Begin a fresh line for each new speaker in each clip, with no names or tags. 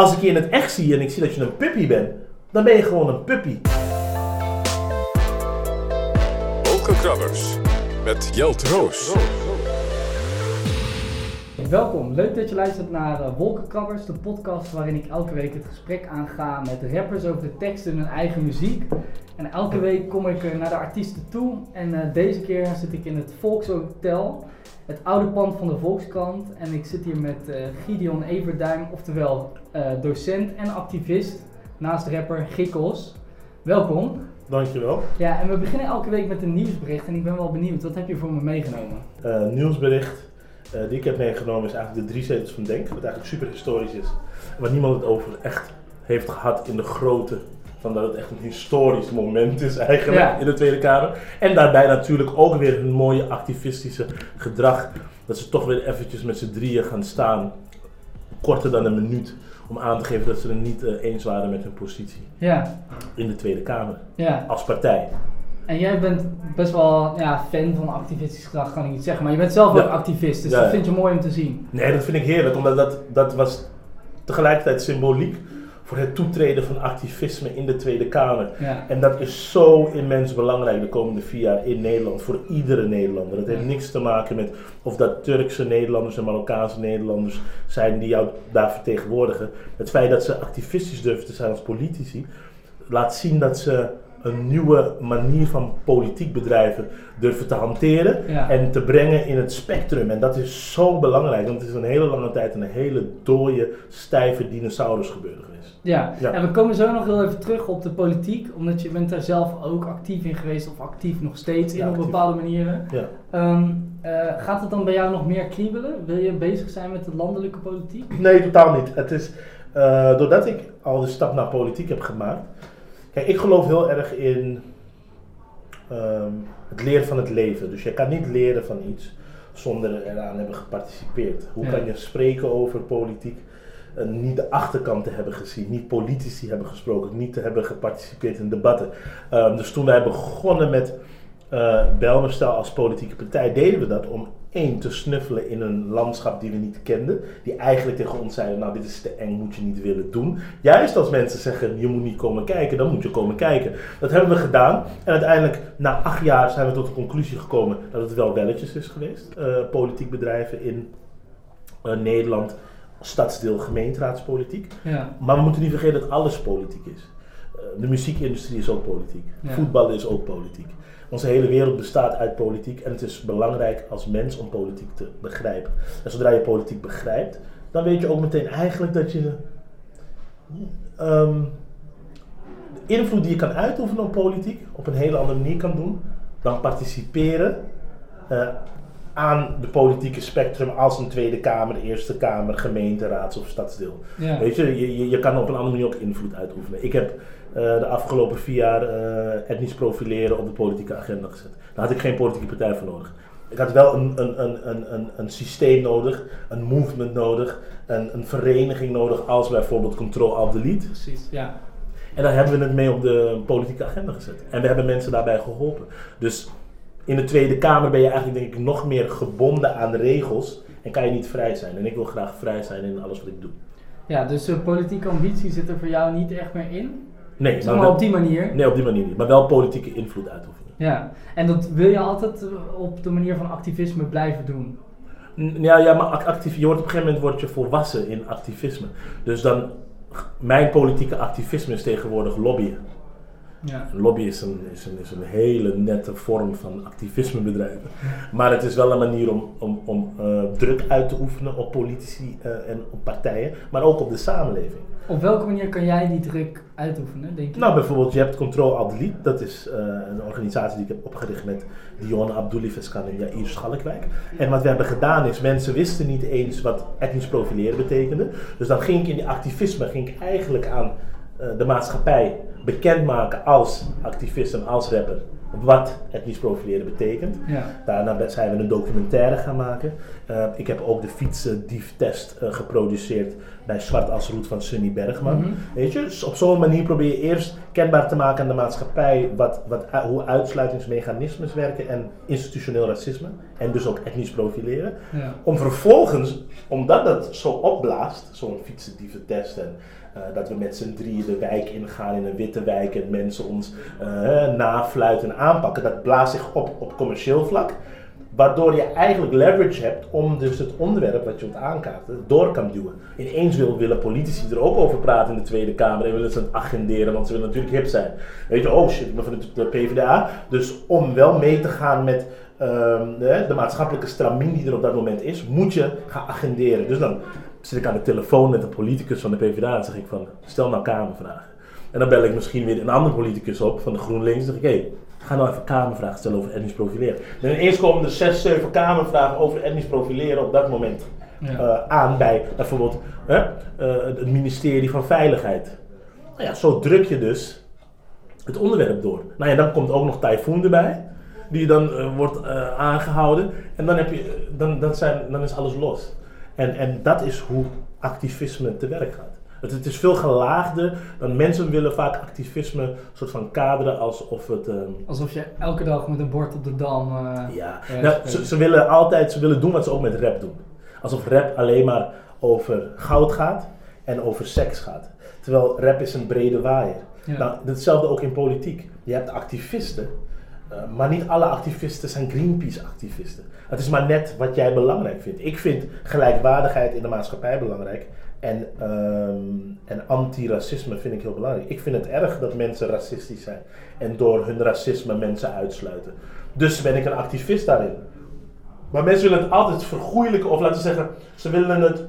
Als ik je in het echt zie en ik zie dat je een puppy bent, dan ben je gewoon een puppy.
Met Jelt Roos.
Welkom, leuk dat je luistert naar uh, Wolkenkrabbers, de podcast waarin ik elke week het gesprek aanga met rappers over de teksten in hun eigen muziek. En elke week kom ik uh, naar de artiesten toe en uh, deze keer zit ik in het Volkshotel, het oude pand van de Volkskrant. En ik zit hier met Gideon Everduim, oftewel docent en activist, naast rapper Gikkels. Welkom.
Dankjewel.
Ja, en we beginnen elke week met een nieuwsbericht en ik ben wel benieuwd, wat heb je voor me meegenomen?
nieuwsbericht uh, die ik heb meegenomen is eigenlijk de drie zetels van Denk, wat eigenlijk super historisch is. Waar niemand het over echt heeft gehad in de grootte van dat het echt een historisch moment is eigenlijk in de Tweede Kamer. En daarbij natuurlijk ook weer een mooie activistische gedrag. Dat ze toch weer eventjes met z'n drieën gaan staan, korter dan een minuut, om aan te geven dat ze het niet uh, eens waren met hun positie
ja.
in de Tweede Kamer
ja.
als partij.
En jij bent best wel ja, fan van activistisch gedrag, kan ik niet zeggen. Maar je bent zelf ook activist, dus dat vind je mooi om te zien.
Nee, dat vind ik heerlijk, omdat dat, dat was tegelijkertijd symboliek voor het toetreden van activisme in de Tweede Kamer. En dat is zo immens belangrijk de komende vier jaar in Nederland, voor iedere Nederlander. Dat heeft niks te maken met of dat Turkse Nederlanders en Marokkaanse Nederlanders zijn die jou daar vertegenwoordigen. Het feit dat ze activistisch durven te zijn als politici, laat zien dat ze een nieuwe manier van politiek bedrijven durven te hanteren en te brengen in het spectrum. En dat is zo belangrijk, want het is een hele lange tijd een hele dode, stijve dinosaurus gebeuren geweest.
Ja. ja. en we komen zo nog heel even terug op de politiek, omdat je bent daar zelf ook actief in geweest, of actief nog steeds in op bepaalde manieren.
Ja.
Um, gaat het dan bij jou nog meer kriebelen? Wil je bezig zijn met de landelijke politiek?
Nee, totaal niet. Het is, uh, doordat ik al de stap naar politiek heb gemaakt, Kijk, ik geloof heel erg in ehm, het leren van het leven. Dus je kan niet leren van iets zonder eraan hebben geparticipeerd. Hoe kan je spreken over politiek? en niet de achterkant te hebben gezien, niet politici hebben gesproken, niet te hebben geparticipeerd in debatten. Um, dus toen wij begonnen met uh, Belmerstel als politieke partij, deden we dat om één, te snuffelen in een landschap die we niet kenden. Die eigenlijk tegen ons zeiden, nou dit is te eng, moet je niet willen doen. Juist als mensen zeggen, je moet niet komen kijken, dan moet je komen kijken. Dat hebben we gedaan. En uiteindelijk, na acht jaar zijn we tot de conclusie gekomen dat het wel welletjes is geweest. Uh, politiek bedrijven in uh, Nederland, stadsdeel, gemeenteraadspolitiek.
Ja.
Maar we moeten niet vergeten dat alles politiek is. Uh, de muziekindustrie is ook politiek. Ja. Voetbal is ook politiek. Onze hele wereld bestaat uit politiek en het is belangrijk als mens om politiek te begrijpen. En zodra je politiek begrijpt, dan weet je ook meteen eigenlijk dat je um, de invloed die je kan uitoefenen op politiek op een hele andere manier kan doen dan participeren uh, aan de politieke spectrum als een Tweede Kamer, Eerste Kamer, gemeenteraads of stadsdeel.
Ja.
Weet je, je, je, je kan op een andere manier ook invloed uitoefenen. Ik heb uh, de afgelopen vier jaar uh, etnisch profileren op de politieke agenda gezet. Daar had ik geen politieke partij voor nodig. Ik had wel een, een, een, een, een systeem nodig, een movement nodig, een, een vereniging nodig als bijvoorbeeld Control Alt Delete.
Precies, ja.
En daar hebben we het mee op de politieke agenda gezet. En we hebben mensen daarbij geholpen. Dus in de Tweede Kamer ben je eigenlijk denk ik nog meer gebonden aan de regels en kan je niet vrij zijn. En ik wil graag vrij zijn in alles wat ik doe.
Ja, dus de politieke ambitie zit er voor jou niet echt meer in?
Nee,
zeg maar op die manier?
Nee, op die manier niet. Maar wel politieke invloed uitoefenen.
Ja, en dat wil je altijd op de manier van activisme blijven doen?
Ja, ja maar actief, je wordt op een gegeven moment word je volwassen in activisme. Dus dan, mijn politieke activisme is tegenwoordig lobbyen.
Ja.
Een lobby is een, is, een, is een hele nette vorm van activisme bedrijven. Maar het is wel een manier om, om, om uh, druk uit te oefenen op politici uh, en op partijen, maar ook op de samenleving.
Op welke manier kan jij die druk uitoefenen, denk je?
Nou, bijvoorbeeld, je hebt Control Abdelit. Dat is uh, een organisatie die ik heb opgericht met Dionne Abdouli Veskan en Jair Schalkwijk. En wat we hebben gedaan is, mensen wisten niet eens wat etnisch profileren betekende. Dus dan ging ik in die activisme, ging ik eigenlijk aan de maatschappij bekendmaken als activist en als rapper wat etnisch profileren betekent.
Ja.
Daarna zijn we een documentaire gaan maken. Eh, ik heb ook de fietsendief-test eh, geproduceerd bij Zwart als Roet van Sunny Bergman.
Mhm.
Weet je, dus op zo'n manier probeer je eerst kenbaar te maken aan de maatschappij wat, wat, hoe uitsluitingsmechanismes werken en institutioneel racisme. En dus ook etnisch profileren.
Ja.
Om vervolgens, omdat dat zo opblaast, zo'n fietsendieventest en eh, dat we met z'n drieën de wijk ingaan in een witte wijk en mensen ons eh, nafluiten en aanpakken, dat blaast zich op op commercieel vlak. Waardoor je eigenlijk leverage hebt om dus het onderwerp wat je wilt aankaarten door kan duwen. Ineens wil, willen politici er ook over praten in de Tweede Kamer en willen ze het agenderen, want ze willen natuurlijk hip zijn. Weet je, oh shit, ik ben van de, de PvdA. Dus om wel mee te gaan met ehm, de, de maatschappelijke stramien die er op dat moment is, moet je gaan agenderen. Dus dan zit ik aan de telefoon met een politicus van de PvdA en zeg ik van, stel nou kamervragen. En dan bel ik misschien weer een andere politicus op van de GroenLinks en zeg ik, hé, hey, ga nou even kamervragen stellen over etnisch profileren. En ineens komen er zes, zeven kamervragen over etnisch profileren op dat moment
Ja.
eh, aan bij bijvoorbeeld hè, eh, het ministerie van Veiligheid. Nou ja, zo druk je dus het onderwerp door. Nou ja, dan komt ook nog Typhoon erbij, die dan eh, wordt eh, aangehouden. En dan, heb je, dan, dan, zijn, dan is alles los. En, en dat is hoe activisme te werk gaat. Het, het is veel gelaagder dan mensen willen vaak activisme soort van kaderen alsof het. ehm,
Alsof je elke dag met een bord op de dam. eh,
ja,
Ja,
nou, ze, ze willen altijd, ze willen doen wat ze ook met rap doen. Alsof rap alleen maar over goud gaat en over seks gaat. Terwijl rap is een brede waaier.
Ja.
Nou, hetzelfde ook in politiek. Je hebt activisten, eh, maar niet alle activisten zijn Greenpeace-activisten. Het is maar net wat jij belangrijk vindt. Ik vind gelijkwaardigheid in de maatschappij belangrijk. En, ehm, en antiracisme vind ik heel belangrijk. Ik vind het erg dat mensen racistisch zijn en door hun racisme mensen uitsluiten. Dus ben ik een activist daarin. Maar mensen willen het altijd vergoeilijken, of laten we zeggen, ze willen het.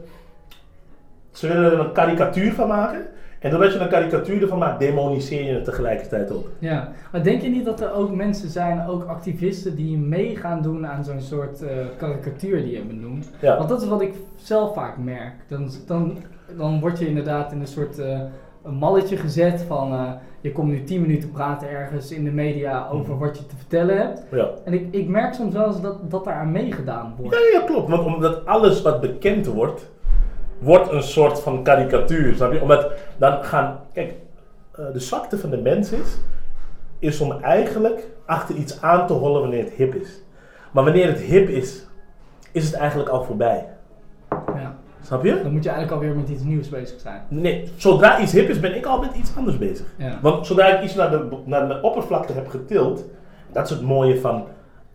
Ze willen er een karikatuur van maken. En doordat je een karikatuur ervan maakt, demoniseer je het tegelijkertijd ook.
Ja, maar denk je niet dat er ook mensen zijn, ook activisten, die mee gaan doen aan zo'n soort eh, karikatuur die je benoemt?
Ja.
Want dat is wat ik zelf vaak merk. Dan, dan, dan word je inderdaad in een soort eh, een malletje gezet van eh, je komt nu 10 minuten praten ergens in de media over
Mhm.
wat je te vertellen hebt.
Ja.
En ik, ik merk soms wel eens dat, dat daar aan meegedaan wordt.
Ja, ja, klopt. Want omdat alles wat bekend wordt, wordt een soort van karikatuur. Snap je? Omdat dan gaan. Kijk, eh, de zwakte van de mens is, is om eigenlijk achter iets aan te hollen wanneer het hip is. Maar wanneer het hip is, is het eigenlijk al voorbij.
Ja.
Snap je?
Dan moet je eigenlijk alweer met iets nieuws bezig zijn.
Nee, zodra iets hip is, ben ik al met iets anders bezig.
Ja.
Want zodra ik iets naar de, naar de oppervlakte heb getild, dat is het mooie van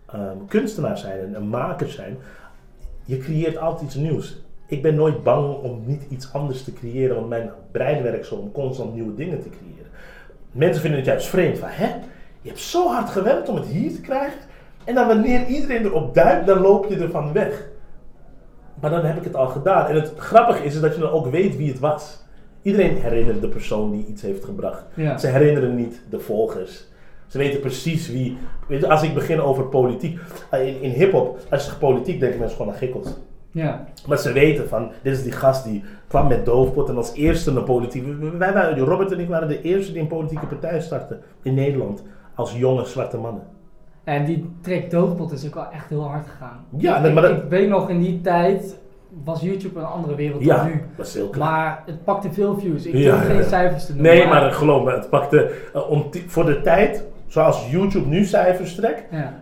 ehm, kunstenaar zijn en een maker zijn. Je creëert altijd iets nieuws. Ik ben nooit bang om niet iets anders te creëren, want mijn brein werkt zo om constant nieuwe dingen te creëren. Mensen vinden het juist vreemd van, hè? Je hebt zo hard gewerkt om het hier te krijgen. En dan wanneer iedereen erop duikt, dan loop je ervan weg. Maar dan heb ik het al gedaan. En het grappige is, is dat je dan ook weet wie het was. Iedereen herinnert de persoon die iets heeft gebracht.
Ja.
Ze herinneren niet de volgers. Ze weten precies wie. Als ik begin over politiek. eh, In, in hip-hop, als je zegt politiek, denken mensen gewoon aan gikkels.
Ja.
Maar ze weten van, dit is die gast die kwam met doofpot en als eerste een politiek. Wij waren, Robert en ik waren de eerste die een politieke partij startten in Nederland. Als jonge zwarte mannen.
En die track Doofpot is ook wel echt heel hard gegaan.
Ja,
ik,
maar dat-
ik weet nog in die tijd was YouTube een andere wereld
Ja,
dan nu.
dat is heel klein.
Maar het pakte veel views. Ik
Ja,
durf geen
ja.
cijfers te noemen.
Nee, maar geloof me, het pakte eh, om voor de tijd, zoals YouTube nu cijfers trekt,
Ja,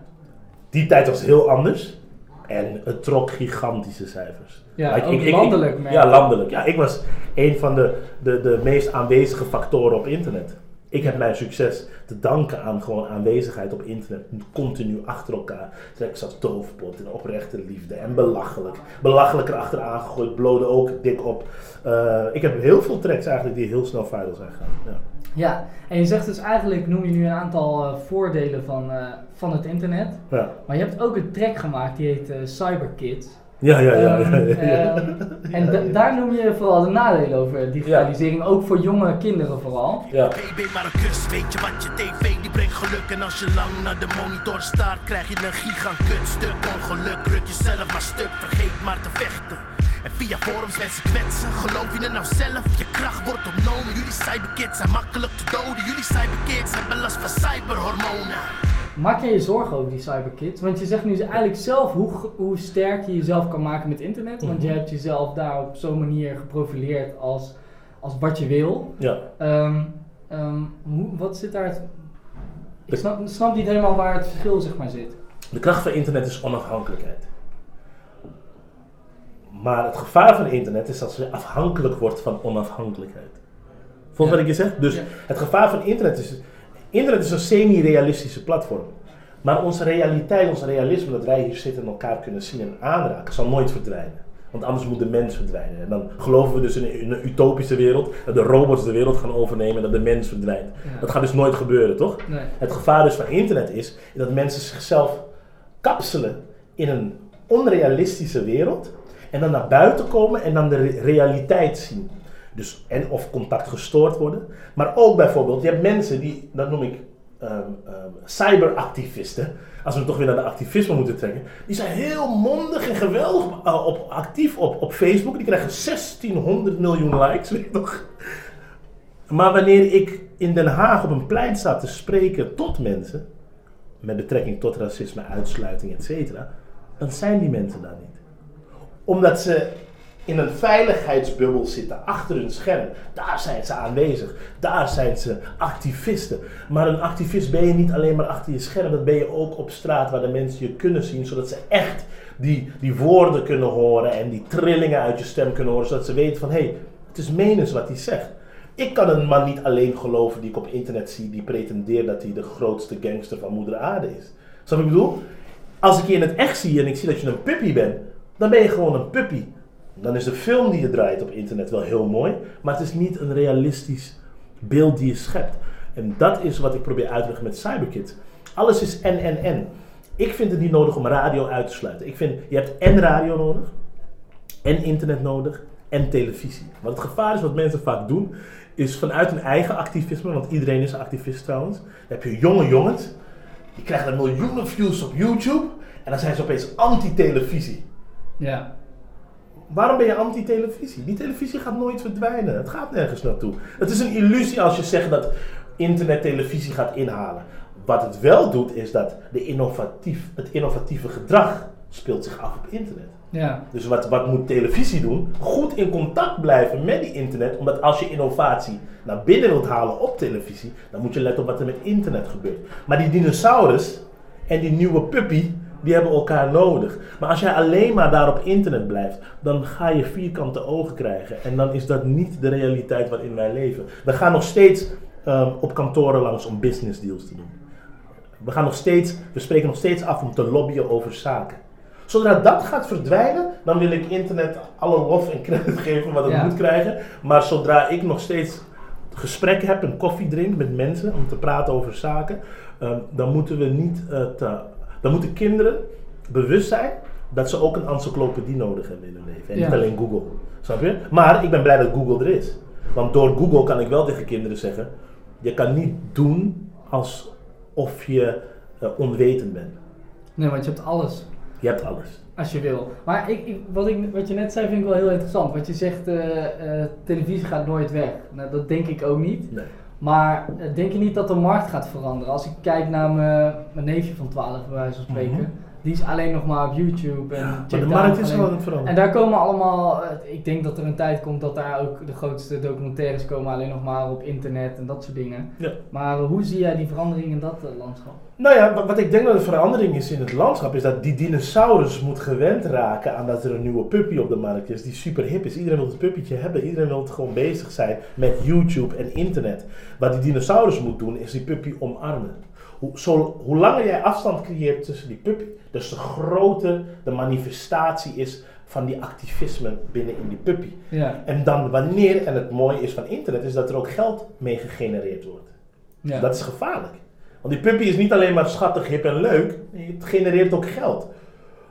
die tijd was heel anders. En het trok gigantische cijfers.
ja
Like,
ook
ik- ik- ik-
landelijk.
Ja,
ik.
landelijk. Ja, ik was een van de, de, de meest aanwezige factoren op internet. Ik heb mijn succes te danken aan gewoon aanwezigheid op internet. Continu achter elkaar. Tracks als Doofpot en Oprechte Liefde en Belachelijk. Belachelijk erachteraan gegooid, blode ook dik op. Eh, ik heb heel veel tracks eigenlijk die heel snel viral zijn gegaan. Ja.
Ja, en je zegt dus eigenlijk, noem je nu een aantal eh, voordelen van, eh, van het internet.
Ja,
Maar je hebt ook een track gemaakt die heet eh, Cyberkids.
ja, ja. ja, ja,
Ehm,
ja, ja.
ehm, en da- daar noem je vooral de nadelen over digitalisering, ook voor jonge kinderen vooral.
Ja.
Baby, maar een kus, weet je wat je tv die brengt geluk En als je lang naar de monitor staart, krijg je een gigankutstuk Ongeluk, ruk jezelf maar stuk, vergeet maar te vechten En via forums mensen kwetsen, geloof je er nou zelf? Je kracht wordt cyberkids zijn makkelijk te doden Jullie cyberkids hebben last van cyberhormonen
Maak je je zorgen over die cyberkids? Want je zegt nu eigenlijk zelf hoe, hoe sterk je jezelf kan maken met internet. Want je
Mhm.
hebt jezelf daar op zo'n manier geprofileerd als, als wat je wil.
Ja.
Ehm, ehm, hoe, wat zit daar... het- Ik snap, snap niet helemaal waar het verschil zeg maar zit.
De kracht van internet is onafhankelijkheid. Maar het gevaar van internet is als je afhankelijk wordt van onafhankelijkheid. Volg
Ja.
wat ik je zeg? Dus het gevaar van internet is... Internet is een semi-realistische platform. Maar onze realiteit, ons realisme, dat wij hier zitten en elkaar kunnen zien en aanraken, zal nooit verdwijnen. Want anders moet de mens verdwijnen. En dan geloven we dus in een, in een utopische wereld, dat de robots de wereld gaan overnemen en dat de mens verdwijnt.
Ja.
Dat gaat dus nooit gebeuren, toch?
Nee.
Het gevaar dus van internet is dat mensen zichzelf kapselen in een onrealistische wereld en dan naar buiten komen en dan de re- realiteit zien. Dus en of contact gestoord worden, maar ook bijvoorbeeld, je hebt mensen die, dat noem ik ehm, ehm, cyberactivisten, als we toch weer naar de activisme moeten trekken, die zijn heel mondig en geweldig eh, op, actief op, op Facebook, die krijgen 1600 miljoen likes, weet je toch? Maar wanneer ik in Den Haag op een plein sta te spreken tot mensen, met betrekking tot racisme, uitsluiting, etc., dan zijn die mensen daar niet. Omdat ze in een veiligheidsbubbel zitten, achter hun scherm. Daar zijn ze aanwezig, daar zijn ze activisten. Maar een activist ben je niet alleen maar achter je scherm, dat ben je ook op straat waar de mensen je kunnen zien, zodat ze echt die, die woorden kunnen horen en die trillingen uit je stem kunnen horen, zodat ze weten van hé, hey, het is menens wat hij zegt. Ik kan een man niet alleen geloven die ik op internet zie, die pretendeert dat hij de grootste gangster van moeder aarde is. Snap ik bedoel? Als ik je in het echt zie en ik zie dat je een puppy bent, dan ben je gewoon een puppy. Dan is de film die je draait op internet wel heel mooi, maar het is niet een realistisch beeld die je schept. En dat is wat ik probeer uit te leggen met Cyberkids. Alles is en en en. Ik vind het niet nodig om radio uit te sluiten. Ik vind, je hebt en radio nodig, en internet nodig, en televisie. Wat het gevaar is, wat mensen vaak doen, is vanuit hun eigen activisme, want iedereen is een activist trouwens. Heb je jonge jongens, die krijgen miljoenen views op YouTube, en dan zijn ze opeens anti-televisie.
Ja.
Waarom ben je anti-televisie? Die televisie gaat nooit verdwijnen. Het gaat nergens naartoe. Het is een illusie als je zegt dat internet televisie gaat inhalen. Wat het wel doet, is dat de innovatief, het innovatieve gedrag speelt zich af op internet.
Ja.
Dus wat, wat moet televisie doen? Goed in contact blijven met die internet. Omdat als je innovatie naar binnen wilt halen op televisie, dan moet je letten op wat er met internet gebeurt. Maar die dinosaurus en die nieuwe puppy, die hebben elkaar nodig. Maar als jij alleen maar daar op internet blijft, dan ga je vierkante ogen krijgen. En dan is dat niet de realiteit waarin wij leven. We gaan nog steeds ehm, op kantoren langs om business deals te doen. We, gaan nog steeds, we spreken nog steeds af om te lobbyen over zaken. Zodra dat gaat verdwijnen, dan wil ik internet alle lof en credit geven wat het
Ja.
moet krijgen. Maar zodra ik nog steeds gesprekken heb, een koffie drink met mensen om te praten over zaken, ehm, dan moeten we niet eh, te, dan moeten kinderen bewust zijn dat ze ook een encyclopedie nodig hebben in hun leven. En
Ja.
niet alleen Google. Snap je? Maar ik ben blij dat Google er is. Want door Google kan ik wel tegen kinderen zeggen: je kan niet doen alsof je eh, onwetend bent.
Nee, want je hebt alles.
Je hebt alles.
Als je wil. Maar ik, ik, wat, ik, wat je net zei vind ik wel heel interessant. Want je zegt, eh, eh, televisie gaat nooit weg. Nou, dat denk ik ook niet.
Nee.
Maar eh, denk je niet dat de markt gaat veranderen? Als ik kijk naar mijn, mijn neefje van 12, bij wijze van spreken.
Mhm.
Die is alleen nog maar op YouTube. En
Ja, maar de markt is het veranderen.
En daar komen allemaal, eh, ik denk dat er een tijd komt dat daar ook de grootste documentaires komen alleen nog maar op internet en dat soort dingen.
Ja.
Maar hoe zie jij die verandering in dat eh, landschap?
Nou ja, wat, ik denk dat de verandering is in het landschap, is dat die dinosaurus moet gewend raken aan dat er een nieuwe puppy op de markt is die super hip is. Iedereen wil het puppytje hebben, iedereen wil het gewoon bezig zijn met YouTube en internet. Wat die dinosaurus moet doen, is die puppy omarmen. Hoe, zo, hoe langer jij afstand creëert tussen die puppy, des te groter de manifestatie is van die activisme binnen in die puppy.
Ja.
En dan wanneer, en het mooie is van internet, is dat er ook geld mee gegenereerd wordt.
ja.
Dat is gevaarlijk. Want die puppy is niet alleen maar schattig, hip en leuk. Het genereert ook geld.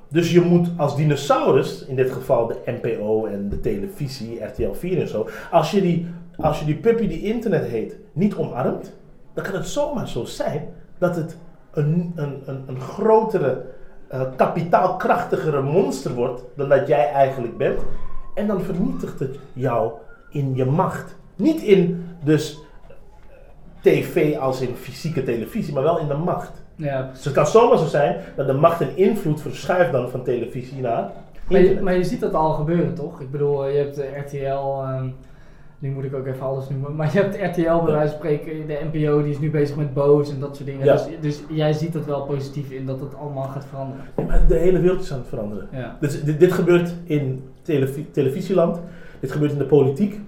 Dus je moet als dinosaurus, in dit geval de NPO en de televisie, RTL 4 en zo. Als je die, als je die puppy die internet heet niet omarmt, dan kan het zomaar zo zijn dat het een, een, een, een grotere, eh, kapitaalkrachtigere monster wordt dan dat jij eigenlijk bent. En dan vernietigt het jou in je macht. Niet in dus tv als in fysieke televisie, maar wel in de macht.
Ja.
Dus het kan zomaar zo zijn dat de macht en invloed verschuift dan van televisie naar
Maar je, maar je ziet dat al gebeuren, toch? Ik bedoel, je hebt RTL, ehm, nu moet ik ook even alles noemen, maar je hebt RTL bij
Ja.
wijze van spreken, de NPO die is nu bezig met boos en dat soort dingen.
Ja.
Dus, dus jij ziet het wel positief in dat het allemaal gaat veranderen.
Ja, maar de hele wereld is aan het veranderen.
Ja.
Dus dit, dit gebeurt in televi- televisieland, dit gebeurt in de politiek.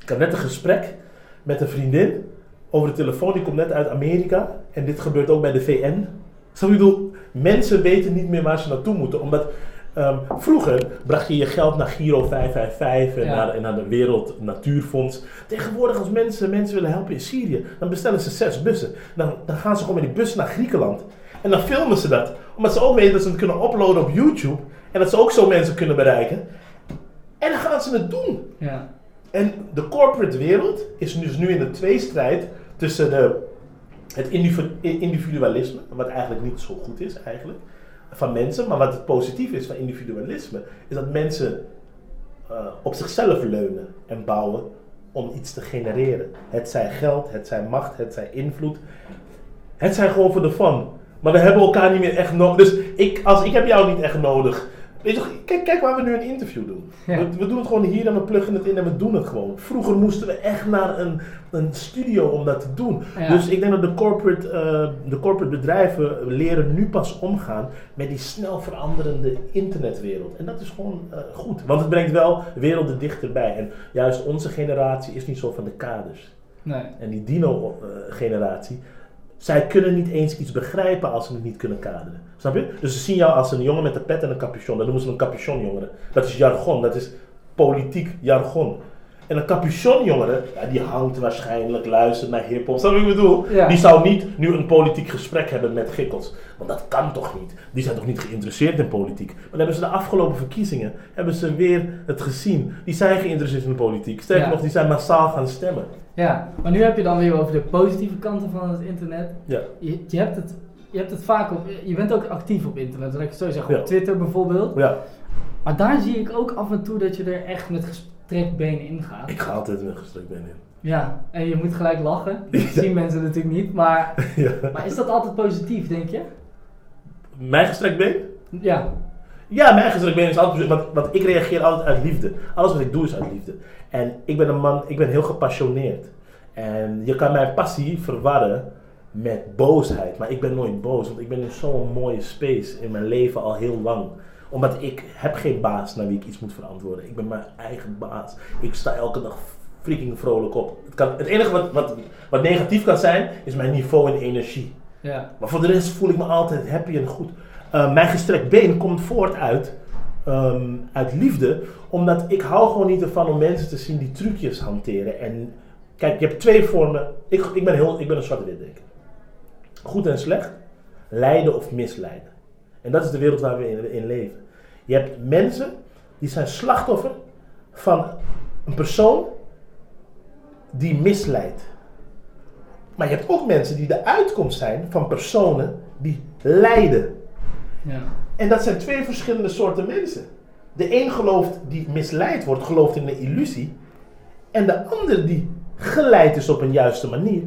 Ik had net een gesprek met een vriendin over de telefoon, die komt net uit Amerika. En dit gebeurt ook bij de VN. Zo ik bedoel, mensen weten niet meer waar ze naartoe moeten. Omdat ehm, vroeger bracht je je geld naar Giro 555 en,
Ja.
naar, en naar de Wereld Natuurfonds. Tegenwoordig als mensen mensen willen helpen in Syrië, dan bestellen ze zes bussen. Dan, dan gaan ze gewoon met die bussen naar Griekenland. En dan filmen ze dat. Omdat ze ook weten dat ze het kunnen uploaden op YouTube. En dat ze ook zo mensen kunnen bereiken. En dan gaan ze het doen.
Ja.
En de corporate wereld is dus nu in de tweestrijd tussen de, het individu- individualisme, wat eigenlijk niet zo goed is eigenlijk, van mensen. Maar wat het positief is van individualisme, is dat mensen eh, op zichzelf leunen en bouwen om iets te genereren. Het zij geld, het zij macht, het zij invloed. Het zijn gewoon voor de fun. Maar we hebben elkaar niet meer echt nodig. Dus ik, als, ik heb jou niet echt nodig. Weet je, toch, kijk, kijk waar we nu een interview doen.
Ja.
We, we doen het gewoon hier en we pluggen het in en we doen het gewoon. Vroeger moesten we echt naar een, een studio om dat te doen.
Ja.
Dus ik denk dat de corporate, eh, de corporate bedrijven leren nu pas omgaan met die snel veranderende internetwereld. En dat is gewoon eh, goed, want het brengt wel werelden dichterbij. En juist onze generatie is niet zo van de kaders.
Nee.
En die dino-generatie, zij kunnen niet eens iets begrijpen als ze het niet kunnen kaderen. Snap je? Dus ze zien jou als een jongen met een pet en een capuchon. Dat noemen ze een capuchonjongere. Dat is jargon, dat is politiek jargon. En een capuchonjongere, ja, die hangt waarschijnlijk, luistert naar hip-hop. Snap je wat ik bedoel?
Ja.
Die zou niet nu een politiek gesprek hebben met Gikkels. Want dat kan toch niet? Die zijn toch niet geïnteresseerd in politiek? Maar dan hebben ze de afgelopen verkiezingen, hebben ze weer het gezien. Die zijn geïnteresseerd in de politiek. Sterker
Ja.
nog, die zijn massaal gaan stemmen.
Ja, maar nu heb je dan weer over de positieve kanten van het internet.
Ja.
Je, je, hebt, het, je hebt het vaak op, je bent ook actief op internet, laat ik zo zeggen,
Ja.
op Twitter bijvoorbeeld.
Ja,
Maar daar zie ik ook af en toe dat je er echt met gestrekt been in gaat.
ik ga altijd een gestrekt been in.
Ja, en je moet gelijk lachen. Dat
Ja.
zien mensen natuurlijk niet, maar,
Ja.
maar is dat altijd positief, denk je?
Mijn gestrekt been?
Ja,
Ja, mijn gestrekt been is altijd want, want ik reageer altijd uit liefde. Alles wat ik doe is uit liefde. En ik ben een man, ik ben heel gepassioneerd. En je kan mijn passie verwarren met boosheid. Maar ik ben nooit boos, want ik ben in zo'n mooie space in mijn leven al heel lang. Omdat ik heb geen baas naar wie ik iets moet verantwoorden. Ik ben mijn eigen baas. Ik sta elke dag freaking vrolijk op. Het, kan, het enige wat, wat, wat negatief kan zijn, is mijn niveau en energie.
ja,
Maar voor de rest voel ik me altijd happy en goed. Uh, mijn gestrekt been komt voort uit, ehm, uit liefde, omdat ik hou gewoon niet ervan om mensen te zien die trucjes hanteren. En kijk, je hebt twee vormen. Ik, ik, ben, heel, ik ben een zwart-wit denker. Goed en slecht, lijden of misleiden. En dat is de wereld waar we in, in leven. Je hebt mensen die zijn slachtoffer van een persoon die misleidt. Maar je hebt ook mensen die de uitkomst zijn van personen die lijden.
ja.
En dat zijn twee verschillende soorten mensen. De een gelooft die misleid wordt, gelooft in een illusie. En de ander die geleid is op een juiste manier,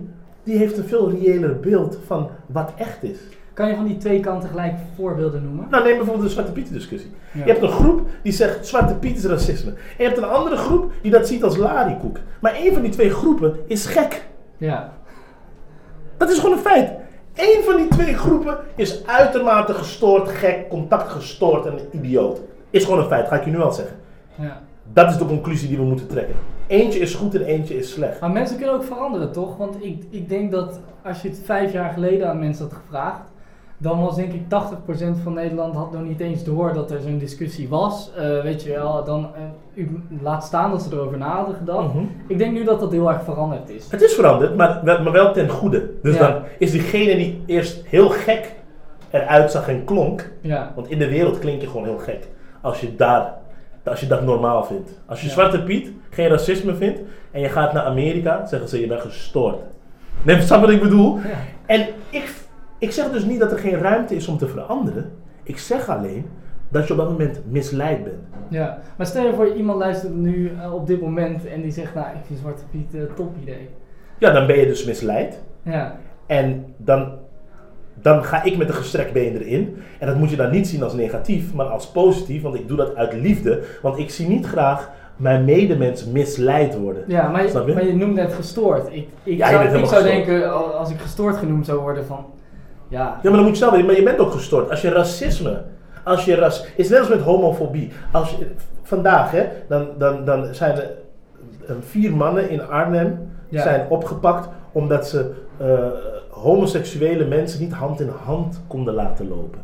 die heeft een veel reëler beeld van wat echt is.
Kan je van die twee kanten gelijk voorbeelden noemen?
Nou, neem bijvoorbeeld de Zwarte Pieten discussie.
Ja.
Je hebt een groep die zegt Zwarte Piet is racisme. En je hebt een andere groep die dat ziet als larikoek. Maar één van die twee groepen is gek.
Ja,
Dat is gewoon een feit. Eén van die twee groepen is uitermate gestoord, gek, contactgestoord en een idioot. Is gewoon een feit, ga ik je nu al zeggen.
ja.
Dat is de conclusie die we moeten trekken. Eentje is goed en eentje is slecht.
Maar mensen kunnen ook veranderen, toch? Want ik, ik denk dat als je het vijf jaar geleden aan mensen had gevraagd, dan was denk ik 80% van Nederland had nog niet eens door dat er zo'n discussie was. Eh, weet je wel, dan eh, laat staan dat ze erover na hadden gedacht.
Mhm.
Ik denk nu dat dat heel erg veranderd is.
Het is veranderd, maar, wel- maar wel ten goede. Dus
Ja.
dan is diegene die eerst heel gek eruit zag en klonk.
Ja,
Want in de wereld klink je gewoon heel gek. Als je, daar, als je dat normaal vindt. Als je
Ja.
Zwarte Piet geen racisme vindt en je gaat naar Amerika, zeggen ze je bent gestoord. Nee, snap wat ik bedoel?
ja.
En ik, ik zeg dus niet dat er geen ruimte is om te veranderen. Ik zeg alleen dat je op dat moment misleid bent.
ja. Maar stel je voor, iemand luistert nu eh, op dit moment en die zegt, nou, ik vind Zwarte Piet een top idee.
Ja, dan ben je dus misleid.
Ja,
En dan dan ga ik met een gestrekt been erin. En dat moet je dan niet zien als negatief, maar als positief, want ik doe dat uit liefde. Want ik zie niet graag mijn medemens misleid worden.
Ja, maar
Snap
je,
je?
maar je noemde het gestoord. Ik, ik
Ja,
zou, ik
gestoord.
denken, al- als ik gestoord genoemd zou worden van... Ja,
Ja, maar dan moet je zelf weten, maar je bent ook gestort. Als je racisme, als je ras, is net als met homofobie. Als je, vandaag, hè, dan, dan, dan zijn er eh, vier mannen in Arnhem
Ja.
zijn opgepakt omdat ze eh, homoseksuele mensen niet hand in hand konden laten lopen.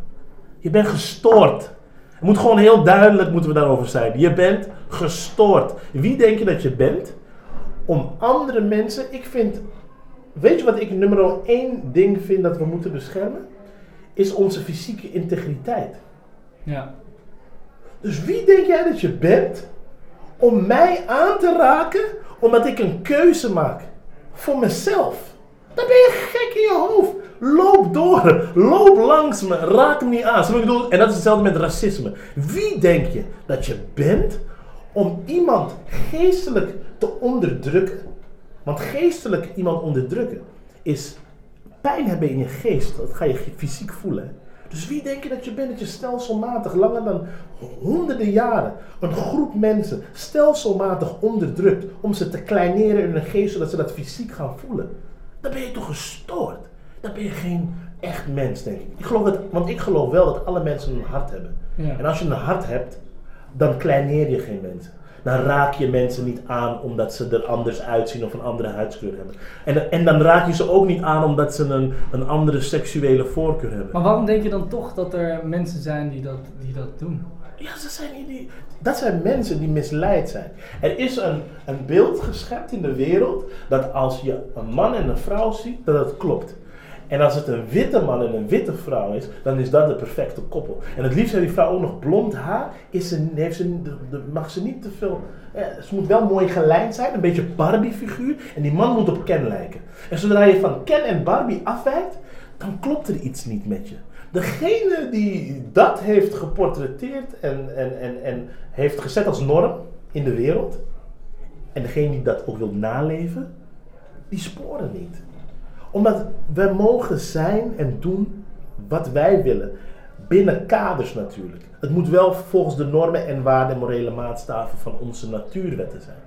Je bent gestoord. Het moet gewoon heel duidelijk moeten we daarover zijn. Je bent gestoord. Wie denk je dat je bent? Om andere mensen. Ik vind. Weet je wat ik nummer één ding vind dat we moeten beschermen? Is onze fysieke integriteit.
ja.
Dus wie denk jij dat je bent om mij aan te raken omdat ik een keuze maak voor mezelf? Dan ben je gek in je hoofd. Loop door. Loop langs me. Raak me niet aan. Bedoel? En dat is hetzelfde met racisme. Wie denk je dat je bent om iemand geestelijk te onderdrukken? Want geestelijk iemand onderdrukken is pijn hebben in je geest. Dat ga je fysiek voelen. Dus wie denk je dat je bent dat je stelselmatig, langer dan honderden jaren, een groep mensen stelselmatig onderdrukt om ze te kleineren in hun geest zodat ze dat fysiek gaan voelen? Dan ben je toch gestoord? Dan ben je geen echt mens, denk ik. ik geloof dat, want ik geloof wel dat alle mensen een hart hebben.
Ja.
En als je een hart hebt, dan kleineer je geen mensen. Dan raak je mensen niet aan omdat ze er anders uitzien of een andere huidskleur hebben. En, en dan raak je ze ook niet aan omdat ze een, een andere seksuele voorkeur hebben.
Maar waarom denk je dan toch dat er mensen zijn die dat, die dat doen?
Ja, ze zijn niet die, dat zijn mensen die misleid zijn. Er is een, een beeld geschept in de wereld dat als je een man en een vrouw ziet, dat het klopt. En als het een witte man en een witte vrouw is, dan is dat de perfecte koppel. En het liefst heeft die vrouw ook nog blond haar. Is ze, heeft ze, de, mag ze niet te veel. ze moet wel mooi gelijnd zijn, een beetje Barbie-figuur. En die man moet op Ken lijken. En zodra je van Ken en Barbie afwijkt, dan klopt er iets niet met je. Degene die dat heeft geportretteerd en, en, en, en heeft gezet als norm in de wereld, en degene die dat ook wil naleven, die sporen niet. Omdat we mogen zijn en doen wat wij willen. Binnen kaders natuurlijk. Het moet wel volgens de normen en waarden en morele maatstaven van onze natuurwetten zijn.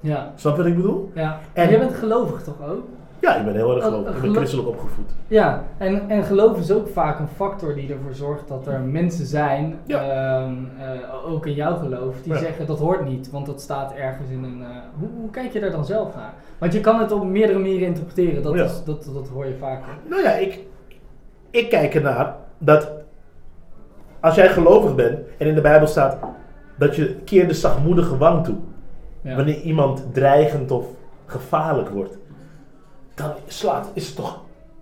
Ja.
Snap je wat ik bedoel?
ja.
En-
En jij bent gelovig toch ook?
Ja, ik ben heel erg gelovig. Ik ben
geloof-
christelijk opgevoed.
Ja, en, en geloof is ook vaak een factor die ervoor zorgt dat er mensen zijn,
Ja.
ehm, eh, ook in jouw geloof, die
Ja.
zeggen dat hoort niet, want dat staat ergens in een... eh, hoe, hoe kijk je daar dan zelf naar? Want je kan het op meerdere manieren interpreteren, dat,
Ja.
is, dat, dat hoor je vaker.
Nou ja, ik, ik kijk ernaar dat als jij gelovig bent en in de Bijbel staat dat je keer de zachtmoedige wang toe.
Ja.
Wanneer iemand dreigend of gevaarlijk wordt. Dan slaat, is het toch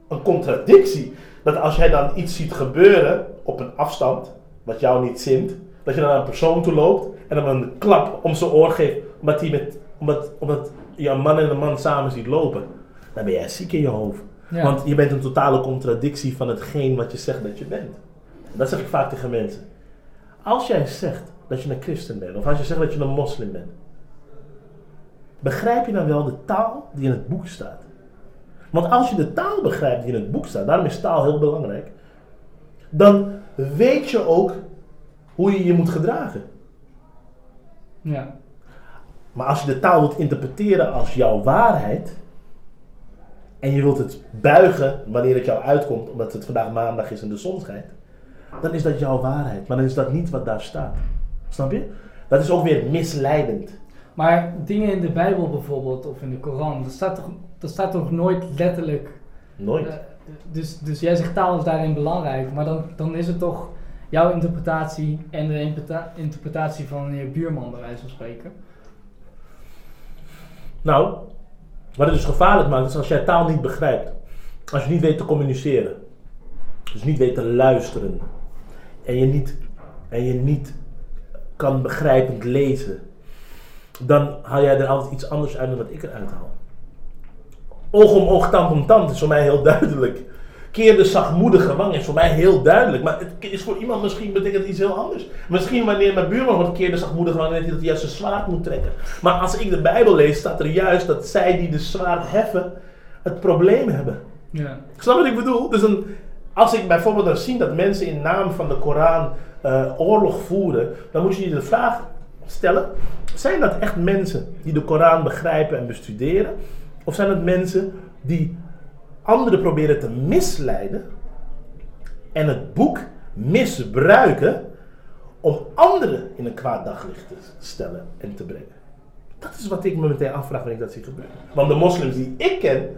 een contradictie. Dat als jij dan iets ziet gebeuren op een afstand, wat jou niet zint, dat je dan naar een persoon toe loopt en hem een klap om zijn oor geeft, omdat, die met, omdat, omdat je een man en een man samen ziet lopen. Dan ben jij ziek in je hoofd.
Ja.
Want je bent een totale contradictie van hetgeen wat je zegt dat je bent. En dat zeg ik vaak tegen mensen. Als jij zegt dat je een christen bent, of als je zegt dat je een moslim bent, begrijp je dan wel de taal die in het boek staat? Want als je de taal begrijpt die in het boek staat, daarom is taal heel belangrijk, dan weet je ook hoe je je moet gedragen.
Ja.
Maar als je de taal wilt interpreteren als jouw waarheid. En je wilt het buigen wanneer het jou uitkomt, omdat het vandaag maandag is en de zon schijnt. Dan is dat jouw waarheid. Maar dan is dat niet wat daar staat. Snap je? Dat is ook weer misleidend.
Maar dingen in de Bijbel bijvoorbeeld, of in de Koran, dat staat toch, dat staat toch nooit letterlijk...
Nooit.
eh, dus, dus jij zegt taal is daarin belangrijk, maar dan, dan is het toch jouw interpretatie en de interpreta- interpretatie van je buurman bij wijze van spreken.
Nou, wat het dus gevaarlijk maakt, is als jij taal niet begrijpt. Als je niet weet te communiceren. Dus niet weet te luisteren. En je niet, en je niet kan begrijpend lezen. Dan haal jij er altijd iets anders uit dan wat ik eruit haal. Oog om oog, tand om tand is voor mij heel duidelijk. Keer de zachtmoedige wang is voor mij heel duidelijk. Maar het is voor iemand misschien betekent iets heel anders. Misschien wanneer mijn buurman wordt keer de zachtmoedige wang, weet hij dat hij juist zijn zwaard moet trekken. Maar als ik de Bijbel lees, staat er juist dat zij die de zwaard heffen, het probleem hebben.
Ja.
Snap wat ik bedoel? Dus een, als ik bijvoorbeeld dan zie dat mensen in naam van de Koran eh, oorlog voeren, dan moet je je de vraag stellen: zijn dat echt mensen die de Koran begrijpen en bestuderen? Of zijn het mensen die anderen proberen te misleiden en het boek misbruiken om anderen in een kwaad daglicht te stellen en te brengen? Dat is wat ik me meteen afvraag wanneer ik dat zie gebeuren. Want de moslims die ik ken,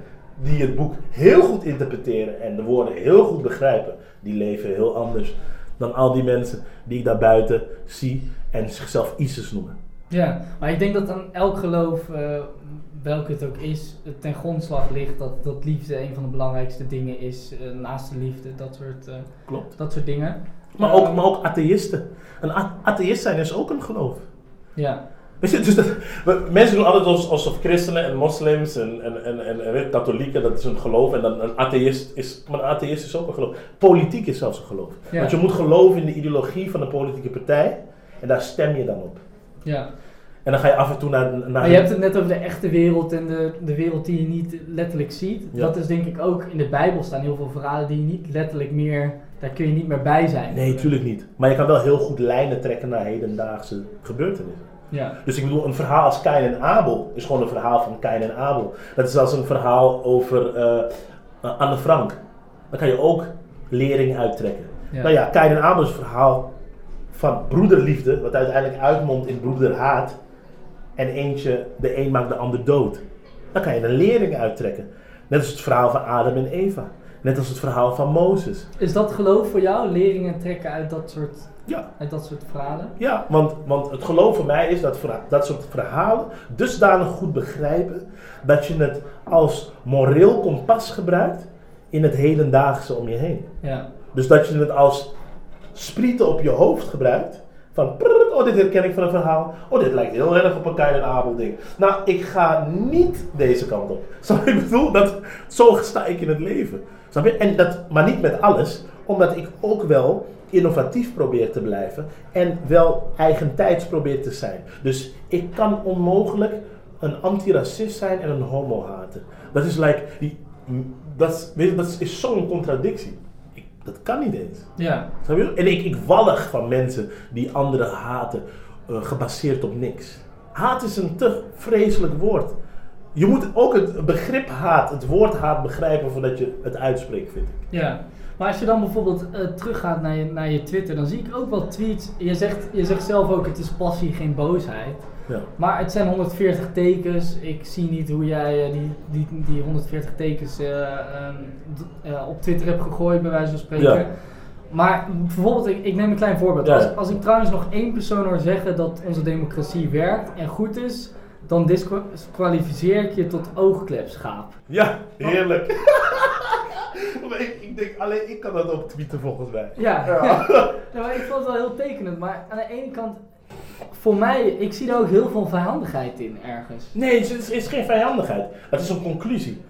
die het boek heel goed interpreteren en de woorden heel goed begrijpen, die leven heel anders dan al die mensen die ik daar buiten zie en zichzelf ISIS noemen.
Ja, maar ik denk dat aan elk geloof, uh, welke het ook is, het ten grondslag ligt dat, dat liefde een van de belangrijkste dingen is. Uh, naast de liefde, dat soort, uh,
Klopt.
dat soort dingen.
Maar ook, maar ook atheïsten. Een atheïst zijn is ook een geloof.
Ja.
Weet je, dus dat, mensen doen altijd alsof, alsof christenen en moslims en, en, en, en, en, katholieken, dat is een geloof. En dan een atheïst is, maar een atheïst is ook een geloof. Politiek is zelfs een geloof.
Ja.
Want je moet geloven in de ideologie van een politieke partij. En daar stem je dan op.
Ja.
En dan ga je af en toe naar... naar
Maar je hebt het net over de echte wereld en de, de wereld die je niet letterlijk ziet.
Ja.
Dat is denk ik ook in de Bijbel staan heel veel verhalen die je niet letterlijk meer, daar kun je niet meer bij zijn.
Nee, tuurlijk niet. Maar je kan wel heel goed lijnen trekken naar hedendaagse gebeurtenissen.
Ja.
Dus ik bedoel, een verhaal als Kain en Abel is gewoon een verhaal van Kain en Abel. Dat is als een verhaal over eh, Anne Frank. Dan kan je ook lering uittrekken.
Ja.
Nou ja, Kain en Abel is een verhaal van broederliefde, wat uiteindelijk uitmondt in broederhaat. En eentje, de een maakt de ander dood. Dan kan je een lering uittrekken. Net als het verhaal van Adam en Eva. Net als het verhaal van Mozes.
Is dat geloof voor jou, leringen trekken uit dat soort,
Ja,
uit dat soort verhalen?
Ja, want, want het geloof voor mij is dat dat soort verhalen dusdanig goed begrijpen dat je het als moreel kompas gebruikt in het hedendaagse om je heen.
Ja.
Dus dat je het als sprieten op je hoofd gebruikt. Van, oh dit herken ik van een verhaal. Oh dit lijkt heel erg op een Kain en Abel ding. Nou, ik ga niet deze kant op. Zo, ik bedoel, dat, zo sta ik in het leven. Snap je? En dat, maar niet met alles, omdat ik ook wel innovatief probeer te blijven en wel eigentijds probeer te zijn. Dus ik kan onmogelijk een antiracist zijn en een homo haten. Dat is like, die, dat, dat is zo'n contradictie. Dat kan niet eens.
Ja.
Snap je? En ik, ik wallig van mensen die anderen haten, eh, gebaseerd op niks. Haat is een te vreselijk woord. Je moet ook het begrip haat, het woord haat begrijpen voordat je het uitspreekt, vind ik.
Ja, maar als je dan bijvoorbeeld eh, teruggaat naar je, naar je Twitter, dan zie ik ook wel tweets. Je zegt, je zegt zelf ook, het is passie, geen boosheid.
Ja.
Maar het zijn 140 tekens. Ik zie niet hoe jij eh, die, die, die 140 tekens eh, ehm, eh, op Twitter hebt gegooid, bij wijze van spreken.
Ja.
Maar bijvoorbeeld, ik, ik neem een klein voorbeeld.
Ja.
Als, als ik trouwens nog één persoon hoor zeggen dat onze democratie werkt en goed is, dan disqualificeer ik je tot oogklepschaap.
Ja, heerlijk. Ik, ik denk, alleen ik kan dat ook tweeten volgens mij.
Ja,
Ja.
Ja, maar ik vond het wel heel tekenend. Maar aan de ene kant, voor mij, ik zie daar ook heel veel vijandigheid in ergens.
Nee, het is, is geen vijandigheid. Het is een conclusie.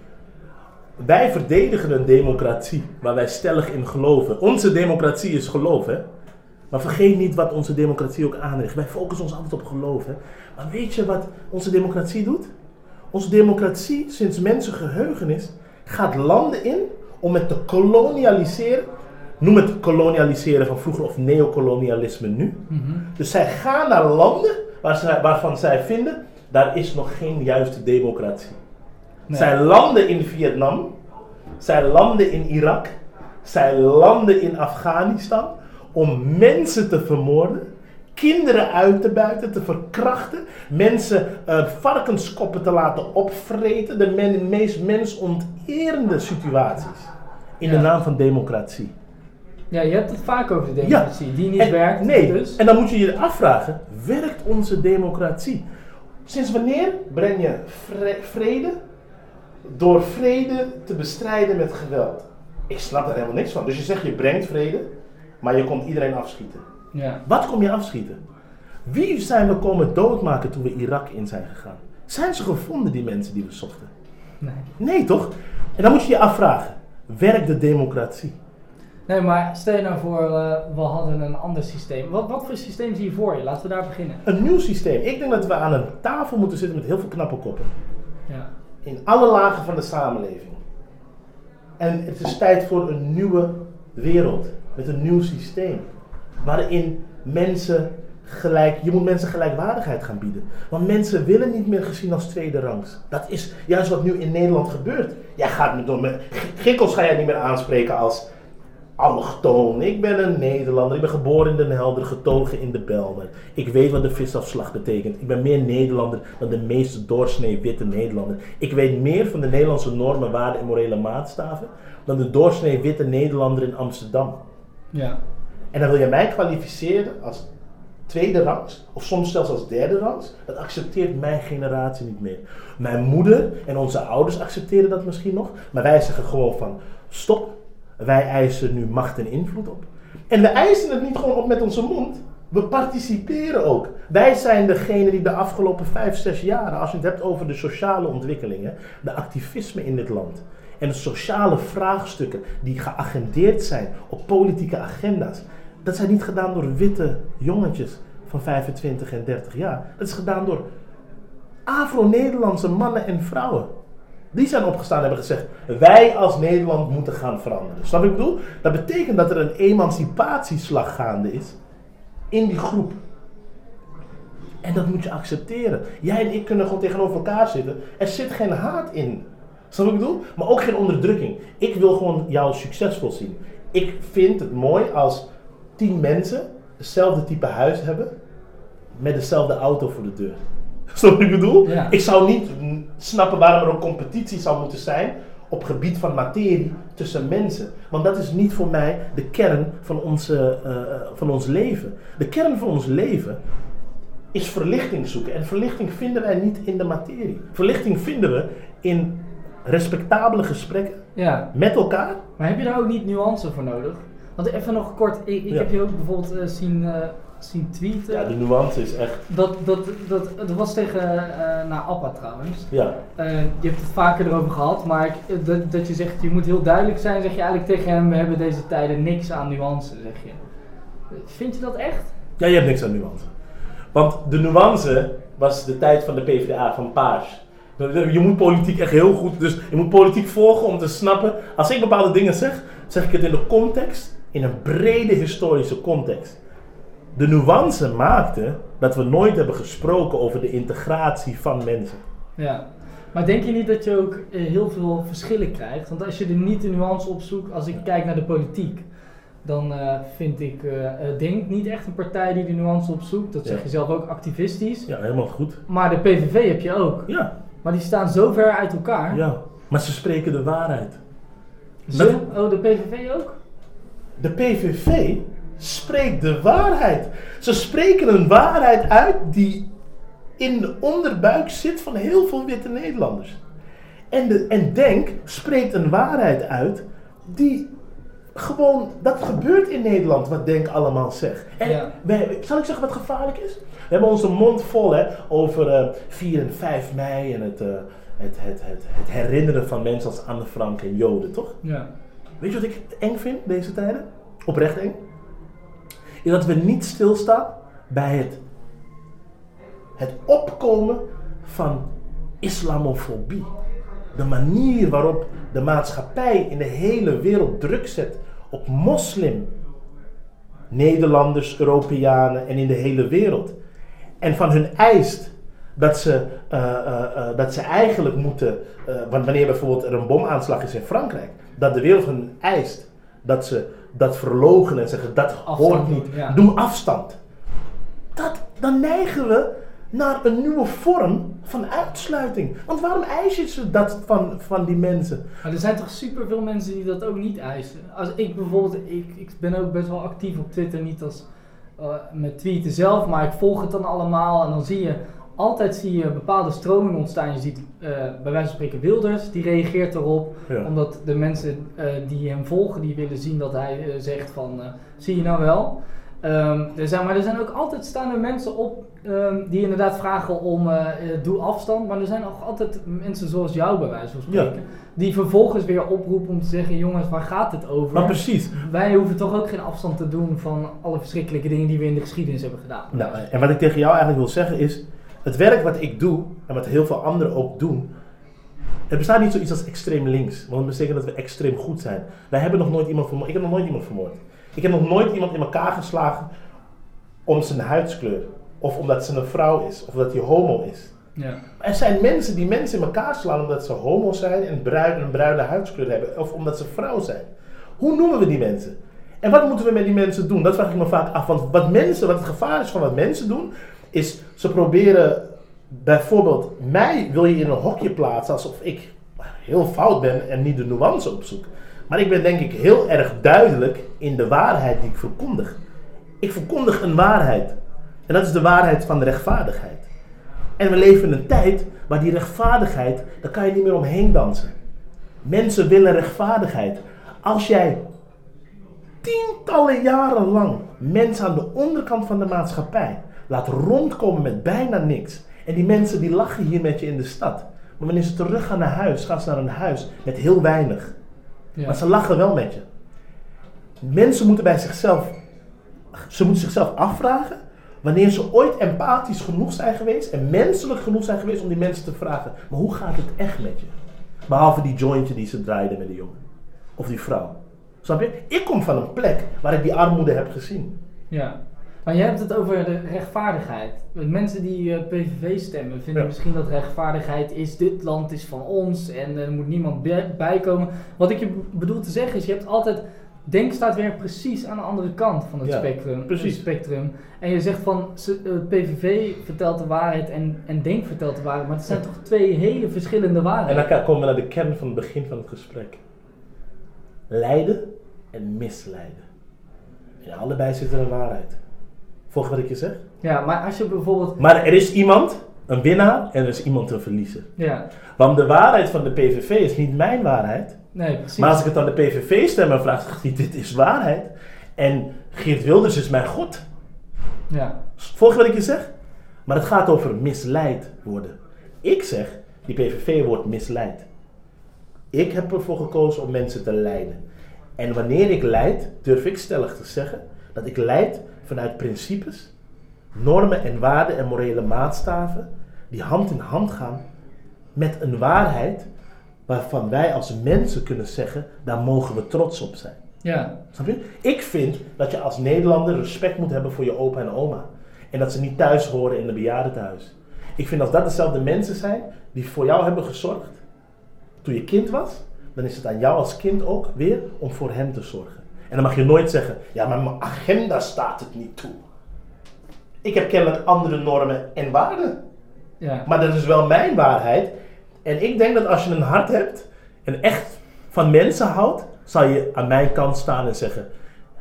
Wij verdedigen een democratie waar wij stellig in geloven. Onze democratie is geloof, hè. Maar vergeet niet wat onze democratie ook aanricht. Wij focussen ons altijd op geloof, hè. Maar weet je wat onze democratie doet? Onze democratie, sinds mensengeheugenis, gaat landen in om het te kolonialiseren. Noem het kolonialiseren van vroeger of neocolonialisme nu. Dus zij gaan naar landen waar zij, waarvan zij vinden, daar is nog geen juiste democratie.
Nee.
Zij landen in Vietnam, zij landen in Irak, zij landen in Afghanistan om mensen te vermoorden, kinderen uit te buiten, te verkrachten, mensen eh, varkenskoppen te laten opvreten, de men- meest mensonterende situaties. In de naam van democratie.
Ja, je hebt het vaak over de democratie, die niet
En-
werkt.
Nee,
Dus.
en dan moet je je afvragen, werkt onze democratie? Sinds wanneer breng je vre- vrede door vrede te bestrijden met geweld? Ik snap daar helemaal niks van. Dus je zegt je brengt vrede, maar je komt iedereen afschieten.
Ja.
Wat kom je afschieten? Wie zijn we komen doodmaken toen we Irak in zijn gegaan? Zijn ze gevonden, die mensen die we zochten?
Nee.
Nee, toch? En dan moet je je afvragen, werkt de democratie?
Nee, maar stel je nou voor, eh, we hadden een ander systeem. Wat, wat voor systeem zie je voor je? Laten we daar beginnen.
Een nieuw systeem. Ik denk dat we aan een tafel moeten zitten met heel veel knappe koppen.
Ja.
In alle lagen van de samenleving. En het is tijd voor een nieuwe wereld met een nieuw systeem. Waarin mensen gelijk, je moet mensen gelijkwaardigheid gaan bieden. Want mensen willen niet meer gezien als tweede rangs. Dat is juist wat nu in Nederland gebeurt. Jij gaat me door me, Gikkels ga jij niet meer aanspreken als allochtoon. Ik ben een Nederlander. Ik ben geboren in Den Helder, getogen in de Belmen. Ik weet wat de visafslag betekent. Ik ben meer Nederlander dan de meeste doorsnee witte Nederlander. Ik weet meer van de Nederlandse normen, waarden en morele maatstaven dan de doorsnee witte Nederlander in Amsterdam.
Ja.
En dan wil je mij kwalificeren als tweede rangs, of soms zelfs als derde rangs. Dat accepteert mijn generatie niet meer. Mijn moeder en onze ouders accepteren dat misschien nog, maar wij zeggen gewoon van stop. Wij eisen nu macht en invloed op. En we eisen het niet gewoon op met onze mond. We participeren ook. Wij zijn degene die de afgelopen vijf, zes jaren, als je het hebt over de sociale ontwikkelingen, de activisme in dit land en de sociale vraagstukken die geagendeerd zijn op politieke agenda's, dat zijn niet gedaan door witte jongetjes van 25 en 30 jaar. Dat is gedaan door Afro-Nederlandse mannen en vrouwen. Die zijn opgestaan en hebben gezegd: wij als Nederland moeten gaan veranderen. Snap ik bedoel? Dat betekent dat er een emancipatieslag gaande is in die groep. En dat moet je accepteren. Jij en ik kunnen gewoon tegenover elkaar zitten. Er zit geen haat in. Snap ik bedoel? Maar ook geen onderdrukking. Ik wil gewoon jou succesvol zien. Ik vind het mooi als tien mensen hetzelfde type huis hebben. Met dezelfde auto voor de deur. Snap wat ik bedoel?
Ja.
Ik zou niet snappen waarom er een competitie zou moeten zijn op gebied van materie tussen mensen. Want dat is niet voor mij de kern van, onze, eh, eh, van ons leven. De kern van ons leven is verlichting zoeken. En verlichting vinden wij niet in de materie. Verlichting vinden we in respectabele gesprekken
Ja.
met elkaar.
Maar heb je daar ook niet nuance voor nodig? Want even nog kort, ik, ik
Ja.
heb je ook bijvoorbeeld eh, zien, zien tweeten.
Ja, de nuance is echt.
Dat, dat, dat, dat was tegen, eh naar Appa trouwens.
Ja,
Eh, je hebt het vaker erover gehad, maar ik- dat, dat je zegt, je moet heel duidelijk zijn, zeg je eigenlijk tegen hem, we hebben deze tijden niks aan nuance, zeg je. Vind je dat echt?
ja je hebt niks aan nuance. Want de nuance was de tijd van de PvdA, van Paars. Je moet politiek echt heel goed, dus je moet politiek volgen om te snappen. Als ik bepaalde dingen zeg, zeg ik het in de context, in een brede historische context. De nuance maakte dat we nooit hebben gesproken over de integratie van mensen.
Ja. Maar denk je niet dat je ook eh, heel veel verschillen krijgt? Want als je er niet de nuance opzoekt, als ik kijk naar de politiek, dan eh, vind ik eh, Denk niet echt een partij die de nuance opzoekt. Dat zeg
Ja.
je zelf ook activistisch.
Ja, helemaal goed.
Maar de PVV heb je ook.
Ja,
Maar die staan zo ver uit elkaar.
ja. Maar ze spreken de waarheid.
Ze? Oh, de PVV ook?
De PVV spreekt de waarheid. Ze spreken een waarheid uit die in de onderbuik zit van heel veel witte Nederlanders. En, de, en Denk spreekt een waarheid uit die gewoon, dat gebeurt in Nederland wat Denk allemaal zegt. En
Ja.
wij, zal ik zeggen wat gevaarlijk is? We hebben onze mond vol hè, over eh 4 en 5 mei en het, eh, het, het, het, het herinneren van mensen als Anne Frank en Joden, toch?
Ja.
Weet je wat ik eng vind deze tijden? Oprecht eng. Is dat we niet stilstaan bij het, het opkomen van islamofobie. De manier waarop de maatschappij in de hele wereld druk zet op moslim. Nederlanders, Europeanen en in de hele wereld. En van hun eist dat ze, eh, eh, eh, dat ze eigenlijk moeten, want wanneer bijvoorbeeld er een bomaanslag is in Frankrijk, dat de wereld hun eist dat ze dat verlogen en zeggen dat
Afstand
hoort niet,
ja.
doe afstand. Dat, dan neigen we naar een nieuwe vorm van uitsluiting. Want waarom eis je ze dat van, van die mensen?
Maar er zijn toch superveel mensen die dat ook niet eisen. Als ik bijvoorbeeld, ik, ik ben ook best wel actief op Twitter, niet als eh, met tweeten zelf, maar ik volg het dan allemaal en dan zie je, altijd zie je bepaalde stromingen ontstaan. Je ziet eh, bij wijze van spreken Wilders, die reageert erop,
Ja.
omdat de mensen eh, die hem volgen, die willen zien dat hij eh, zegt van, zie je nou wel? Ehm, er zijn, maar er zijn ook altijd staan er mensen op ehm, die inderdaad vragen om doe afstand. Maar er zijn ook altijd mensen zoals jou bij wijze van spreken. Die vervolgens weer oproepen om te zeggen, jongens, waar gaat het over?
Maar precies.
Wij hoeven toch ook geen afstand te doen van alle verschrikkelijke dingen die we in de geschiedenis hebben gedaan.
Nou, en wat ik tegen jou eigenlijk wil zeggen is, het werk wat ik doe en wat heel veel anderen ook doen, Het bestaat niet zoiets als extreem links, want dat betekent dat we extreem goed zijn. Wij hebben nog nooit iemand vermoord. Ik heb nog nooit iemand vermoord. Ik heb nog nooit iemand in elkaar geslagen om zijn huidskleur. Of omdat ze een vrouw is, of omdat hij homo is.
Ja.
Er zijn mensen die mensen in elkaar slaan omdat ze homo zijn en bruin, een bruine huidskleur hebben. Of omdat ze vrouw zijn. Hoe noemen we die mensen? En wat moeten we met die mensen doen? Dat vraag ik me vaak af. Want wat mensen, wat het gevaar is van wat mensen doen, is ze proberen bijvoorbeeld mij wil je in een hokje plaatsen alsof ik heel fout ben en niet de nuance opzoek. Maar ik ben denk ik heel erg duidelijk in de waarheid die ik verkondig. Ik verkondig een waarheid. En dat is de waarheid van de rechtvaardigheid. En we leven in een tijd waar die rechtvaardigheid, daar kan je niet meer omheen dansen. Mensen willen rechtvaardigheid. Als jij tientallen jaren lang mensen aan de onderkant van de maatschappij laat rondkomen met bijna niks. En die mensen die lachen hier met je in de stad. Maar wanneer ze terug gaan naar huis, gaan ze naar een huis met heel weinig.
Ja.
Maar ze lachen wel met je. Mensen moeten bij zichzelf, ze moeten zichzelf afvragen wanneer ze ooit empathisch genoeg zijn geweest en menselijk genoeg zijn geweest om die mensen te vragen, maar hoe gaat het echt met je? Behalve die jointje die ze draaiden met die jongen. Of die vrouw. Snap je? Ik kom van een plek waar ik die armoede heb gezien.
Ja. Maar jij hebt het over de rechtvaardigheid. Mensen die eh, PVV stemmen vinden
Ja.
misschien dat rechtvaardigheid is, dit land is van ons en er moet niemand bij- bijkomen. Wat ik je bedoel te zeggen is, je hebt altijd, Denk staat weer precies aan de andere kant van het
Ja,
spectrum,
precies.
spectrum. En je zegt van, eh, PVV vertelt de waarheid en, en Denk vertelt de waarheid, maar het zijn toch twee hele verschillende
En
waarheden.
dan komen we naar de kern van het begin van het gesprek. Lijden en misleiden. In allebei zit er een waarheid. Volg wat ik je zeg?
Ja, maar als je bijvoorbeeld,
Maar er is iemand een winnaar en er is iemand een verliezer.
ja,
Want de waarheid van de PVV is niet mijn waarheid.
nee precies.
Maar als ik het aan de PVV stem en vraag, dit is waarheid. En Geert Wilders is mijn God.
Ja,
Volg wat ik je zeg? Maar het gaat over misleid worden. Ik zeg, die PVV wordt misleid. Ik heb ervoor gekozen om mensen te leiden. En wanneer ik leid, durf ik stellig te zeggen dat ik leid vanuit principes, normen en waarden en morele maatstaven die hand in hand gaan met een waarheid waarvan wij als mensen kunnen zeggen, daar mogen we trots op zijn.
ja,
Snap je? Ik vind dat je als Nederlander respect moet hebben voor je opa en oma. En dat ze niet thuis horen in een bejaardentehuis. Ik vind als dat dezelfde mensen zijn die voor jou hebben gezorgd toen je kind was, dan is het aan jou als kind ook weer om voor hen te zorgen. En dan mag je nooit zeggen, ja maar mijn agenda staat het niet toe. Ik heb kennelijk andere normen en waarden.
ja.
Maar dat is wel mijn waarheid. En ik denk dat als je een hart hebt en echt van mensen houdt, zal je aan mijn kant staan en zeggen: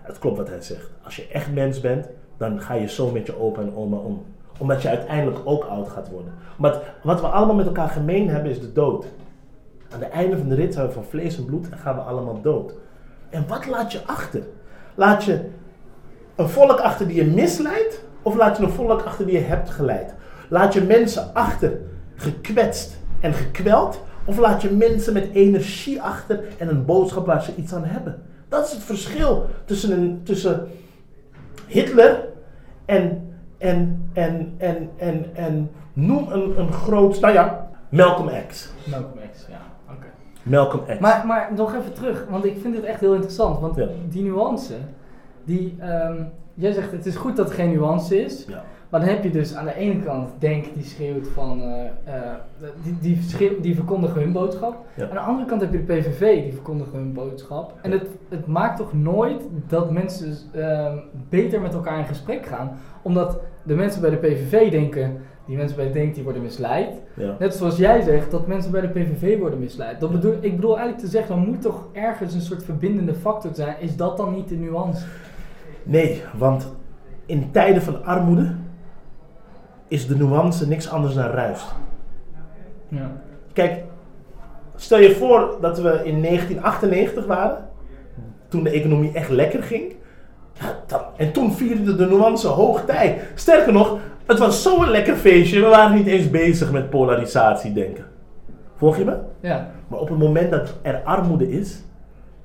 Het klopt wat hij zegt. Als je echt mens bent, dan ga je zo met je opa en oma om. Omdat je uiteindelijk ook oud gaat worden. Maar wat we allemaal met elkaar gemeen hebben is de dood. Aan het einde van de rit zijn we van vlees en bloed en gaan we allemaal dood. En wat laat je achter? Laat je een volk achter die je misleidt? Of laat je een volk achter die je hebt geleid? Laat je mensen achter gekwetst en gekweld? Of laat je mensen met energie achter en een boodschap waar ze iets aan hebben? Dat is het verschil tussen, een, tussen Hitler en, en, en, en, en, en noem een, een groot, nou ja, Malcolm X.
Malcolm X, ja.
Malcolm X.
Maar, maar nog even terug, want ik vind dit echt heel interessant. Want
Ja.
die nuance, die, ehm, jij zegt het is goed dat er geen nuance is.
ja.
Maar dan heb je dus aan de ene kant Denk die schreeuwt van, eh, eh, die, die, schreeuw- die verkondigen hun boodschap.
Ja.
Aan de andere kant heb je de PVV die verkondigen hun boodschap. En het, het maakt toch nooit dat mensen ehm, beter met elkaar in gesprek gaan. Omdat de mensen bij de PVV denken, die mensen bij Denk die worden misleid.
ja.
Net zoals jij zegt, dat mensen bij de PVV worden misleid. Dat bedoel, ik bedoel eigenlijk te zeggen, er moet toch ergens een soort verbindende factor zijn. Is dat dan niet de nuance?
Nee, want in tijden van armoede is de nuance niks anders dan ruis.
Ja.
Kijk, stel je voor dat we in 1998 waren, toen de economie echt lekker ging. Ja, dan, en toen vierde de nuance hoogtij. Sterker nog, het was zo'n lekker feestje, we waren niet eens bezig met polarisatie denken. Volg je me?
Ja.
Maar op het moment dat er armoede is,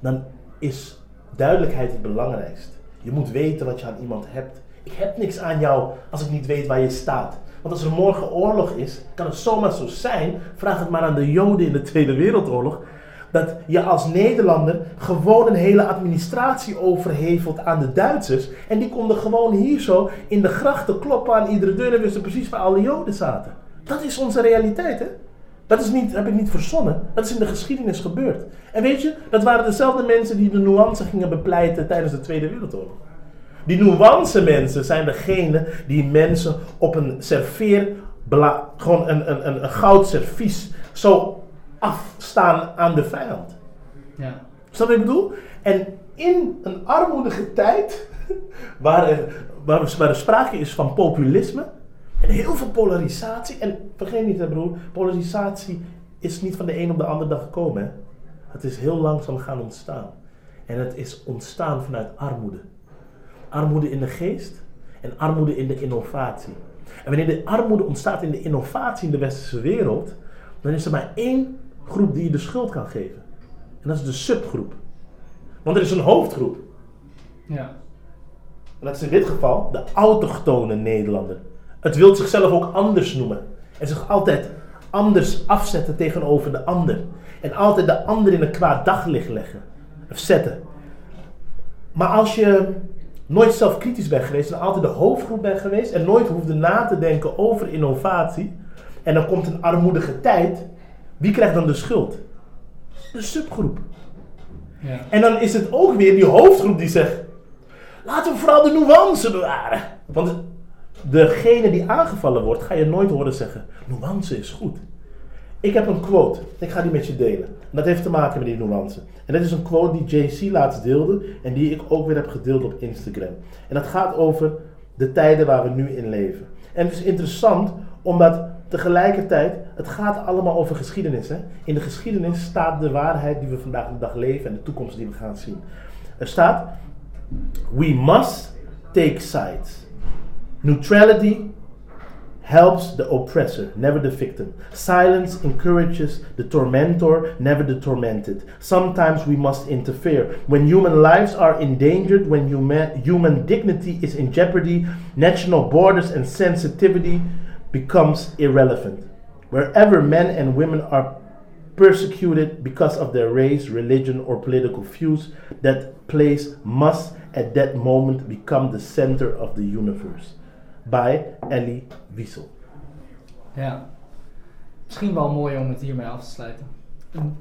dan is duidelijkheid het belangrijkst. Je moet weten wat je aan iemand hebt. Ik heb niks aan jou als ik niet weet waar je staat. Want als er morgen oorlog is, kan het zomaar zo zijn, vraag het maar aan de Joden in de Tweede Wereldoorlog, dat je als Nederlander gewoon een hele administratie overhevelt aan de Duitsers. En die konden gewoon hier zo in de grachten kloppen aan iedere deur en wisten precies waar alle Joden zaten. Dat is onze realiteit, hè? Dat is niet, heb ik niet verzonnen. Dat is in de geschiedenis gebeurd. En weet je, dat waren dezelfde mensen die de nuance gingen bepleiten tijdens de Tweede Wereldoorlog. Die nuance mensen zijn degene die mensen op een serveer, gewoon een, een, een, een goud servies, zo afstaan aan de vijand.
Ja.
Snap je wat ik bedoel? En in een armoedige tijd, waar er, waar, er- waar er sprake is van populisme en heel veel polarisatie. En vergeet niet, hè, broer, polarisatie is niet van de een op de andere dag gekomen. Hè? Het is heel langzaam gaan ontstaan. En het is ontstaan vanuit armoede. Armoede in de geest en armoede in de innovatie. En wanneer de armoede ontstaat in de innovatie in de westerse wereld, dan is er maar één groep die je de schuld kan geven. En dat is de subgroep. Want er is een hoofdgroep.
Ja.
En dat is in dit geval de autochtone Nederlander. Het wil zichzelf ook anders noemen. En zich altijd anders afzetten tegenover de ander. En altijd de ander in een kwaad daglicht leggen. Of zetten. Maar als je nooit zelfkritisch bent geweest en altijd de hoofdgroep bent geweest en nooit hoefde na te denken over innovatie. En dan komt een armoedige tijd. Wie krijgt dan de schuld? De subgroep.
Ja.
En dan is het ook weer die hoofdgroep die zegt: laten we vooral de nuance bewaren. Want degene die aangevallen wordt, ga je nooit horen zeggen: nuance is goed. Ik heb een quote, ik ga die met je delen. En dat heeft te maken met die nuance. En dat is een quote die JC laatst deelde en die ik ook weer heb gedeeld op Instagram. En dat gaat over de tijden waar we nu in leven. En het is interessant omdat tegelijkertijd, het gaat allemaal over geschiedenis. Hè? In de geschiedenis staat de waarheid die we vandaag de dag leven en de toekomst die we gaan zien. Er staat, we must take sides. Neutrality helps the oppressor, never the victim. Silence encourages the tormentor, never the tormented. Sometimes we must interfere. When human lives are endangered, when human, human dignity is in jeopardy, national borders and sensitivity becomes irrelevant. Wherever men and women are persecuted because of their race, religion, or political views, that place must at that moment become the center of the universe. By Elie Wiesel.
Ja. Misschien wel mooi om het hiermee af te sluiten.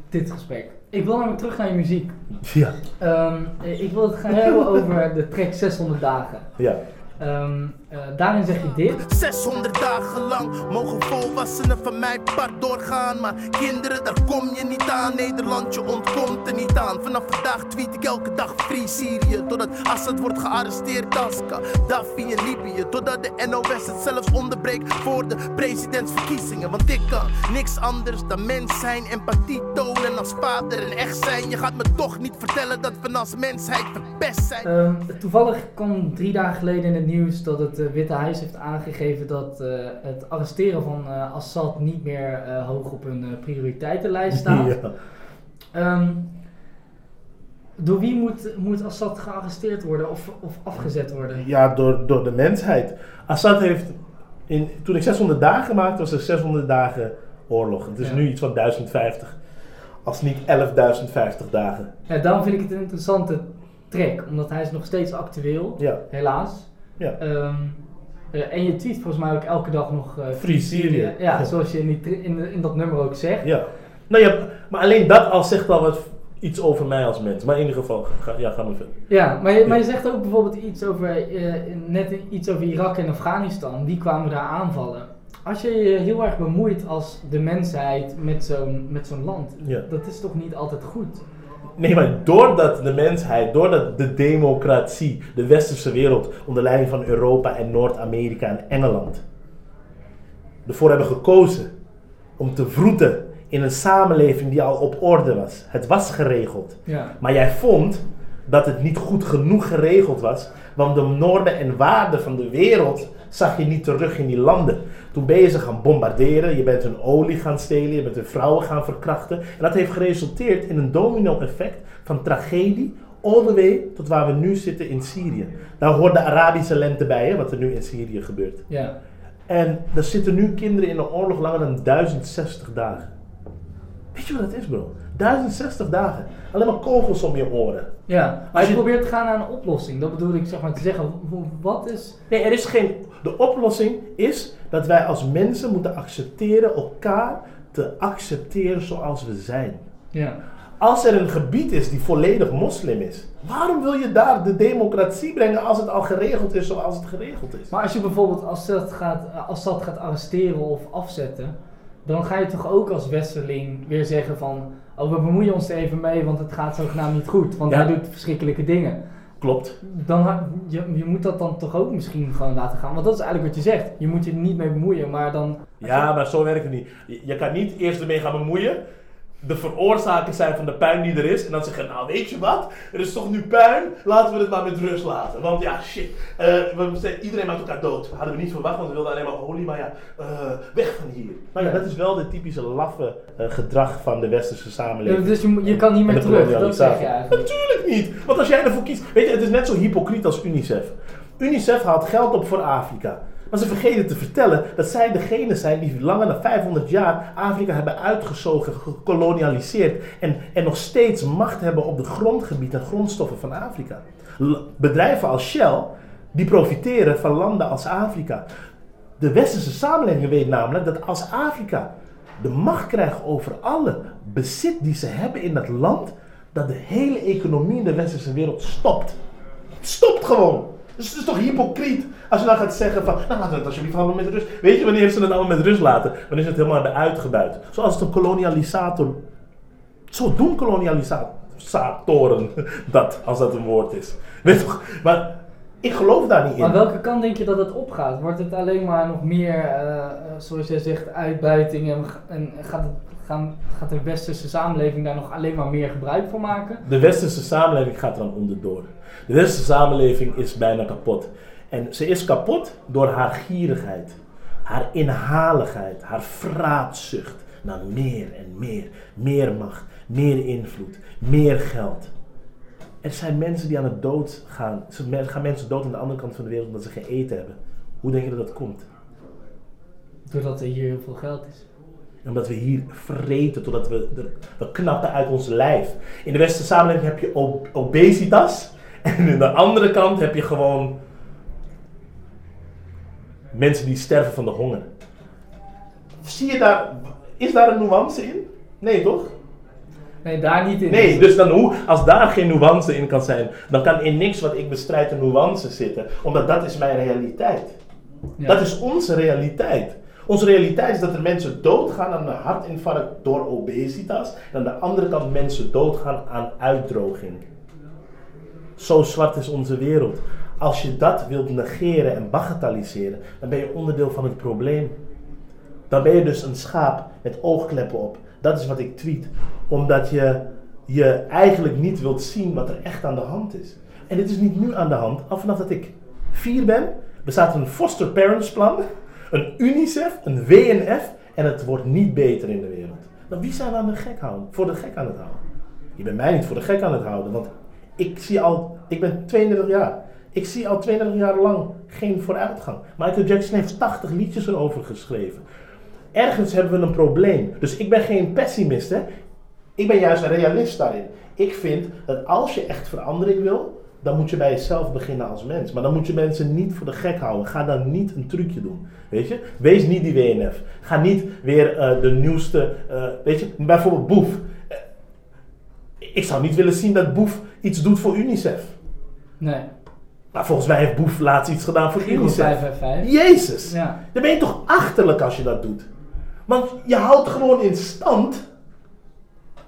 Dit gesprek. Ik wil namelijk terug naar je muziek.
Ja,
Ehm, ik wil het gaan hebben over de track 600 dagen.
ja.
Ehm, eh, daarin zeg je dit.
600 dagen lang mogen volwassenen van mijn part doorgaan. Maar kinderen, daar kom je niet aan. Nederland, je ontkomt er niet aan. Vanaf vandaag tweet ik elke dag Free Syrië. Totdat Assad wordt gearresteerd als Gaddafi in Libië. Totdat de NOS het zelfs onderbreekt voor de presidentsverkiezingen. Want ik kan niks anders dan mens zijn, empathie tonen als vader en echt zijn. Je gaat me toch niet vertellen dat we als mensheid verpest zijn.
Ehm, toevallig kwam drie dagen geleden in het nieuws dat het eh, Witte Huis heeft aangegeven dat eh, het arresteren van eh, Assad niet meer hoog op hun prioriteitenlijst staat.
ja.
Ehm, door wie moet, moet Assad gearresteerd worden of, of afgezet worden?
Ja, door, door de mensheid. Assad heeft, in, toen ik 600 dagen maakte, was er 600 dagen oorlog. Het is
Ja.
nu iets van 1050. Als niet 11.050 dagen.
Ja, daarom vind ik het een interessante track, omdat hij is nog steeds actueel,
Ja,
helaas.
Ja.
Ehm, eh, en je tweet volgens mij ook elke dag nog... eh,
Free Syrië.
Ja, zoals je in, die, in, in dat nummer ook zegt.
Ja. Nou ja, maar alleen dat al zegt al wat iets over mij als mens. Maar in ieder geval, ga, ja, ga maar verder.
Ja, maar je, maar je zegt ook bijvoorbeeld iets over, eh, net iets over Irak en Afghanistan. Die kwamen daar aanvallen. Als je je heel erg bemoeit als de mensheid met zo'n met zo'n land,
Ja.
dat is toch niet altijd goed?
Nee, maar doordat de mensheid, doordat de democratie, de westerse wereld, onder leiding van Europa en Noord-Amerika en Engeland, ervoor hebben gekozen om te vroeten in een samenleving die al op orde was. Het was geregeld.
Ja.
Maar jij vond dat het niet goed genoeg geregeld was, want de normen en waarden van de wereld zag je niet terug in die landen. Toen ben je ze gaan bombarderen, je bent hun olie gaan stelen, je bent hun vrouwen gaan verkrachten. En dat heeft geresulteerd in een domino-effect van tragedie, all the way tot waar we nu zitten in Syrië. Daar hoort de Arabische lente bij, hè, wat er nu in Syrië gebeurt.
Ja.
En er zitten nu kinderen in een oorlog langer dan 1060 dagen. Weet je wat dat is, bro? 1060 dagen. Alleen maar kogels om je oren.
Ja, maar
Als
je
je-
probeert te gaan naar een oplossing. Dat bedoel ik zeg maar te zeggen. Wat is...
Nee, er is geen. De oplossing is dat wij als mensen moeten accepteren elkaar te accepteren zoals we zijn.
Ja.
Als er een gebied is die volledig moslim is, waarom wil je daar de democratie brengen als het al geregeld is zoals het geregeld is?
Maar als je bijvoorbeeld Assad gaat, Assad gaat arresteren of afzetten, dan ga je toch ook als westerling weer zeggen van, oh we bemoeien ons er even mee, want het gaat zogenaamd niet goed, want
Ja.
hij doet verschrikkelijke dingen.
Klopt.
Dan, je, je moet dat dan toch ook misschien gewoon laten gaan, want dat is eigenlijk wat je zegt. Je moet je er niet mee bemoeien, maar dan...
Ja, maar zo werkt het niet. Je, je kan niet eerst ermee gaan bemoeien, de veroorzaker zijn van de puin die er is, en dan zeggen, nou weet je wat, er is toch nu puin, laten we het maar met rust laten. Want ja, shit, eh, we, iedereen maakt elkaar dood. Hadden we niet verwacht, want we wilden alleen maar olie, maar ja, eh, weg van hier. Maar ja, dat is wel de typische laffe eh, gedrag van de westerse samenleving.
Dus je, je kan niet meer terug, dat zeg je eigenlijk.
Natuurlijk niet. Want als jij ervoor kiest. Weet je, het is net zo hypocriet als UNICEF. UNICEF haalt geld op voor Afrika. Maar ze vergeten te vertellen dat zij degene zijn die langer dan 500 jaar Afrika hebben uitgezogen, gekolonialiseerd. En, en nog steeds macht hebben op de grondgebied en grondstoffen van Afrika. Bedrijven als Shell, die profiteren van landen als Afrika. De westerse samenleving weet namelijk dat als Afrika de macht krijgt over alle bezit die ze hebben in dat land, dat de hele economie in de westerse wereld stopt. Stopt gewoon. Dus het is toch hypocriet als je dan gaat zeggen van, nou laten we het alsjeblieft allemaal met rust. Weet je wanneer ze het allemaal met rust laten? Wanneer ze het helemaal hebben uitgebuit. Zoals een kolonialisator, zo doen kolonialisatoren dat, als dat een woord is. Weet je toch? Maar ik geloof daar niet in.
Maar welke kant denk je dat het opgaat? Wordt het alleen maar nog meer, eh, eh, zoals jij zegt, uitbuiting en, en gaat, het, gaan, gaat de westerse samenleving daar nog alleen maar meer gebruik van maken?
De westerse samenleving gaat er dan onderdoor. De westerse samenleving is bijna kapot. En ze is kapot door haar gierigheid, haar inhaligheid, haar vraatzucht naar meer en meer. Meer macht, meer invloed, meer geld. Er zijn mensen die aan het dood gaan. Er gaan mensen dood aan de andere kant van de wereld omdat ze geen eten hebben. Hoe denk je dat dat komt?
Doordat er hier heel veel geld is.
Omdat we hier vreten totdat we, we knappen uit ons lijf. In de westerse samenleving heb je ob- obesitas. En aan de andere kant heb je gewoon mensen die sterven van de honger. Zie je daar, is daar een nuance in? Nee, toch?
Nee, daar niet in.
Nee, dus dan hoe, als daar geen nuance in kan zijn, dan kan in niks wat ik bestrijd een nuance zitten. Omdat dat is mijn realiteit.
Ja.
Dat is onze realiteit. Onze realiteit is dat er mensen doodgaan aan een hartinfarct door obesitas. En aan de andere kant mensen doodgaan aan uitdroging. Zo zwart is onze wereld. Als je dat wilt negeren en bagatelliseren, dan ben je onderdeel van het probleem. Dan ben je dus een schaap met oogkleppen op. Dat is wat ik tweet. Omdat je je eigenlijk niet wilt zien wat er echt aan de hand is. En dit is niet nu aan de hand. Al vanaf dat ik vier ben, bestaat een foster parents plan, een UNICEF, een WNF en het wordt niet beter in de wereld. Dan wie zijn we aan de gek houden? Voor de gek aan het houden? Je bent mij niet voor de gek aan het houden, want ik zie al, ik ben 32 jaar. Ik zie al 32 jaar lang geen vooruitgang. Michael Jackson heeft 80 liedjes erover geschreven. Ergens hebben we een probleem. Dus ik ben geen pessimist, hè. Ik ben juist een realist daarin. Ik vind dat als je echt verandering wil, dan moet je bij jezelf beginnen als mens. Maar dan moet je mensen niet voor de gek houden. Ga dan niet een trucje doen. Weet je? Wees niet die WNF. Ga niet weer eh, de nieuwste. eh, weet je, bijvoorbeeld Boef. Eh, ik zou niet willen zien dat Boef iets doet voor UNICEF.
Nee.
Maar volgens mij heeft Boef laatst iets gedaan voor
Giro
UNICEF.
555.
Jezus!
Ja.
Dan ben je toch achterlijk als je dat doet. Want je houdt gewoon in stand.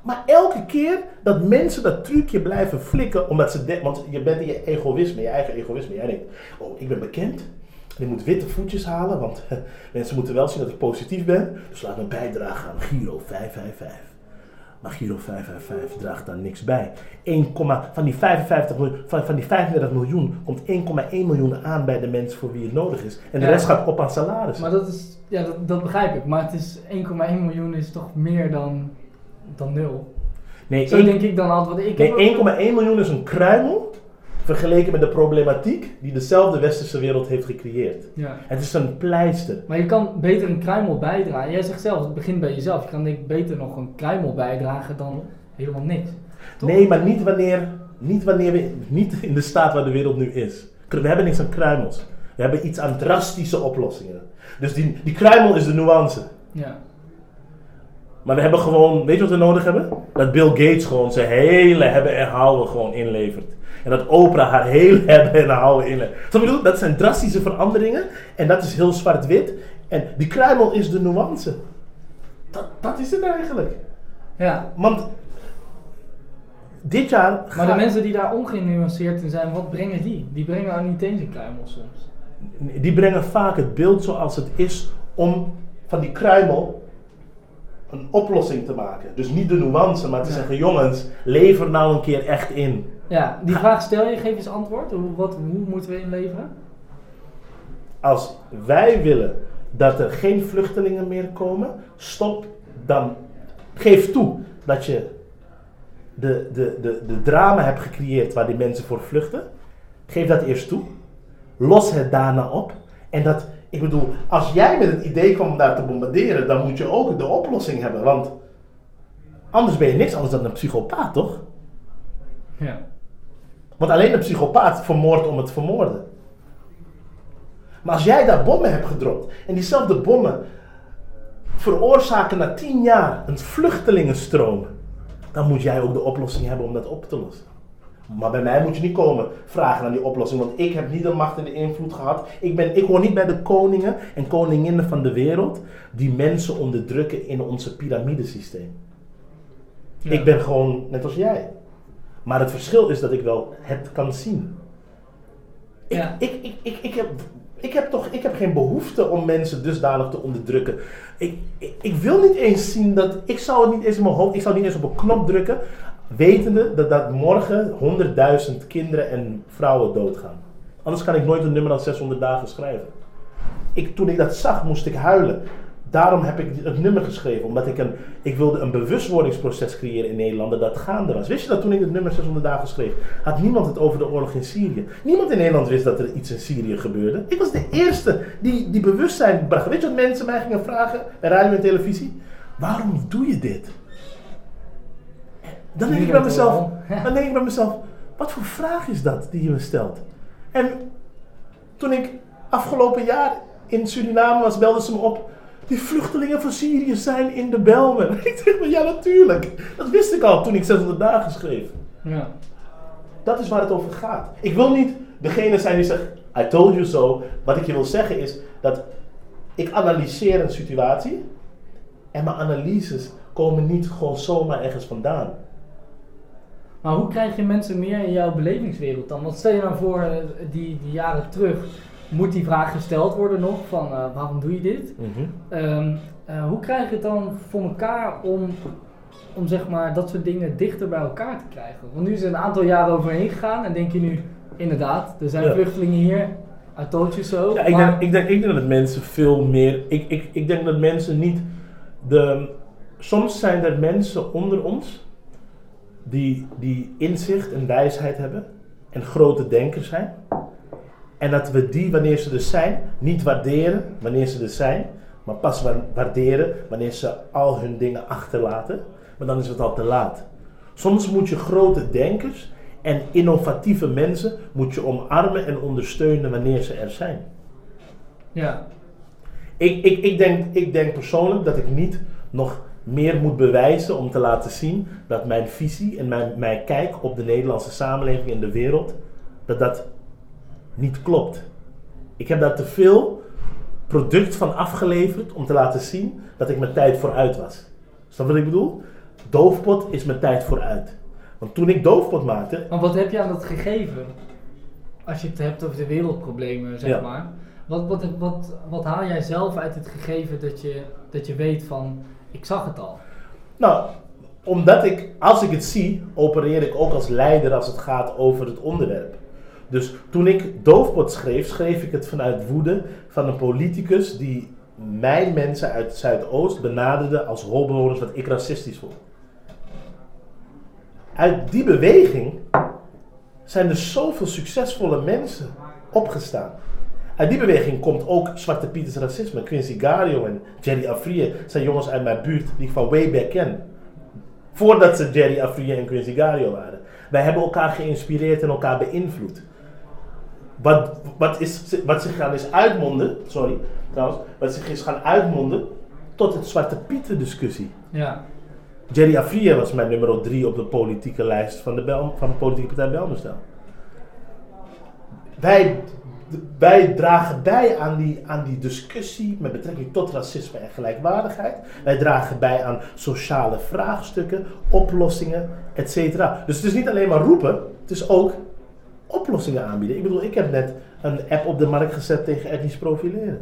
Maar elke keer dat mensen dat trucje blijven flikken, omdat ze denken, want je bent in je egoïsme, je eigen egoïsme. Jij denkt, oh, ik ben bekend. En ik moet witte voetjes halen, want mensen moeten wel zien dat ik positief ben. Dus laat me bijdragen aan Giro 555. Maar Giro 555 draagt daar niks bij. 1, van, die 55 miljoen, van, van die 35 miljoen komt 1,1 miljoen aan bij de mensen voor wie het nodig is. En de
Ja.
rest gaat op aan salaris.
Maar dat is, ja, dat, dat begrijp ik. Maar het is 1,1 miljoen is toch meer dan, dan nul.
Nee,
Zo denk ik dan altijd. Want ik
nee
ook-
1,1 miljoen is een kruimel vergeleken met de problematiek die dezelfde westerse wereld heeft gecreëerd.
Ja.
Het is een pleister.
Maar je kan beter een kruimel bijdragen. Jij zegt zelf, het begint bij jezelf. Je kan denk ik beter nog een kruimel bijdragen dan helemaal niks. Toch?
Nee, maar niet wanneer, niet wanneer we niet in de staat waar de wereld nu is. We hebben niks aan kruimels. We hebben iets aan drastische oplossingen. Dus die, die kruimel is de nuance.
Ja.
Maar we hebben gewoon, weet je wat we nodig hebben? Dat Bill Gates gewoon zijn hele hebben en houden gewoon inlevert. En dat Oprah haar hele hebben en. Snap je ik bedoel? Dat zijn drastische veranderingen. En dat is heel zwart-wit. En die kruimel is de nuance. Dat, dat is het eigenlijk.
ja.
Want dit jaar
Maar de mensen die daar ongenuanceerd in zijn, wat brengen die? Die brengen niet eens een kruimel soms.
die brengen vaak het beeld zoals het is om van die kruimel een oplossing te maken. Dus niet de nuance, maar te
Ja.
zeggen, jongens, lever nou een keer echt in.
Ja, die vraag stel je, geef eens antwoord. Hoe, wat, hoe moeten we inleveren?
Als wij willen dat er geen vluchtelingen meer komen, stop dan. Geef toe dat je de, de, de, de drama hebt gecreëerd waar die mensen voor vluchten. Geef dat eerst toe. Los het daarna op. En dat, ik bedoel, als jij met het idee kwam om daar te bombarderen, dan moet je ook de oplossing hebben. Want anders ben je niks anders dan een psychopaat, toch?
Ja.
Want alleen een psychopaat vermoordt om het vermoorden. Maar als jij daar bommen hebt gedropt en diezelfde bommen veroorzaken na tien jaar een vluchtelingenstroom, dan moet jij ook de oplossing hebben om dat op te lossen. Maar bij mij moet je niet komen vragen naar die oplossing, want ik heb niet de macht en de invloed gehad. Ik, ben, ik hoor niet bij de koningen en koninginnen van de wereld die mensen onderdrukken in onze piramidesysteem.
Ja.
Ik ben gewoon net als jij. Maar het verschil is dat ik wel het kan zien. Ik,
Ja.
ik, ik, ik, ik, heb, ik, heb toch, ik heb geen behoefte om mensen dusdanig te onderdrukken. Ik, ik, ik wil niet eens zien dat. Ik zou het niet eens in mijn hoofd. Ik zou niet eens op een knop drukken. Wetende dat, dat morgen 100.000 kinderen en vrouwen doodgaan. Anders kan ik nooit een nummer dan 600 dagen schrijven. Ik, toen ik dat zag, moest ik huilen. Daarom heb ik het nummer geschreven. Omdat ik een, ik wilde een bewustwordingsproces creëren in Nederland dat gaande was. Wist je dat toen ik het nummer 600 dagen schreef, had niemand het over de oorlog in Syrië. Niemand in Nederland wist dat er iets in Syrië gebeurde. Ik was de eerste die, die bewustzijn bracht. Weet je wat mensen mij gingen vragen bij radio en televisie? Waarom doe je dit? Dan denk ik bij mezelf, dan denk ik bij mezelf, wat voor vraag is dat die je me stelt? En toen ik afgelopen jaar in Suriname was, belden ze me op. Die vluchtelingen van Syrië zijn in de Belmen. Ik zeg maar, ja natuurlijk. Dat wist ik al toen ik 600 dagen schreef.
Ja.
Dat is waar het over gaat. Ik wil niet degene zijn die zegt, I told you so. Wat ik je wil zeggen is dat ik analyseer een situatie. En mijn analyses komen niet gewoon zomaar ergens vandaan.
Maar hoe krijg je mensen meer in jouw belevingswereld dan? Want stel je nou voor, eh, die, die jaren terug, moet die vraag gesteld worden nog van eh, waarom doe je dit? Ehm, eh, hoe krijg je het dan voor elkaar om, om zeg maar, dat soort dingen dichter bij elkaar te krijgen? Want nu is er een aantal jaren overheen gegaan en denk je nu, inderdaad, er zijn
Ja.
vluchtelingen hier, I told you so.
Ja, ik,
maar-
denk, ik, denk, ik denk dat mensen veel meer. Ik, ik, ik denk dat mensen niet. De, soms zijn er mensen onder ons die, die inzicht en wijsheid hebben en grote denkers zijn. En dat we die, wanneer ze er zijn, niet waarderen wanneer ze er zijn, maar pas wa- waarderen wanneer ze al hun dingen achterlaten. Maar dan is het al te laat. Soms moet je grote denkers en innovatieve mensen moet je omarmen en ondersteunen wanneer ze er zijn.
ja.
Ik, ik, ik, denk, ik denk persoonlijk dat ik niet nog meer moet bewijzen om te laten zien dat mijn visie en mijn, mijn kijk op de Nederlandse samenleving en de wereld, dat dat niet klopt. Ik heb daar te veel product van afgeleverd om te laten zien dat ik mijn tijd vooruit was. Snap je wat ik bedoel? Doofpot is mijn tijd vooruit. Want toen ik Doofpot maakte,
Maar wat heb je aan dat gegeven? Als je het hebt over de wereldproblemen, zeg
Ja.
maar. Wat, wat, wat, wat haal jij zelf uit het gegeven dat je, dat je weet van, ik zag het al?
Nou, omdat ik, als ik het zie, opereer ik ook als leider als het gaat over het onderwerp. Dus toen ik Doofpot schreef, schreef ik het vanuit woede van een politicus die mijn mensen uit het Zuidoost benaderde als holbewoners wat ik racistisch vond. Uit die beweging zijn er zoveel succesvolle mensen opgestaan. Uit die beweging komt ook Zwarte Pieters racisme. Quincy Gario en Jerry Afrië zijn jongens uit mijn buurt die ik van way back ken. Voordat ze Jerry Afrië en Quincy Gario waren. Wij hebben elkaar geïnspireerd en elkaar beïnvloed. Wat, wat, is, wat zich gaan is uitmonden, sorry trouwens, wat zich is gaan uitmonden tot het Zwarte Pieten discussie.
Ja.
Jerry Afrië was mijn nummer 3 op de politieke lijst van de, Bel, van de politieke partij Belmestel. Wij, wij dragen bij aan die, aan die discussie met betrekking tot racisme en gelijkwaardigheid. Wij dragen bij aan sociale vraagstukken, oplossingen, etc. Dus het is niet alleen maar roepen, het is ook oplossingen aanbieden. Ik bedoel, ik heb net een app op de markt gezet tegen etnisch profileren.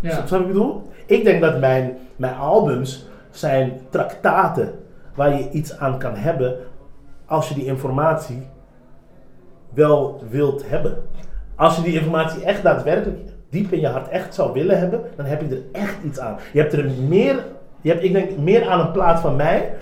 Ja.
Snap je wat ik bedoel? Ik denk dat mijn, mijn albums zijn traktaten waar je iets aan kan hebben als je die informatie wel wilt hebben. Als je die informatie echt daadwerkelijk diep in je hart echt zou willen hebben, dan heb je er echt iets aan. Je hebt er meer, je hebt, ik denk, meer aan een plaat van mij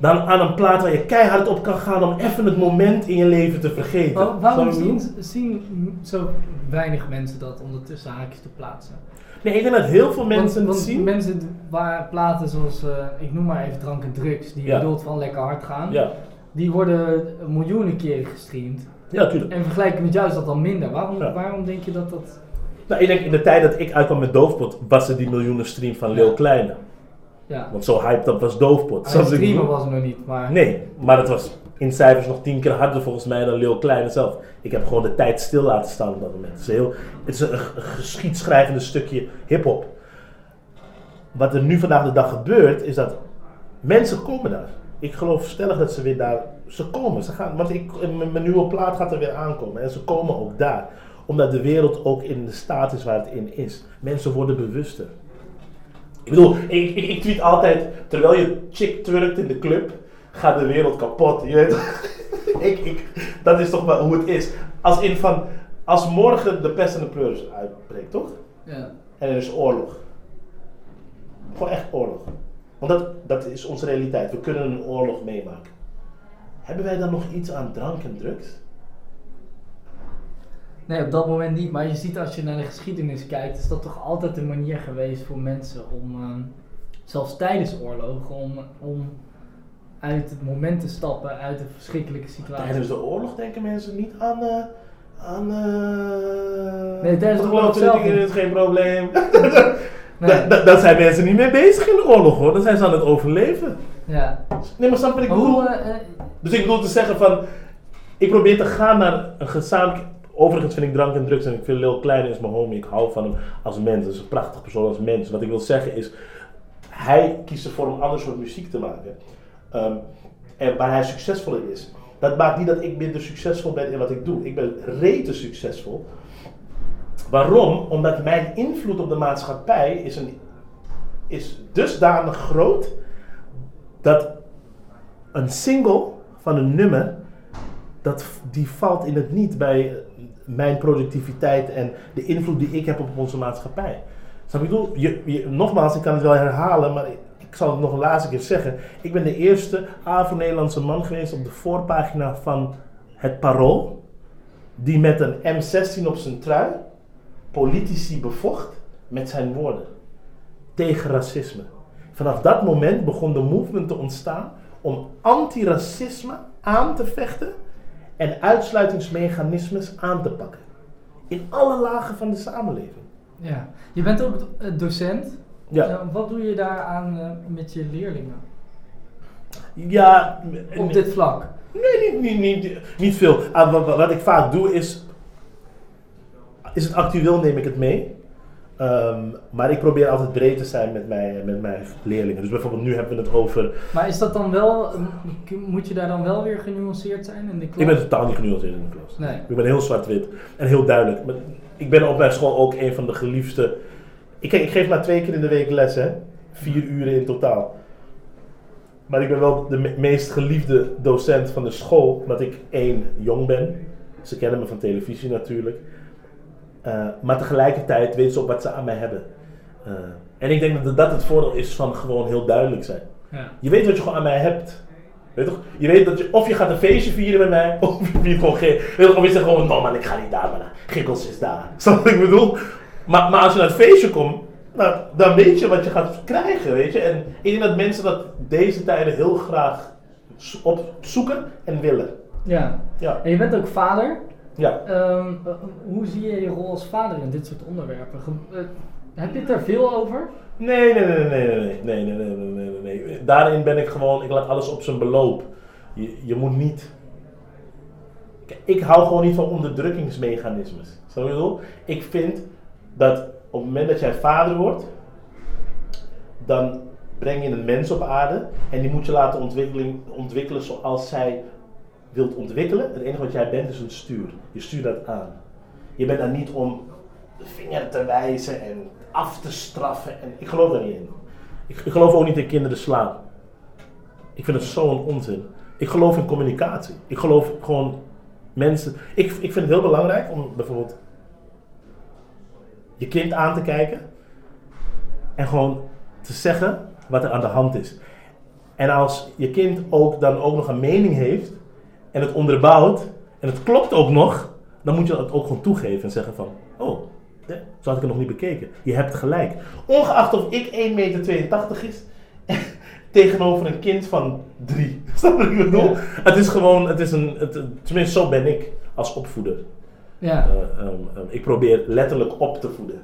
dan aan een plaat waar je keihard op kan gaan om even het moment in je leven te vergeten.
Wa- waarom zien, zien zo weinig mensen dat ondertussen haakjes te plaatsen?
Nee, ik denk dat heel veel mensen
want, want
zien.
mensen waar platen zoals, eh, ik noem maar even drank en drugs, die
Ja.
bedoelt van lekker hard gaan,
Ja,
die worden miljoenen keren gestreamd.
ja, tuurlijk.
En vergelijken met jou is dat dan minder. Waarom,
Ja.
waarom denk je dat dat...
Nou, ik denk in de tijd dat ik uitkwam met Doofpot, was er die miljoenen stream van Lil. Kleine.
Ja,
Want zo hyped dat was Doofpot.
Het
ik
streamen was er nog niet, maar...
Nee, maar het was in cijfers nog tien keer harder volgens mij dan Lil Kleine zelf. Ik heb gewoon de tijd stil laten staan op dat moment. Het is, heel, het is een, geschiedschrijvende stukje hip-hop. Wat er nu vandaag de dag gebeurt, is dat mensen komen daar. Ik geloof stellig dat ze weer daar. Ze komen, ze gaan. Want ik, mijn mijn nieuwe plaat gaat er weer aankomen. En ze komen ook daar. Omdat de wereld ook in de staat is waar het in is. Mensen worden bewuster. Ik bedoel, ik, ik, ik tweet altijd, terwijl je chick twerkt in de club, gaat de wereld kapot. Je weet, ik, ik, dat is toch wel hoe het is. Als in van, als morgen de pest en de pleuris uitbreekt, toch?
Ja.
En er is oorlog. Gewoon echt oorlog. Want dat, dat is onze realiteit. We kunnen een oorlog meemaken. Hebben wij dan nog iets aan drank en drugs?
Nee, op dat moment niet. Maar je ziet als je naar de geschiedenis kijkt, is dat toch altijd een manier geweest voor mensen om, ehm, zelfs tijdens oorlogen, om, om uit het moment te stappen, uit een verschrikkelijke situatie.
Tijdens de oorlog denken mensen niet aan. eh aan eh
Nee, tijdens de oorlog
zelf is geen probleem.
Nee.
Da- da- Daar zijn mensen niet mee bezig in de oorlog hoor. Dan zijn ze aan het overleven.
Ja.
Nee, maar snap wat ik
Maar
bedoel?
hoe, eh,
Dus ik bedoel te zeggen van, ik probeer te gaan naar een gezamenlijk. Overigens vind ik drank en drugs en ik vind Lil Kleine is mijn homie. Ik hou van hem als mens. Dat is een prachtige persoon als mens. Wat ik wil zeggen is, hij kiest ervoor om een ander soort muziek te maken. Ehm, en waar hij succesvol in is. Dat maakt niet dat ik minder succesvol ben in wat ik doe. Ik ben rete succesvol. Waarom? Omdat mijn invloed op de maatschappij is, een, is dusdanig groot dat een single van een nummer, dat, die valt in het niet bij mijn productiviteit en de invloed die ik heb op onze maatschappij. Snap je? Nogmaals, ik kan het wel herhalen, maar ik, ik zal het nog een laatste keer zeggen. Ik ben de eerste Afro-Nederlandse man geweest op de voorpagina van het Parool, die met een M16 op zijn trui politici bevocht met zijn woorden tegen racisme. Vanaf dat moment begon de movement te ontstaan om antiracisme aan te vechten en uitsluitingsmechanismes aan te pakken. In alle lagen van de samenleving.
ja. Je bent ook eh, docent.
Ja,
Eh, wat doe je daaraan eh, met je leerlingen?
ja
Op dit vlak.
Nee, niet, niet, niet, niet veel. Ah, wat ik vaak doe is. Is het actueel, neem ik het mee. Ehm, maar ik probeer altijd breed te zijn met mijn, met mijn leerlingen. Dus bijvoorbeeld nu hebben we het over.
Maar is dat dan wel, moet je daar dan wel weer genuanceerd zijn in de klas?
Ik ben totaal niet genuanceerd in de klas.
Nee.
Ik ben heel zwart-wit en heel duidelijk. Maar ik ben op mijn school ook een van de geliefde. Ik, ik geef maar twee keer in de week les, hè? Vier uren in totaal. Maar ik ben wel de me- meest geliefde docent van de school, omdat ik één, jong ben. Ze kennen me van televisie natuurlijk. Eh, maar tegelijkertijd weten ze ook wat ze aan mij hebben. Eh, en ik denk dat dat het voordeel is van gewoon heel duidelijk zijn.
Ja.
Je weet wat je gewoon aan mij hebt. Weet toch? Je weet dat je, of je gaat een feestje vieren met mij, of je viert gewoon geen. weet Of je zegt gewoon, no man, ik ga niet daar, man. Giggles is daar. Snap wat ik bedoel? Maar, maar als je naar het feestje komt, nou, dan weet je wat je gaat krijgen, weet je. En ik denk dat mensen dat deze tijden heel graag zo- opzoeken en willen.
Ja.
Ja,
En je bent ook vader.
Ja.
Ehm, eh, hoe zie je je rol als vader in dit soort onderwerpen? Ge- eh, heb je het er veel over?
Nee, nee, nee, nee, nee, nee, nee, nee, nee, nee, nee. Daarin ben ik gewoon, ik laat alles op zijn beloop. Je, je moet niet... Ik hou gewoon niet van onderdrukkingsmechanismes. Bedoel? Ik vind dat op het moment dat jij vader wordt, dan breng je een mens op aarde en die moet je laten ontwikkelen zoals zij wilt ontwikkelen. Het enige wat jij bent is een stuur. Je stuurt dat aan. Je bent daar niet om de vinger te wijzen en af te straffen. En ik geloof daar niet in. Ik, ik geloof ook niet in kinderen slaan. Ik vind het zo'n onzin. Ik geloof in communicatie. Ik geloof gewoon mensen. Ik, ik vind het heel belangrijk om bijvoorbeeld je kind aan te kijken en gewoon te zeggen wat er aan de hand is. En als je kind ook dan ook nog een mening heeft en het onderbouwt en het klopt ook nog, dan moet je dat ook gewoon toegeven en zeggen van, oh, hè, zo had ik het nog niet bekeken. Je hebt gelijk. Ongeacht of ik 1,82 meter is tegenover een kind van 3. Snap je wat ik bedoel?
Ja.
Het is gewoon, het is een, het, tenminste zo ben ik als opvoeder.
Ja.
Eh, ehm, ehm, ik probeer letterlijk op te voeden.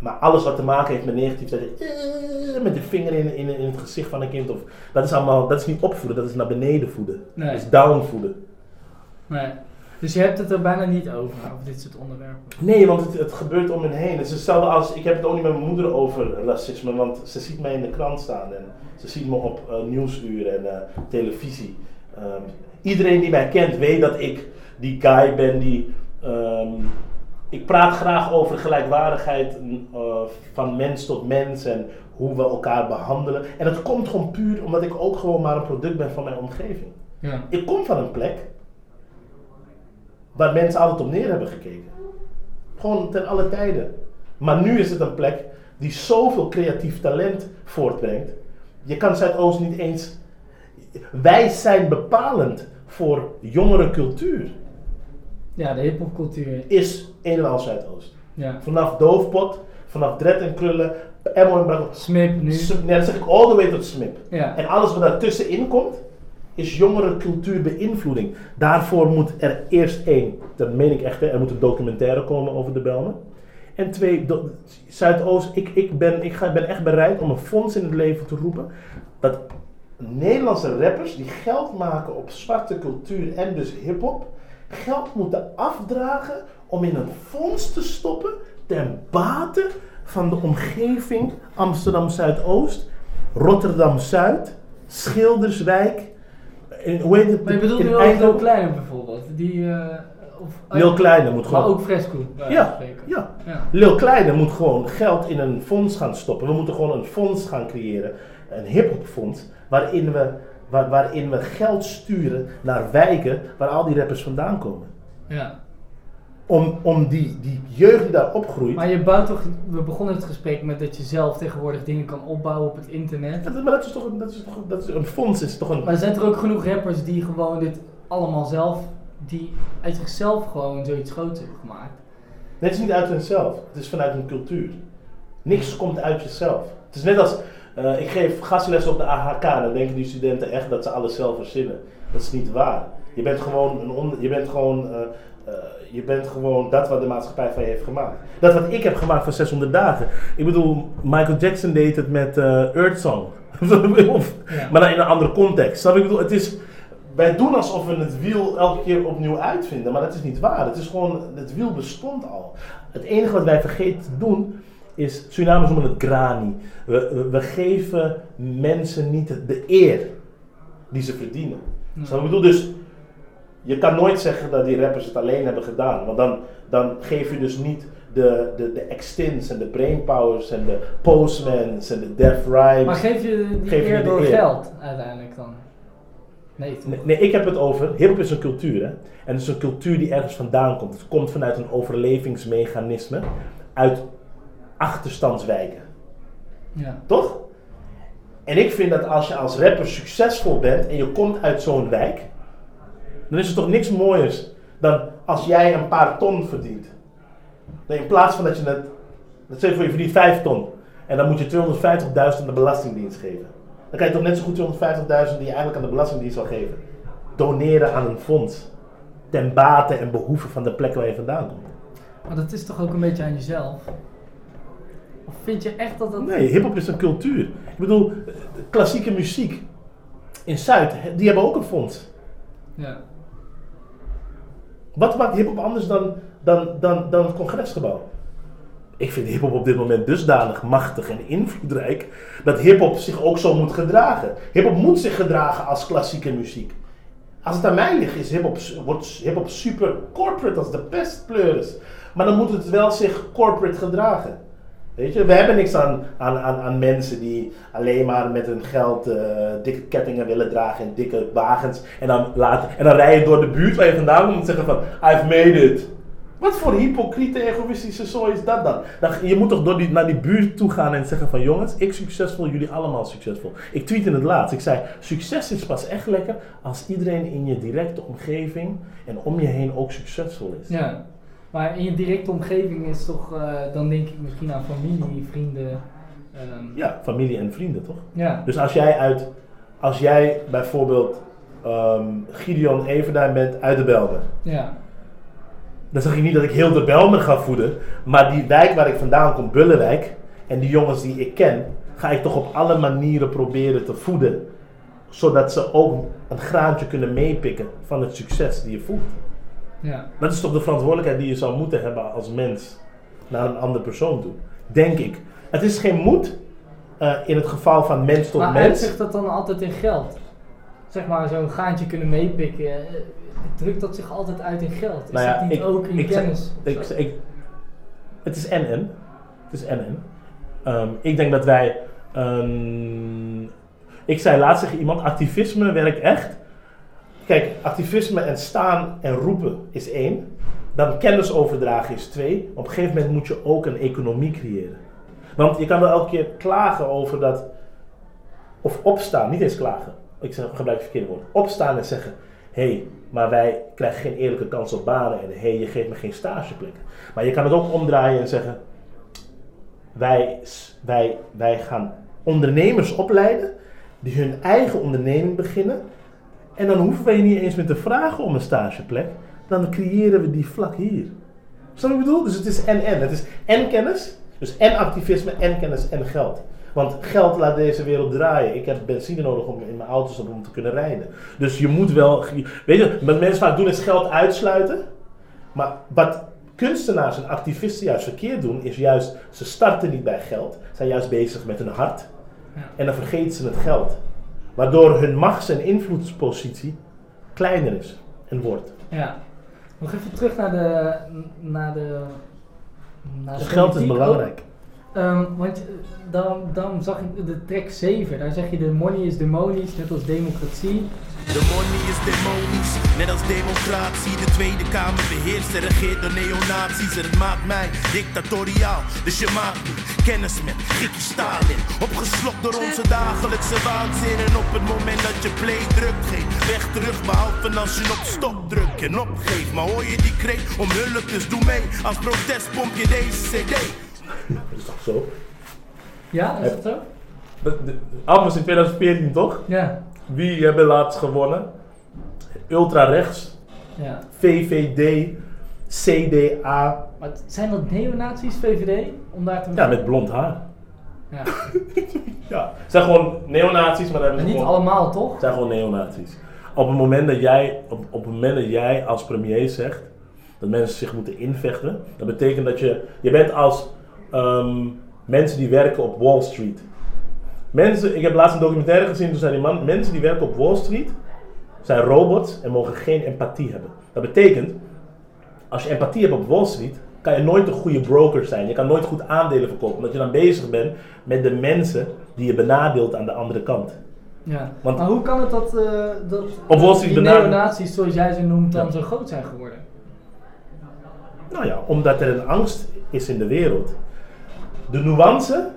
Maar alles wat te maken heeft met negativiteit, eh, met de vinger in, in, in het gezicht van een kind, of, dat is allemaal, dat is niet opvoeden, dat is naar beneden voeden.
Nee.
Dat is down voeden.
Nee. Dus je hebt het er bijna niet over, over dit soort onderwerpen.
Nee, want het, het gebeurt om me heen. Het is hetzelfde als, ik heb het ook niet met mijn moeder over racisme, want ze ziet mij in de krant staan en ze ziet me op eh, nieuwsuur en eh, televisie. Ehm, iedereen die mij kent weet dat ik die guy ben die. ehm, ik praat graag over gelijkwaardigheid eh, van mens tot mens en hoe we elkaar behandelen. En dat komt gewoon puur omdat ik ook gewoon maar een product ben van mijn omgeving.
Ja.
Ik kom van een plek waar mensen altijd op neer hebben gekeken. Gewoon ten alle tijden. Maar nu is het een plek die zoveel creatief talent voortbrengt. Je kan Zuidoost niet eens. Wij zijn bepalend voor jongere cultuur.
Ja, de hiphopcultuur.
Is een en al Zuidoost.
Ja.
Vanaf Doofpot, vanaf Dred en Krullen, Emmo en Brakkel.
Smip nu.
Nee, dat zeg ik all the way tot Smip.
Ja.
En alles wat daartussenin komt, is jongere cultuurbeïnvloeding. Daarvoor moet er eerst één, dat meen ik echt, hè, er moet een documentaire komen over de Belmen. En twee, do- Zuidoost, ik, ik, ben, ik ga, ben echt bereid om een fonds in het leven te roepen. Dat Nederlandse rappers die geld maken op zwarte cultuur en dus hip-hop, geld moeten afdragen om in een fonds te stoppen ten bate van de omgeving Amsterdam Zuidoost, Rotterdam Zuid, Schilderswijk. En, hoe heet het?
Maar je bedoelt nu ook Lil? Kleine bijvoorbeeld. Die, eh of,
Lil Kleine moet
Maar
gewoon.
ook Fresco. van
Ja, ja.
ja.
Lil Kleine moet gewoon geld in een fonds gaan stoppen. We moeten gewoon een fonds gaan creëren. Een hip-hop fonds. Waarin we, waar, waarin we geld sturen naar wijken waar al die rappers vandaan komen.
ja.
Om, om die, die jeugd die daar opgroeit.
Maar je bouwt toch, we begonnen het gesprek met dat je zelf tegenwoordig dingen kan opbouwen op het internet.
Dat, maar dat is toch een, dat is toch, dat is, een fonds is toch een.
Maar zijn er ook genoeg rappers die gewoon dit allemaal zelf, die uit zichzelf gewoon zoiets groots hebben gemaakt?
Nee, het is niet uit hunzelf. Het is vanuit hun cultuur. Niks komt uit jezelf. Het is net als, eh, ik geef gastlessen op de AHK. Dan denken die studenten echt dat ze alles zelf verzinnen. Dat is niet waar. Je bent gewoon, een je bent gewoon, eh, eh, je bent gewoon dat wat de maatschappij van je heeft gemaakt. Dat wat ik heb gemaakt voor 600 dagen. Ik bedoel, Michael Jackson deed het met eh Earth Song. Of-
Ja.
Maar dan in een andere context. Snap? Ik bedoel, het is, wij doen alsof we het wiel elke keer opnieuw uitvinden, maar dat is niet waar. Het is gewoon, het wiel bestond al. Het enige wat wij vergeten te doen is, Surinamers noemen het grani. We, we, we geven mensen niet de eer die ze verdienen.
Ja.
Ik bedoel dus, je kan nooit zeggen dat die rappers het alleen hebben gedaan, want dan, dan geef je dus niet de, de, de extins en de brainpowers en de postmans en de death rhymes.
Maar geef je die
Geef je
eer door
eer.
geld uiteindelijk dan? Nee?
Nee, nee, ik heb het over. Hip-hop is een cultuur, hè? En het is een cultuur die ergens vandaan komt. Het komt vanuit een overlevingsmechanisme uit achterstandswijken.
Ja.
Toch? En ik vind dat als je als rapper succesvol bent en je komt uit zo'n wijk, dan is er toch niks mooiers dan als jij een paar ton verdient. Nee, in plaats van dat je het, dat zeg voor je verdient 5 ton. En dan moet je 250.000 aan de Belastingdienst geven. Dan kan je toch net zo goed 250.000 die je eigenlijk aan de Belastingdienst zal geven. Doneren aan een fonds. Ten bate en behoeve van de plek waar je vandaan komt.
Maar dat is toch ook een beetje aan jezelf? Of vind je echt dat dat...
Nee, hip-hop is een cultuur. Ik bedoel, eh, klassieke muziek in Zuid, die hebben ook een fonds.
Ja.
Wat maakt hip-hop anders dan, dan, dan, dan het congresgebouw? Ik vind hip-hop op dit moment dusdanig machtig en invloedrijk dat hip-hop zich ook zo moet gedragen. Hip-hop moet zich gedragen als klassieke muziek. Als het aan mij ligt, is hip-hop, wordt hip-hop super corporate als de pestpleuris. Maar dan moet het wel zich corporate gedragen. Weet je, we hebben niks aan, aan, aan, aan mensen die alleen maar met hun geld eh, dikke kettingen willen dragen en dikke wagens. En dan, laten, en dan rijden door de buurt waar je vandaan komt en zeggen van, I've made it. Wat voor hypocriete, egoïstische zooi is dat dan? dan je moet toch door die, naar die buurt toe gaan en zeggen van jongens, ik succesvol, jullie allemaal succesvol. Ik tweet in het laatst, ik zei, succes is pas echt lekker als iedereen in je directe omgeving en om je heen ook succesvol is.
Ja. Maar in je directe omgeving is toch, eh, dan denk ik misschien aan familie, vrienden. ehm,
Ja, familie en vrienden toch?
ja.
Dus als jij uit, als jij bijvoorbeeld ehm, Gideon Everduin bent uit de Belmer,
Ja.
dan zeg ik niet dat ik heel de Belmer ga voeden, maar die wijk waar ik vandaan kom, Bullenwijk, en die jongens die ik ken, ga ik toch op alle manieren proberen te voeden, zodat ze ook een graantje kunnen meepikken van het succes die je voelt.
Ja.
Dat is toch de verantwoordelijkheid die je zou moeten hebben als mens naar een andere persoon toe, denk ik. Het is geen moed eh, in het geval van mens tot
Maar
mens.
uitzicht dat dan altijd in geld? Zeg maar zo'n gaantje kunnen meepikken. eh, Drukt dat zich altijd uit in geld? Is
Nou ja,
dat niet
ik-
ook in
ik
kennis?
Ik, ik, het is en-en. Het is en-en. Ehm, ik denk dat wij... ehm, ik zei laatst tegen iemand, activisme werkt echt. Kijk, activisme en staan en roepen is één. Dan kennis overdragen is twee. Op een gegeven moment moet je ook een economie creëren. Want je kan wel elke keer klagen over dat... Of opstaan, niet eens klagen. Ik gebruik het verkeerde woord. Opstaan en zeggen... Hé, hey, maar wij krijgen geen eerlijke kans op banen. En hé, hey, je geeft me geen stageplekken. Maar je kan het ook omdraaien en zeggen... Wij, wij, wij gaan ondernemers opleiden... die hun eigen onderneming beginnen... En dan hoeven wij je niet eens meer te vragen om een stageplek. Dan creëren we die vlak hier. Snap je wat ik bedoel? Dus het is en-en. Het is en kennis, dus en activisme, en kennis en geld. Want geld laat deze wereld draaien. Ik heb benzine nodig om in mijn auto's om te kunnen rijden. Dus je moet wel... Weet je, wat mensen vaak doen is geld uitsluiten. Maar wat kunstenaars en activisten juist verkeerd doen, is juist... Ze starten niet bij geld. Ze zijn juist bezig met hun hart.
Ja.
En dan vergeten ze het geld. Waardoor hun machts- en invloedspositie kleiner is en wordt.
Ja. Nog even terug naar de... Naar de, naar
Dus
de
geld is belangrijk.
Ehm, want eh, dan, dan zag ik de track 7. Daar zeg je de money is demonisch, net als democratie.
De money is demonisch, net als democratie. De Tweede Kamer beheerst en regeert door neonazies. En het maakt mij dictatoriaal, dus je maakt me kennis met Ricky Stalin. Opgeslokt door onze dagelijkse waanzin. En op het moment dat je play drukt, geen weg terug. Behalve als je op stop drukt en opgeeft. Maar hoor je die kreet om hulp, dus doe mee. Als protest pomp je deze cd.
Dat is toch zo?
Ja, is dat zo?
Album is in 2014 toch?
Ja.
Wie hebben laatst gewonnen? Ultra rechts,
ja.
VVD, CDA.
Maar het- zijn dat neonazies, VVD? Om daar te
Ja, met blond haar.
Ja.
Ja, het zijn gewoon neonazies, maar ze
niet
gewoon,
allemaal,
het
toch?
zijn gewoon neonazies. Op het moment dat jij, op, op het moment dat jij als premier zegt dat mensen zich moeten invechten, dat betekent dat je, je bent als ehm, mensen die werken op Wall Street. Mensen, ik heb laatst een documentaire gezien, toen zei die man, mensen die werken op Wall Street zijn robots en mogen geen empathie hebben. Dat betekent, als je empathie hebt op Wall Street, kan je nooit een goede broker zijn. Je kan nooit goed aandelen verkopen, omdat je dan bezig bent met de mensen die je benadeelt aan de andere kant.
Ja.
Want-
maar hoe kan het dat, eh dat
Op Wall Street
die neonazies, zoals jij ze noemt, dan
Ja.
zo groot zijn geworden?
Nou ja, omdat er een angst is in de wereld. De nuance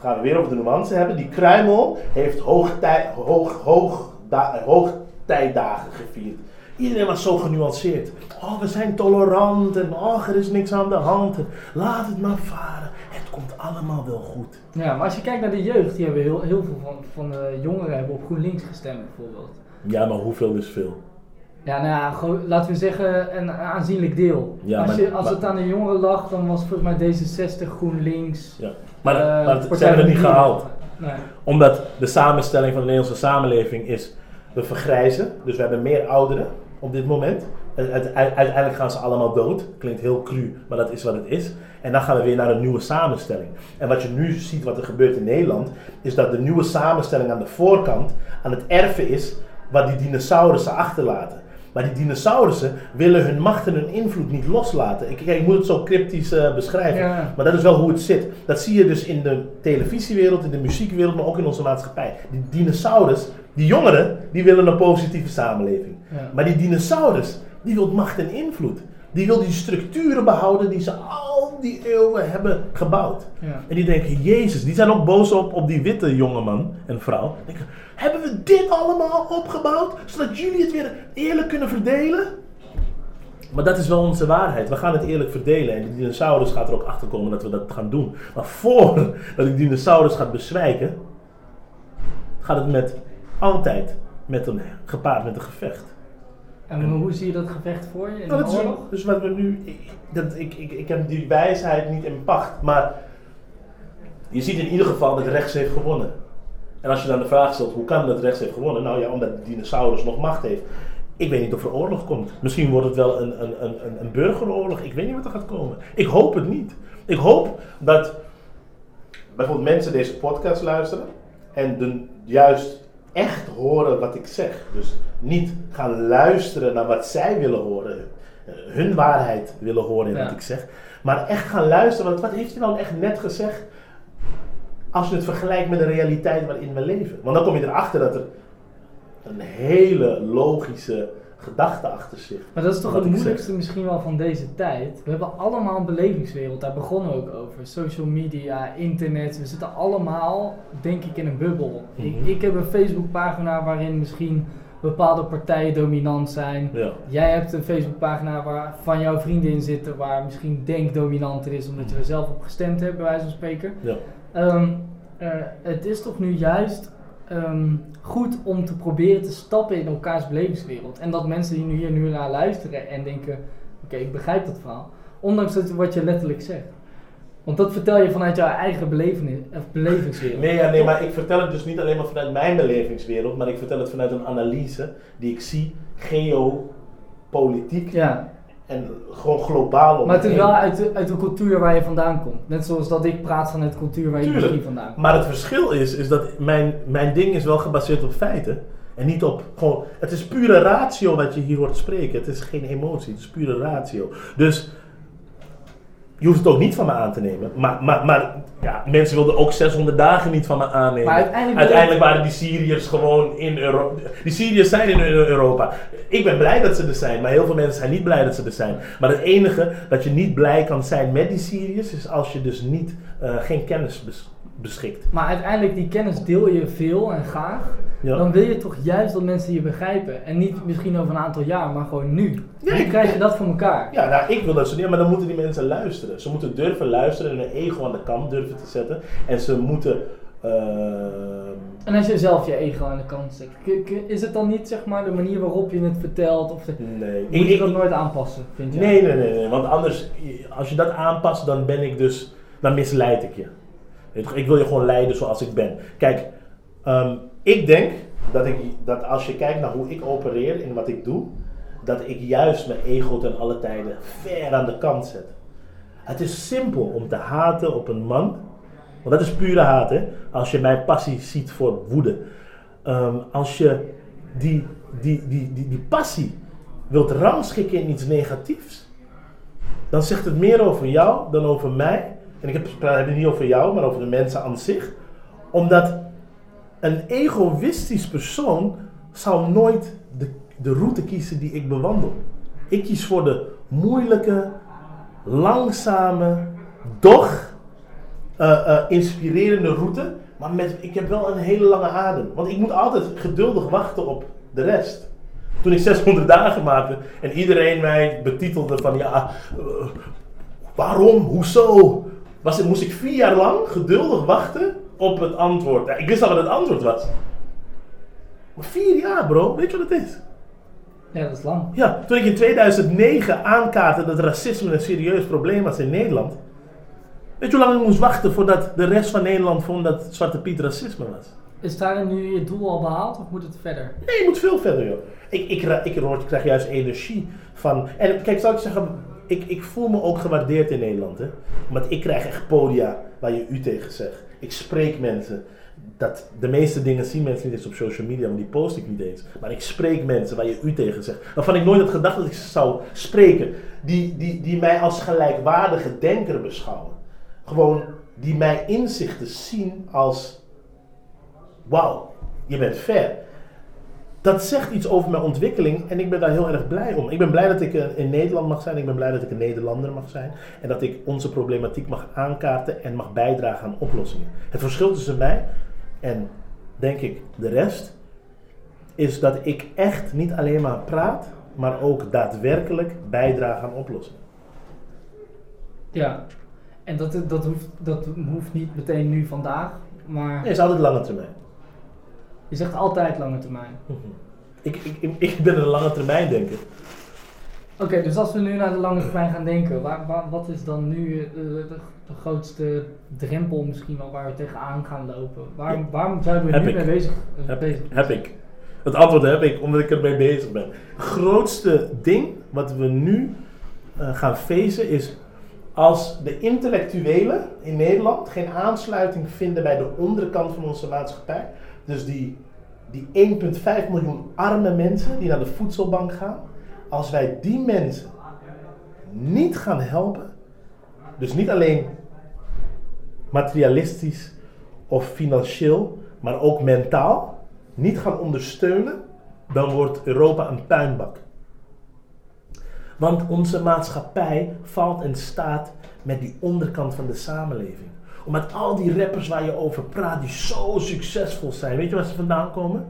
gaan we weer over de nuance hebben. Die kruimel heeft hoogtij, hoog, hoog, da- hoogtijdagen gevierd. Iedereen was zo genuanceerd. Oh, we zijn tolerant en oh, er is niks aan de hand. En laat het maar varen. Het komt allemaal wel goed.
Ja, maar als je kijkt naar de jeugd, die hebben heel, heel veel van, van de jongeren hebben op GroenLinks gestemd bijvoorbeeld.
Ja, maar hoeveel is veel?
Ja, nou ja, gewoon, laten we zeggen een aanzienlijk deel.
Ja,
als
maar-
je, als
maar-
het aan de jongeren lag, dan was volgens mij D66, GroenLinks.
Ja. Maar,
eh,
maar het- ze hebben het niet gehaald.
Nee.
Omdat de samenstelling van de Nederlandse samenleving is, we vergrijzen. Dus we hebben meer ouderen op dit moment. En uite- Uiteindelijk gaan ze allemaal dood. Klinkt heel cru, maar dat is wat het is. En dan gaan we weer naar een nieuwe samenstelling. En wat je nu ziet, wat er gebeurt in Nederland, is dat de nieuwe samenstelling aan de voorkant aan het erven is wat die dinosaurussen achterlaten. Maar die dinosaurussen willen hun macht en hun invloed niet loslaten. Ik, kijk, ik moet het zo cryptisch eh, beschrijven.
Ja.
Maar dat is wel hoe het zit. Dat zie je dus in de televisiewereld, in de muziekwereld, maar ook in onze maatschappij. Die dinosaurus, die jongeren, die willen een positieve samenleving.
Ja.
Maar die dinosaurus, die wil macht en invloed. Die wil die structuren behouden die ze al die eeuwen hebben gebouwd.
Ja.
En die denken, Jezus, die zijn ook boos op, op die witte jongeman en vrouw. Denken, hebben we dit allemaal opgebouwd, zodat jullie het weer eerlijk kunnen verdelen? Maar dat is wel onze waarheid. We gaan het eerlijk verdelen. En die dinosaurus gaat er ook achter komen dat we dat gaan doen. Maar voordat die dinosaurus gaat bezwijken, gaat het met altijd met een, gepaard met een gevecht.
En hoe zie je dat gevecht voor je in
Nou,
de
dat is,
oorlog?
dus wat we nu. Ik, dat, ik, ik, ik heb die wijsheid niet in pacht. Maar je ziet in ieder geval dat rechts heeft gewonnen. En als je dan de vraag stelt, hoe kan dat rechts heeft gewonnen? Nou ja, omdat de dinosaurus nog macht heeft. Ik weet niet of er oorlog komt. Misschien wordt het wel een, een, een, een- een burgeroorlog. Ik weet niet wat er gaat komen. Ik hoop het niet. Ik hoop dat bijvoorbeeld mensen deze podcast luisteren en de, juist echt horen wat ik zeg. Dus niet gaan luisteren naar wat zij willen horen, eh, hun waarheid willen horen in
Ja.
wat ik zeg, maar echt gaan luisteren. Want wat heeft hij nou echt net gezegd? Als je het vergelijkt met de realiteit waarin we leven. Want dan kom je erachter dat er een hele logische gedachte achter zit.
Maar dat is toch het
zeg.
moeilijkste misschien wel van deze tijd. We hebben allemaal een belevingswereld, daar begonnen we ook over. Social media, internet, we zitten allemaal, denk ik, in een bubbel. ik,
Mhm.
ik heb een Facebookpagina waarin misschien bepaalde partijen dominant zijn.
Ja.
Jij hebt een Facebookpagina waar van jouw vrienden in zitten waar misschien denk dominanter is omdat je er zelf op gestemd hebt, bij wijze van spreken.
Ja.
Ehm, eh, het is toch nu juist ehm, goed om te proberen te stappen in elkaars belevingswereld. En dat mensen die nu hier nu naar luisteren en denken, oké, ik begrijp dat verhaal. Ondanks dat wat je letterlijk zegt. Want dat vertel je vanuit jouw eigen belevenis, of belevingswereld.
Nee, ja, nee, maar ik vertel het dus niet alleen maar vanuit mijn belevingswereld, maar ik vertel het vanuit een analyse die ik zie, geopolitiek
Ja,
en gewoon globaal om
maar het is wel uit de, uit de cultuur waar je vandaan komt. Net zoals dat ik praat vanuit de cultuur waar je
Tuurlijk.
misschien vandaan komt.
Maar het verschil is, is dat mijn, mijn ding is wel gebaseerd op feiten. En niet op gewoon. Het is pure ratio wat je hier hoort spreken. Het is geen emotie, het is pure ratio. Dus je hoeft het ook niet van me aan te nemen. Maar, maar, maar ja, mensen wilden ook 600 dagen niet van me aannemen.
Maar uiteindelijk-
uiteindelijk waren die Syriërs gewoon in Europa. Die Syriërs zijn in Eu- Europa. Ik ben blij dat ze er zijn, maar heel veel mensen zijn niet blij dat ze er zijn. Maar het enige dat je niet blij kan zijn met die Syriërs is als je dus niet, eh, geen kennis bes- beschikt.
Maar uiteindelijk, die kennis deel je veel en graag.
Ja.
Dan wil je toch juist dat mensen je begrijpen. En niet misschien over een aantal jaar, maar gewoon nu.
Ja,
Hoe krijg je dat voor elkaar?
Ja, nou, ik wil dat ze niet, maar dan moeten die mensen luisteren. Ze moeten durven luisteren en hun ego aan de kant durven te zetten. En ze moeten. ehm,
En als je zelf je ego aan de kant zet, is het dan niet zeg maar de manier waarop je het vertelt? Of de,
nee.
moet
Ik-
je
ik-
dat nooit aanpassen, vind je?
nee, nee, nee, nee. Want anders, als je dat aanpast, dan ben ik dus. Dan misleid ik je. Ik wil je gewoon leiden zoals ik ben. Kijk, ehm, ik denk dat, ik, dat als je kijkt naar hoe ik opereer in wat ik doe, dat ik juist mijn ego ten alle tijden ver aan de kant zet. Het is simpel om te haten op een man. Want dat is pure haat, hè? Als je mijn passie ziet voor woede. Ehm, als je die, die, die, die, die passie wilt rangschikken in iets negatiefs, dan zegt het meer over jou dan over mij. En ik heb, ik heb het niet over jou, maar over de mensen aan zich. Omdat een egoïstisch persoon zal nooit de, de route kiezen die ik bewandel. Ik kies voor de moeilijke, langzame, doch eh, eh, inspirerende route. Maar met, ik heb wel een hele lange adem. Want ik moet altijd geduldig wachten op de rest. Toen ik 600 dagen maakte en iedereen mij betitelde van ja, eh, waarom, hoezo? Was moest ik vier jaar lang geduldig wachten op het antwoord. Ja, ik wist al wat het antwoord was. Maar vier jaar bro, weet je wat het is?
Ja, dat is lang.
Ja, toen ik in 2009 aankaartte dat racisme een serieus probleem was in Nederland. Weet je hoe lang ik moest wachten voordat de rest van Nederland vond dat Zwarte Piet racisme was?
Is daarin nu je doel al behaald of moet het verder?
Nee, je moet veel verder, joh. Ik, ik, ik, word- ik krijg juist energie van. En kijk, zal ik zeggen, ik, ik voel me ook gewaardeerd in Nederland, hè? Want ik krijg echt podia waar je u tegen zegt. Ik spreek mensen. Dat, de meeste dingen zien mensen niet eens op social media, want die post ik niet eens. Maar ik spreek mensen waar je u tegen zegt. Waarvan ik nooit had gedacht dat ik zou spreken. Die, die, die mij als gelijkwaardige denker beschouwen. Gewoon die mij inzichten zien als wauw, je bent ver. Dat zegt iets over mijn ontwikkeling en ik ben daar heel erg blij om. Ik ben blij dat ik eh, in Nederland mag zijn, ik ben blij dat ik een Nederlander mag zijn en dat ik onze problematiek mag aankaarten en mag bijdragen aan oplossingen. Het verschil tussen mij en denk ik de rest is dat ik echt niet alleen maar praat, maar ook daadwerkelijk bijdrage aan oplossingen.
Ja. En dat, dat, hoeft, dat hoeft niet meteen nu vandaag, maar
Nee, het is altijd lange termijn.
Je zegt altijd lange termijn.
Ik, ik, ik, ben een lange termijn denker.
Oké, dus als we nu naar de lange termijn gaan denken, waar, waar, wat is dan nu eh, de, de, de grootste drempel misschien wel waar we tegenaan gaan lopen? Waar,
Ja.
Waarom zouden we
Heb
nu
ik.
mee bezig, eh,
Heb,
bezig
heb ik. Het antwoord heb ik, omdat ik ermee bezig ben. Het grootste ding wat we nu eh, gaan facen is als de intellectuelen in Nederland geen aansluiting vinden bij de onderkant van onze maatschappij. Dus die, die 1,5 miljoen arme mensen die naar de voedselbank gaan. Als wij die mensen niet gaan helpen, dus niet alleen materialistisch of financieel, maar ook mentaal, niet gaan ondersteunen, dan wordt Europa een puinbak. Want onze maatschappij valt en staat met die onderkant van de samenleving. Omdat al die rappers waar je over praat, die zo succesvol zijn, weet je waar ze vandaan komen?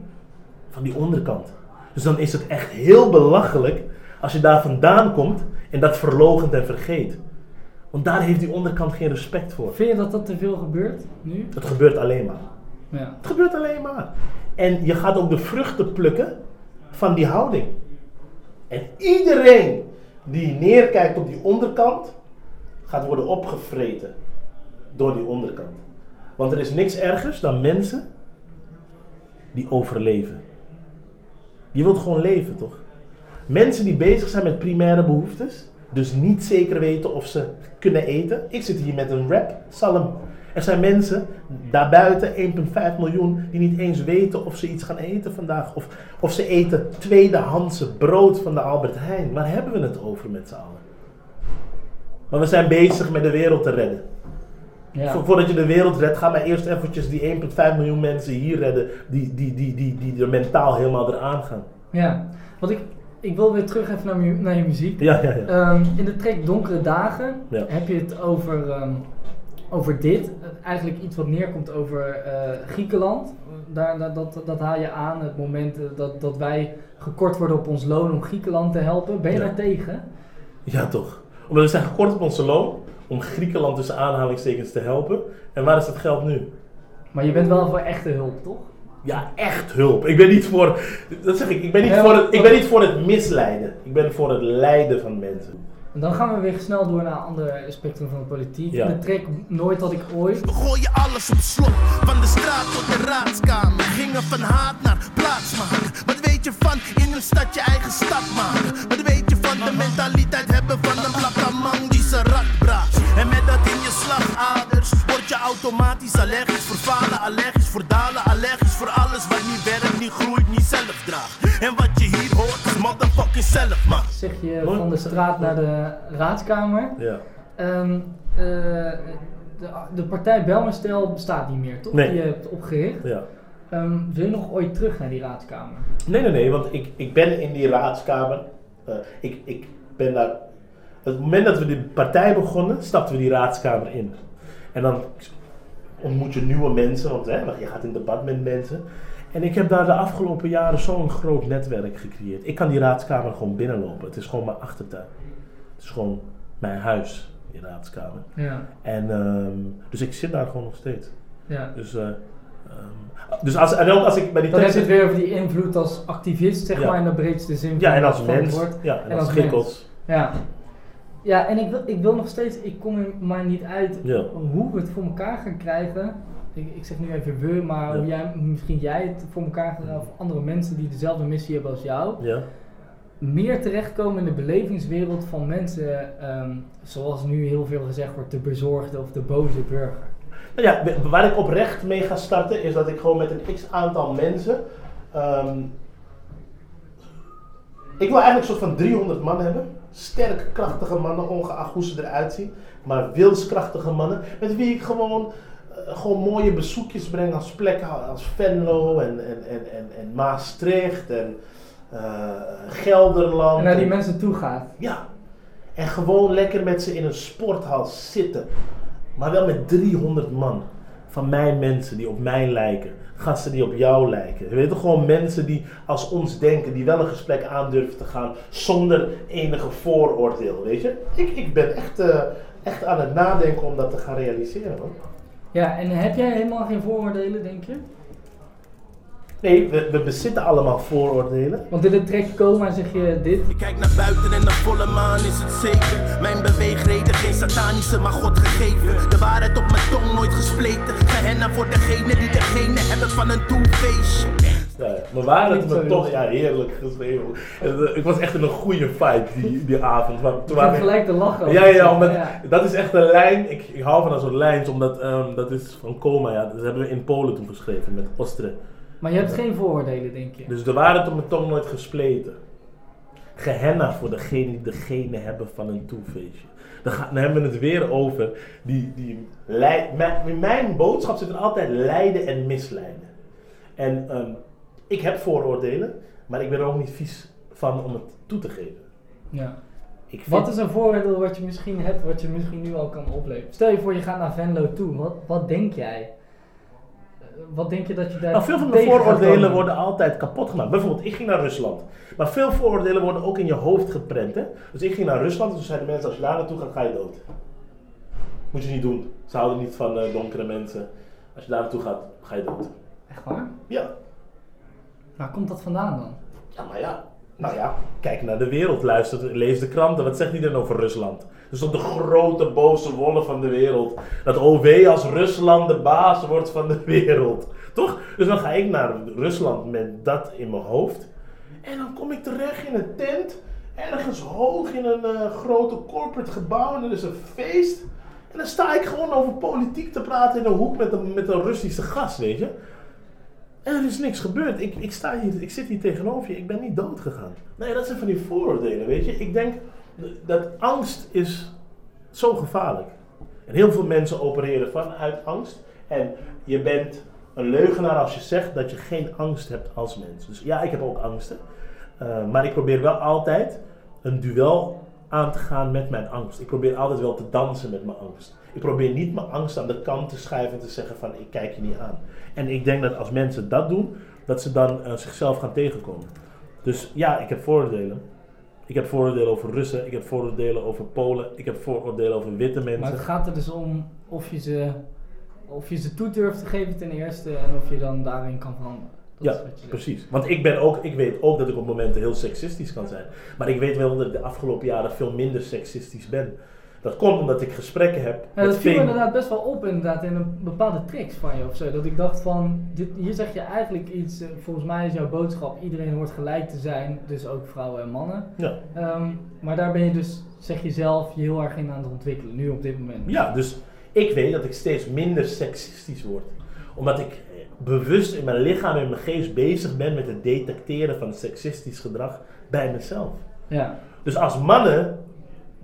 Van die onderkant. Dus dan is het echt heel belachelijk als je daar vandaan komt en dat verlogent en vergeet. Want daar heeft die onderkant geen respect voor.
Vind je dat dat te veel gebeurt nu?
Het gebeurt alleen maar.
Ja.
Het gebeurt alleen maar. En je gaat ook de vruchten plukken van die houding. En iedereen die neerkijkt op die onderkant, gaat worden opgevreten door die onderkant. Want er is niks ergers dan mensen die overleven. Je wilt gewoon leven, toch? Mensen die bezig zijn met primaire behoeftes, dus niet zeker weten of ze kunnen eten. Ik zit hier met een rap, salm. Er zijn mensen daarbuiten, 1,5 miljoen, die niet eens weten of ze iets gaan eten vandaag. Of, of ze eten tweedehandse brood van de Albert Heijn. Waar hebben we het over met z'n allen? Maar we zijn bezig met de wereld te redden.
Ja.
Vo- Voordat je de wereld redt, ga maar eerst eventjes die 1,5 miljoen mensen hier redden. Die, die, die, die, die er mentaal helemaal eraan gaan.
ja. Want ik, ik wil weer terug even naar, mu- naar je muziek.
Ja, ja, ja.
Ehm, in de track Donkere Dagen
Ja.
heb je het over, ehm, over dit. Eigenlijk iets wat neerkomt over eh, Griekenland. Daar, daar- dat, dat haal je aan, het moment eh, dat, dat wij gekort worden op ons loon om Griekenland te helpen. Ben je
Ja.
daar tegen?
Ja, toch. Omdat we zijn gekort op onze loon om Griekenland tussen aanhalingstekens te helpen. En waar is het geld nu?
Maar je bent wel voor echte hulp, toch?
Ja, echt hulp. Ik ben niet voor, dat zeg ik, ik ben niet,
Ja,
voor, het, ik ben niet voor het misleiden. Ik ben voor het lijden van mensen.
En dan gaan we weer snel door naar een ander spectrum van de politiek.
Ja.
De track Nooit had ik ooit.
We gooien alles op slot, van de straat tot de raadskamer. Gingen van haat naar plaatsmaken. Wat weet je van in een stad je eigen stad maken? Wat weet je van de mentaliteit hebben van een plakkaman die zijn slagaders word je automatisch allergisch voor falen, allergisch voor dalen, allergisch voor alles wat niet werkt, niet groeit, niet zelf draagt. En wat je hier hoort is motherfucking zelf, man.
Zeg je van de straat naar de raadskamer.
Ja.
Ehm, eh, de, de partij Belmerstel bestaat niet meer, toch?
Nee.
Die je hebt opgericht.
ja.
Ehm, wil je nog ooit terug naar die raadskamer?
Nee, nee, nee, want ik, ik ben in die raadskamer. eh, ik, ik ben daar. Het moment dat we die partij begonnen, stapten we die raadskamer in. En dan ontmoet je nieuwe mensen, want hè, je gaat in debat met mensen. En ik heb daar de afgelopen jaren zo'n groot netwerk gecreëerd. Ik kan die raadskamer gewoon binnenlopen. Het is gewoon mijn achtertuin. Het is gewoon mijn huis, die raadskamer.
Ja,
En ehm, dus ik zit daar gewoon nog steeds.
ja.
Dus, eh, ehm, dus als, en ook als ik bij die
Dan heb je het weer over die invloed als activist, zeg
Ja.
maar, in de breedste zin
Ja, en als mens.
woord.
Ja, en,
En
als
als
gikkels.
Ja. Ja, en ik wil, ik wil nog steeds, ik kom er maar niet uit
Ja.
hoe we het voor elkaar gaan krijgen. Ik, ik zeg nu even we, maar
Ja.
hoe jij, misschien jij het voor elkaar gaat krijgen, of andere mensen die dezelfde missie hebben als jou.
Ja.
Meer terechtkomen in de belevingswereld van mensen, ehm, zoals nu heel veel gezegd wordt, de bezorgde of de boze burger.
Nou ja, waar ik oprecht mee ga starten is dat ik gewoon met een x aantal mensen. ehm, ik wil eigenlijk een soort van 300 man hebben. Sterk, krachtige mannen, ongeacht hoe ze eruit zien. Maar wilskrachtige mannen. Met wie ik gewoon, eh, gewoon mooie bezoekjes breng als plekken als Venlo en, en, en, en, en Maastricht en eh, Gelderland.
En naar die
En-
mensen toe gaat.
ja. En gewoon lekker met ze in een sporthal zitten. Maar wel met 300 man. Van mijn mensen die op mij lijken. Gasten die op jou lijken. Weet toch gewoon mensen die als ons denken. Die wel een gesprek aandurven te gaan. Zonder enige vooroordeel. Weet je? Ik, ik ben echt, eh, echt aan het nadenken om dat te gaan realiseren. Man.
Ja, en heb jij helemaal geen vooroordelen, denk je?
Nee, we, we bezitten allemaal vooroordelen.
Want in het track Coma zeg je dit.
Ik kijk naar buiten en de volle maan is het zeker. Mijn beweegreden geen satanische, maar God gegeven. De waarheid op mijn tong nooit gespleten. Gehenna voor degene die degene hebben van een toefeestje.
Ja, maar waren het me toch ja, heerlijk geschreven. En, eh, Ik was echt in een goede fight die, die avond. Maar toen waren
gelijk te lachen.
Ja, ja, ja, omdat,
Ja.
dat is echt een lijn. Ik, ik hou van zo'n lijn, omdat ehm, dat is van Coma. Ja. Dat hebben we in Polen toen geschreven met Ostre.
Maar je hebt geen vooroordelen, denk je?
Dus de waarheid op mijn tong nooit gespleten. Gehenna voor degene die degene hebben van een toefeestje. Dan, hebben we het weer over die, die lei- mijn, in mijn boodschap zit er altijd lijden en misleiden. En ehm, ik heb vooroordelen, maar ik ben er ook niet vies van om het toe te geven.
Ja.
Ik vind,
Wat is een vooroordeel wat je misschien hebt, wat je misschien nu al kan opleveren? Stel je voor, je gaat naar Venlo toe. Wat, wat denk jij? Wat denk je dat je daar
Nou, veel van de vooroordelen worden altijd kapot gemaakt. Bijvoorbeeld, ik ging naar Rusland. Maar veel vooroordelen worden ook in je hoofd geprent. Hè? Dus ik ging naar Rusland en toen zeiden mensen, als je daar naartoe gaat, ga je dood. Moet je niet doen. Ze houden niet van eh, donkere mensen. Als je daar naartoe gaat, ga je dood.
Echt waar?
Ja.
Waar komt dat vandaan dan?
Ja, maar ja. Nou ja, kijk naar de wereld, luister, lees de kranten. Wat zegt iedereen over Rusland? Is toch de grote boze wolf van de wereld. Dat OW als Rusland de baas wordt van de wereld. Toch? Dus dan ga ik naar Rusland met dat in mijn hoofd. En dan kom ik terecht in een tent. Ergens hoog in een eh, grote corporate gebouw. En er is een feest. En dan sta ik gewoon over politiek te praten in een hoek met een, met een Russische gast, weet je. En er is niks gebeurd. Ik, ik, sta hier, ik zit hier tegenover je. Ik ben niet dood gegaan. Nee, dat zijn van die vooroordelen, weet je. Ik denk dat angst is zo gevaarlijk. En heel veel mensen opereren vanuit angst. En je bent een leugenaar als je zegt dat je geen angst hebt als mens. Dus ja, ik heb ook angsten. Eh, maar ik probeer wel altijd een duel aan te gaan met mijn angst. Ik probeer altijd wel te dansen met mijn angst. Ik probeer niet mijn angst aan de kant te schuiven en te zeggen van ik kijk je niet aan. En ik denk dat als mensen dat doen, dat ze dan eh, zichzelf gaan tegenkomen. Dus ja, ik heb vooroordelen. Ik heb vooroordelen over Russen, ik heb vooroordelen over Polen, ik heb vooroordelen over witte mensen.
Maar het gaat er dus om of je ze, of je ze toe durft te geven ten eerste en of je dan daarin kan veranderen. Dat
Ja, precies. Want ik, ben ook, ik weet ook dat ik op momenten heel seksistisch kan zijn. Maar ik weet wel dat ik de afgelopen jaren veel minder seksistisch ben. Dat komt omdat ik gesprekken heb
Ja, dat
met
viel me inderdaad best wel op inderdaad in een bepaalde tricks van je of zo. Dat ik dacht van, dit, hier zeg je eigenlijk iets, eh, volgens mij is jouw boodschap, iedereen hoort gelijk te zijn, dus ook vrouwen en mannen.
Ja.
Ehm, maar daar ben je dus, zeg je zelf, je heel erg in aan het ontwikkelen, nu op dit moment.
ja, dus ik weet dat ik steeds minder seksistisch word. Omdat ik eh, bewust in mijn lichaam en mijn geest bezig ben met het detecteren van seksistisch gedrag bij mezelf.
Ja.
Dus als mannen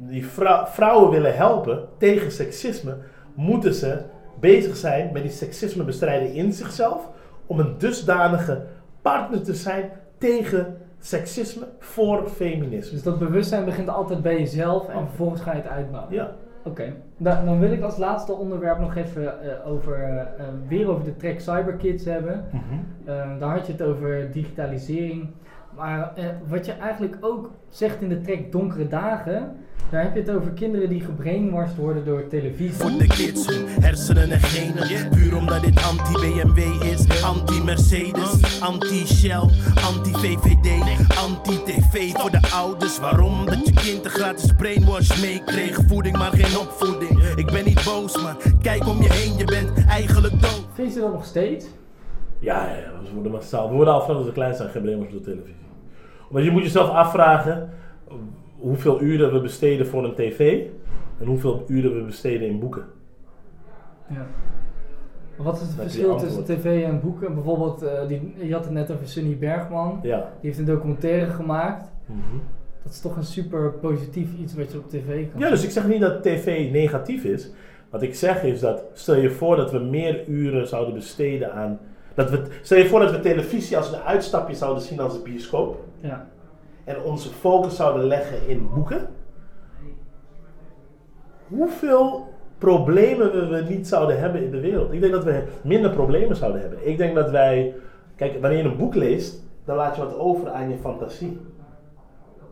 die vrou- vrouwen willen helpen tegen seksisme, moeten ze bezig zijn met die seksismebestrijding in zichzelf. Om een dusdanige partner te zijn tegen seksisme voor feminisme.
Dus dat bewustzijn begint altijd bij jezelf en vervolgens ga je het uitbouwen.
Ja,
Oké, dan, dan wil ik als laatste onderwerp nog even eh, over, eh, weer over de track Cyberkids hebben. Eh, daar had je het over digitalisering. Maar eh, wat je eigenlijk ook zegt in de track Donkere Dagen, daar heb je het over kinderen die gebrainwashed worden door televisie.
Voor de kids, hersenen en genen. Puur omdat dit anti-BMW is. Anti-Mercedes, anti-Shell, anti-VVD, anti-TV voor de ouders. Waarom? Dat je kind een gratis brainwash meekreeg. Voeding, maar geen opvoeding. Ik ben niet boos, maar kijk om je heen, je bent eigenlijk dood.
Vind je dat nog steeds?
Ja, ja, we worden massaal. We worden al vanaf we klein zijn gebrainwashed door televisie. Maar je moet jezelf afvragen hoeveel uren we besteden voor een tv en hoeveel uren we besteden in boeken.
Ja. Wat is het
Dat
verschil tussen tv en boeken? Bijvoorbeeld, eh, die, je had het net over Sunny Bergman.
Ja.
Die heeft een documentaire gemaakt.
Mhm.
Dat is toch een super positief iets wat je op tv kan
Ja, dus ik zeg niet dat tv negatief is. Wat ik zeg is dat, stel je voor dat we meer uren zouden besteden aan... Dat we, stel je voor dat we televisie als een uitstapje zouden zien als een bioscoop.
Ja.
En onze focus zouden leggen in boeken. Hoeveel problemen we, niet zouden hebben in de wereld. Ik denk dat we minder problemen zouden hebben. Ik denk dat wij... Kijk, wanneer je een boek leest, dan laat je wat over aan je fantasie.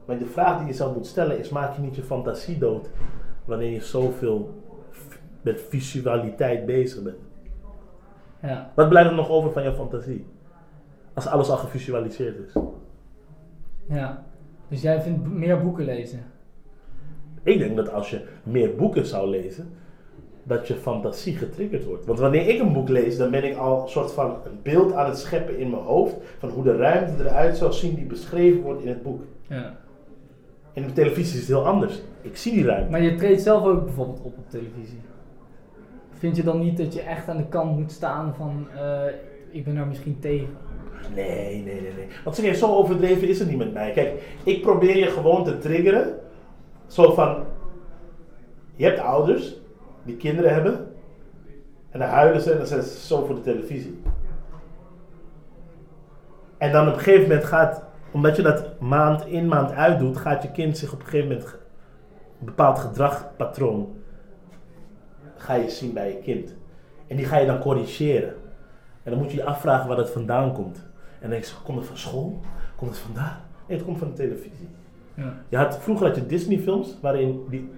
Maar de vraag die je zelf moet stellen is, maak je niet je fantasie dood wanneer je zoveel met visualiteit bezig bent?
Ja.
Wat blijft er nog over van je fantasie? Als alles al gevisualiseerd is.
Ja. Dus jij vindt meer boeken lezen?
Ik denk dat als je meer boeken zou lezen, dat je fantasie getriggerd wordt. Want wanneer ik een boek lees, dan ben ik al een soort van een beeld aan het scheppen in mijn hoofd van hoe de ruimte eruit zou zien die beschreven wordt in het boek.
Ja.
En op televisie is het heel anders. Ik zie die ruimte.
Maar je treedt zelf ook bijvoorbeeld op op televisie. Vind je dan niet dat je echt aan de kant moet staan van, eh, ik ben daar misschien tegen?
Nee, nee, nee, nee. Want zo overdreven is het niet met mij. Kijk, ik probeer je gewoon te triggeren. Zo van, je hebt ouders die kinderen hebben. En dan huilen ze en dan zetten ze zo voor de televisie. En dan op een gegeven moment gaat, omdat je dat maand in maand uit doet, gaat je kind zich op een gegeven moment een bepaald gedragpatroon ga je zien bij je kind. En die ga je dan corrigeren. En dan moet je je afvragen waar dat vandaan komt. En dan denk je, komt het van school? Komt het vandaan? Nee, het komt van de televisie.
Ja.
Je had, vroeger had je Disney films waarin die,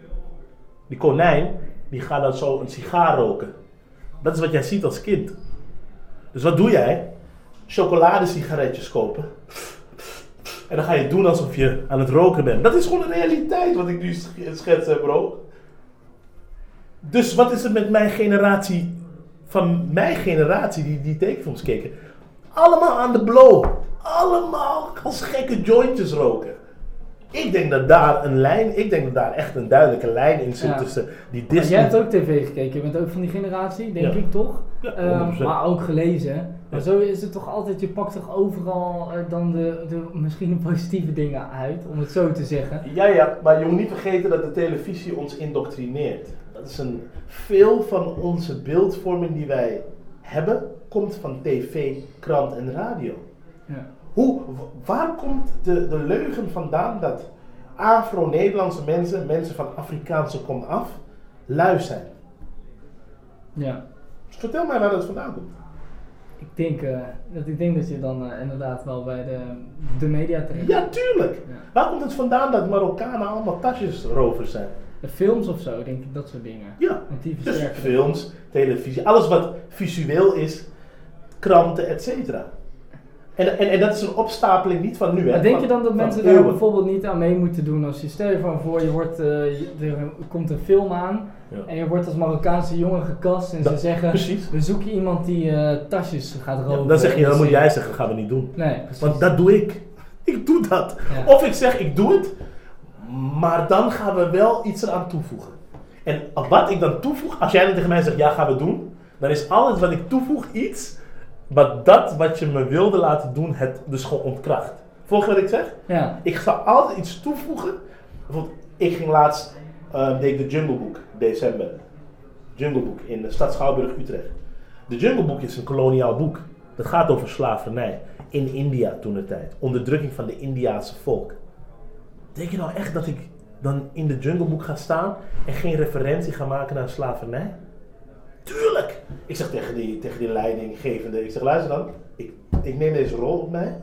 die konijn, die gaat dan zo een sigaar roken. Dat is wat jij ziet als kind. Dus wat doe jij? Chocoladesigaretjes kopen. En dan ga je doen alsof je aan het roken bent. Dat is gewoon de realiteit wat ik nu sch- schets, hè, bro. Dus wat is er met mijn generatie, van mijn generatie die die tekenfilms keken? Allemaal aan de blow. Allemaal als gekke jointjes roken. Ik denk dat daar een lijn, ik denk dat daar echt een duidelijke lijn in zit
Ja.
tussen die
Maar
Disney.
jij hebt ook tv gekeken, je bent ook van die generatie, denk
Ja.
ik toch?
Ja,
Ehm,
100%.
maar ook gelezen. Maar zo is het toch altijd, je pakt toch overal eh, dan de, de misschien de positieve dingen uit, om het zo te zeggen.
Ja, ja, maar je moet niet vergeten dat de televisie ons indoctrineert. Dat is een, veel van onze beeldvorming die wij hebben, komt van tv, krant en radio.
Ja.
Hoe, waar komt de, de leugen vandaan dat Afro-Nederlandse mensen, mensen van Afrikaanse kom af, lui zijn?
ja.
Vertel mij waar dat vandaan komt.
Ik denk, eh, dat, ik denk dat je dan eh, inderdaad wel bij de, de media terecht
Ja, tuurlijk.
Ja.
Waar komt het vandaan dat Marokkanen allemaal tasjesrovers zijn?
De films of zo, denk ik, dat soort dingen.
Ja,
Want die
dus films, televisie, alles wat visueel is, kranten, et cetera. En, en, en dat is een opstapeling niet van nu, hè?
Maar denk
van-
je dan dat mensen daar bijvoorbeeld niet aan mee moeten doen als je stel je van voor je wordt, eh, je- er komt een film aan
Ja.
en je wordt als Marokkaanse jongen gekast en
Dat-
ze zeggen
Precies.
we zoeken iemand die eh, tasjes gaat
Ja,
roken.
dan zeg je, dan moet jij zeggen, gaan we niet doen.
Nee, precies.
Want dat doe ik. Ik doe dat.
Ja.
Of ik zeg, ik doe het, maar dan gaan we wel iets eraan toevoegen. En wat ik dan toevoeg, als jij dan tegen mij zegt, ja, gaan we doen, dan is alles wat ik toevoeg iets, wat dat wat je me wilde laten doen, het dus gewoon ontkracht. Volg je wat ik zeg?
Ja,
Ik ga altijd iets toevoegen. Bijvoorbeeld, ik ging laatst, eh, deed ik de Jungle Book, december. Jungle Book in de stad Schouwburg, Utrecht. De Jungle Book is een koloniaal boek. Dat gaat over slavernij in India toen de tijd. Onderdrukking van de Indiaanse volk. Denk je nou echt dat ik dan in de Jungle Book ga staan en geen referentie ga maken naar slavernij? Tuurlijk! Ik zeg tegen die, tegen die leidinggevende, ik zeg luister dan, ik, ik neem deze rol op mij,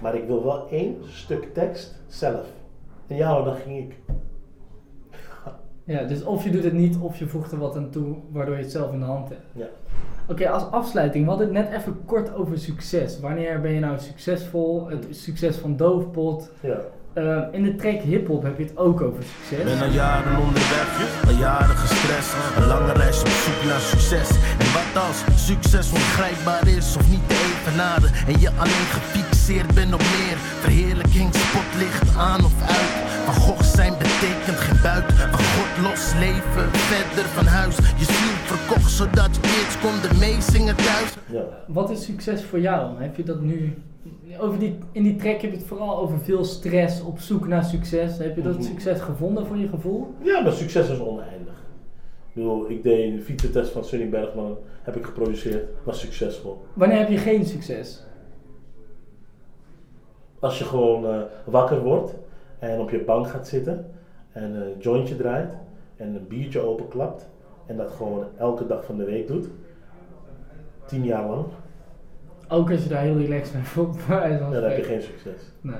maar ik wil wel één stuk tekst zelf. En ja, dan ging ik.
Ja, dus of je doet het niet of je voegt er wat aan toe waardoor je het zelf in de hand hebt.
Ja.
Oké, als afsluiting, we hadden het net even kort over succes. Wanneer ben je nou succesvol? Het succes van Doofpot.
Ja.
Eh, in de track hip-hop heb je het ook over succes.
Ben al jaren onderweg, al jaren gestrest. Een lange reis op zoek naar succes. En wat als succes ongrijpbaar is of niet te evenaren? En je alleen gefixeerd bent op meer. Verheerlijking, spotlicht aan of uit. Van Gogh zijn betekent geen buik. Van God los leven, verder van huis. Je ziel verkocht zodat je kids konden meezingen thuis.
ja.
Wat is succes voor jou? Heb je dat nu... Over die, in die track heb je het vooral over veel stress, op zoek naar succes. Heb je dat
Mhm.
succes gevonden voor je gevoel?
Ja, maar succes is oneindig. Ik bedoel, ik deed de fietsentest van Sunny Bergman, heb ik geproduceerd, was succesvol.
Wanneer heb je geen succes?
Als je gewoon eh, wakker wordt en op je bank gaat zitten en een jointje draait en een biertje openklapt en dat gewoon elke dag van de week doet, tien jaar lang,
Ook als je daar heel relaxed mee voelt. van
dan heb je geen succes.
Nee.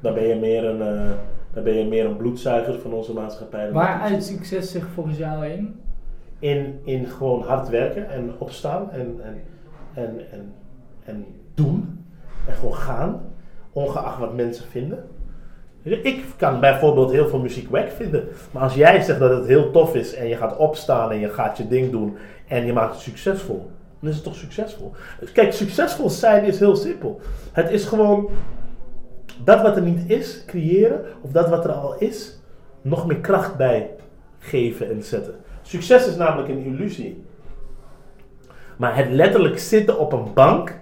Dan ben je meer een, dan ben je meer een bloedzuiger van onze maatschappij. dan
Waar uit succes zich volgens jou in?
in, in gewoon hard werken en opstaan en, en, en, en, en doen. En gewoon gaan, ongeacht wat mensen vinden. Ik kan bijvoorbeeld heel veel muziek wack vinden. Maar als jij zegt dat het heel tof is en je gaat opstaan en je gaat je ding doen en je maakt het succesvol, is het toch succesvol? Kijk, succesvol zijn is heel simpel. Het is gewoon dat wat er niet is, creëren, of dat wat er al is, nog meer kracht bij geven en zetten. Succes is namelijk een illusie. Maar het letterlijk zitten op een bank,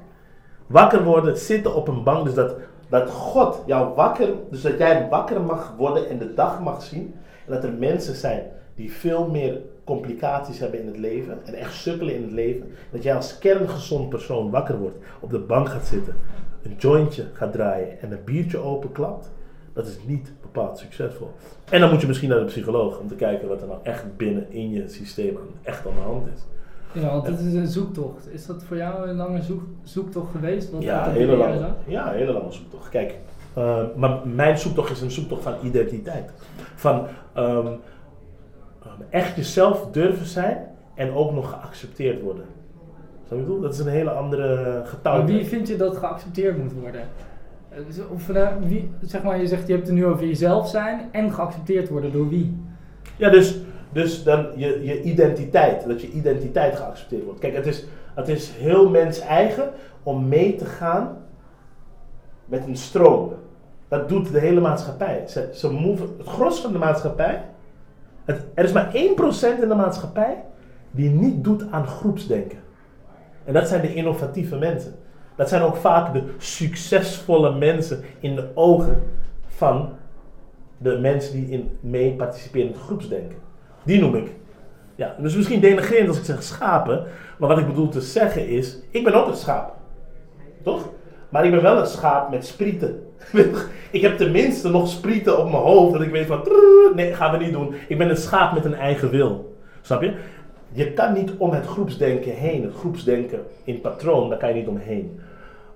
wakker worden, zitten op een bank, dus dat, dat God jou wakker, dus dat jij wakker mag worden en de dag mag zien. En dat er mensen zijn die veel meer complicaties hebben in het leven en echt sukkelen in het leven. Dat jij als kerngezond persoon wakker wordt, op de bank gaat zitten, een jointje gaat draaien en een biertje openklapt. Dat is niet bepaald succesvol. En dan moet je misschien naar de psycholoog om te kijken wat er nou echt binnen in je systeem echt aan de hand is.
Ja, want het is een zoektocht. Is dat voor jou een lange zoek, zoektocht geweest? Wat
Ja, een hele lange, ja, een hele lange zoektocht. Kijk, eh, maar mijn zoektocht is een zoektocht van identiteit. Van ehm, echt jezelf durven zijn en ook nog geaccepteerd worden. Snap je bedoel? Dat is een hele andere
Maar
getal.
wie vind je dat geaccepteerd moet worden? Eh, Of, eh, wie, zeg maar, je zegt je hebt het nu over jezelf zijn en geaccepteerd worden door wie?
Ja, dus, dus dan je, je identiteit, dat je identiteit geaccepteerd wordt. Kijk, het is, het is heel mens eigen om mee te gaan met een stroom. Dat doet de hele maatschappij. Ze, ze move, het gros van de maatschappij, er is maar 1% in de maatschappij die niet doet aan groepsdenken. En dat zijn de innovatieve mensen. Dat zijn ook vaak de succesvolle mensen in de ogen van de mensen die in mee participeren in groepsdenken. Die noem ik. Ja, dus misschien denigrerend als ik zeg schapen. Maar wat ik bedoel te zeggen is, ik ben ook een schaap. Toch? Maar ik ben wel een schaap met sprieten. ik heb tenminste nog sprieten op mijn hoofd. Dat ik weet van, nee, gaan we niet doen. Ik ben een schaap met een eigen wil. Snap je? Je kan niet om het groepsdenken heen. Het groepsdenken in patroon, daar kan je niet omheen.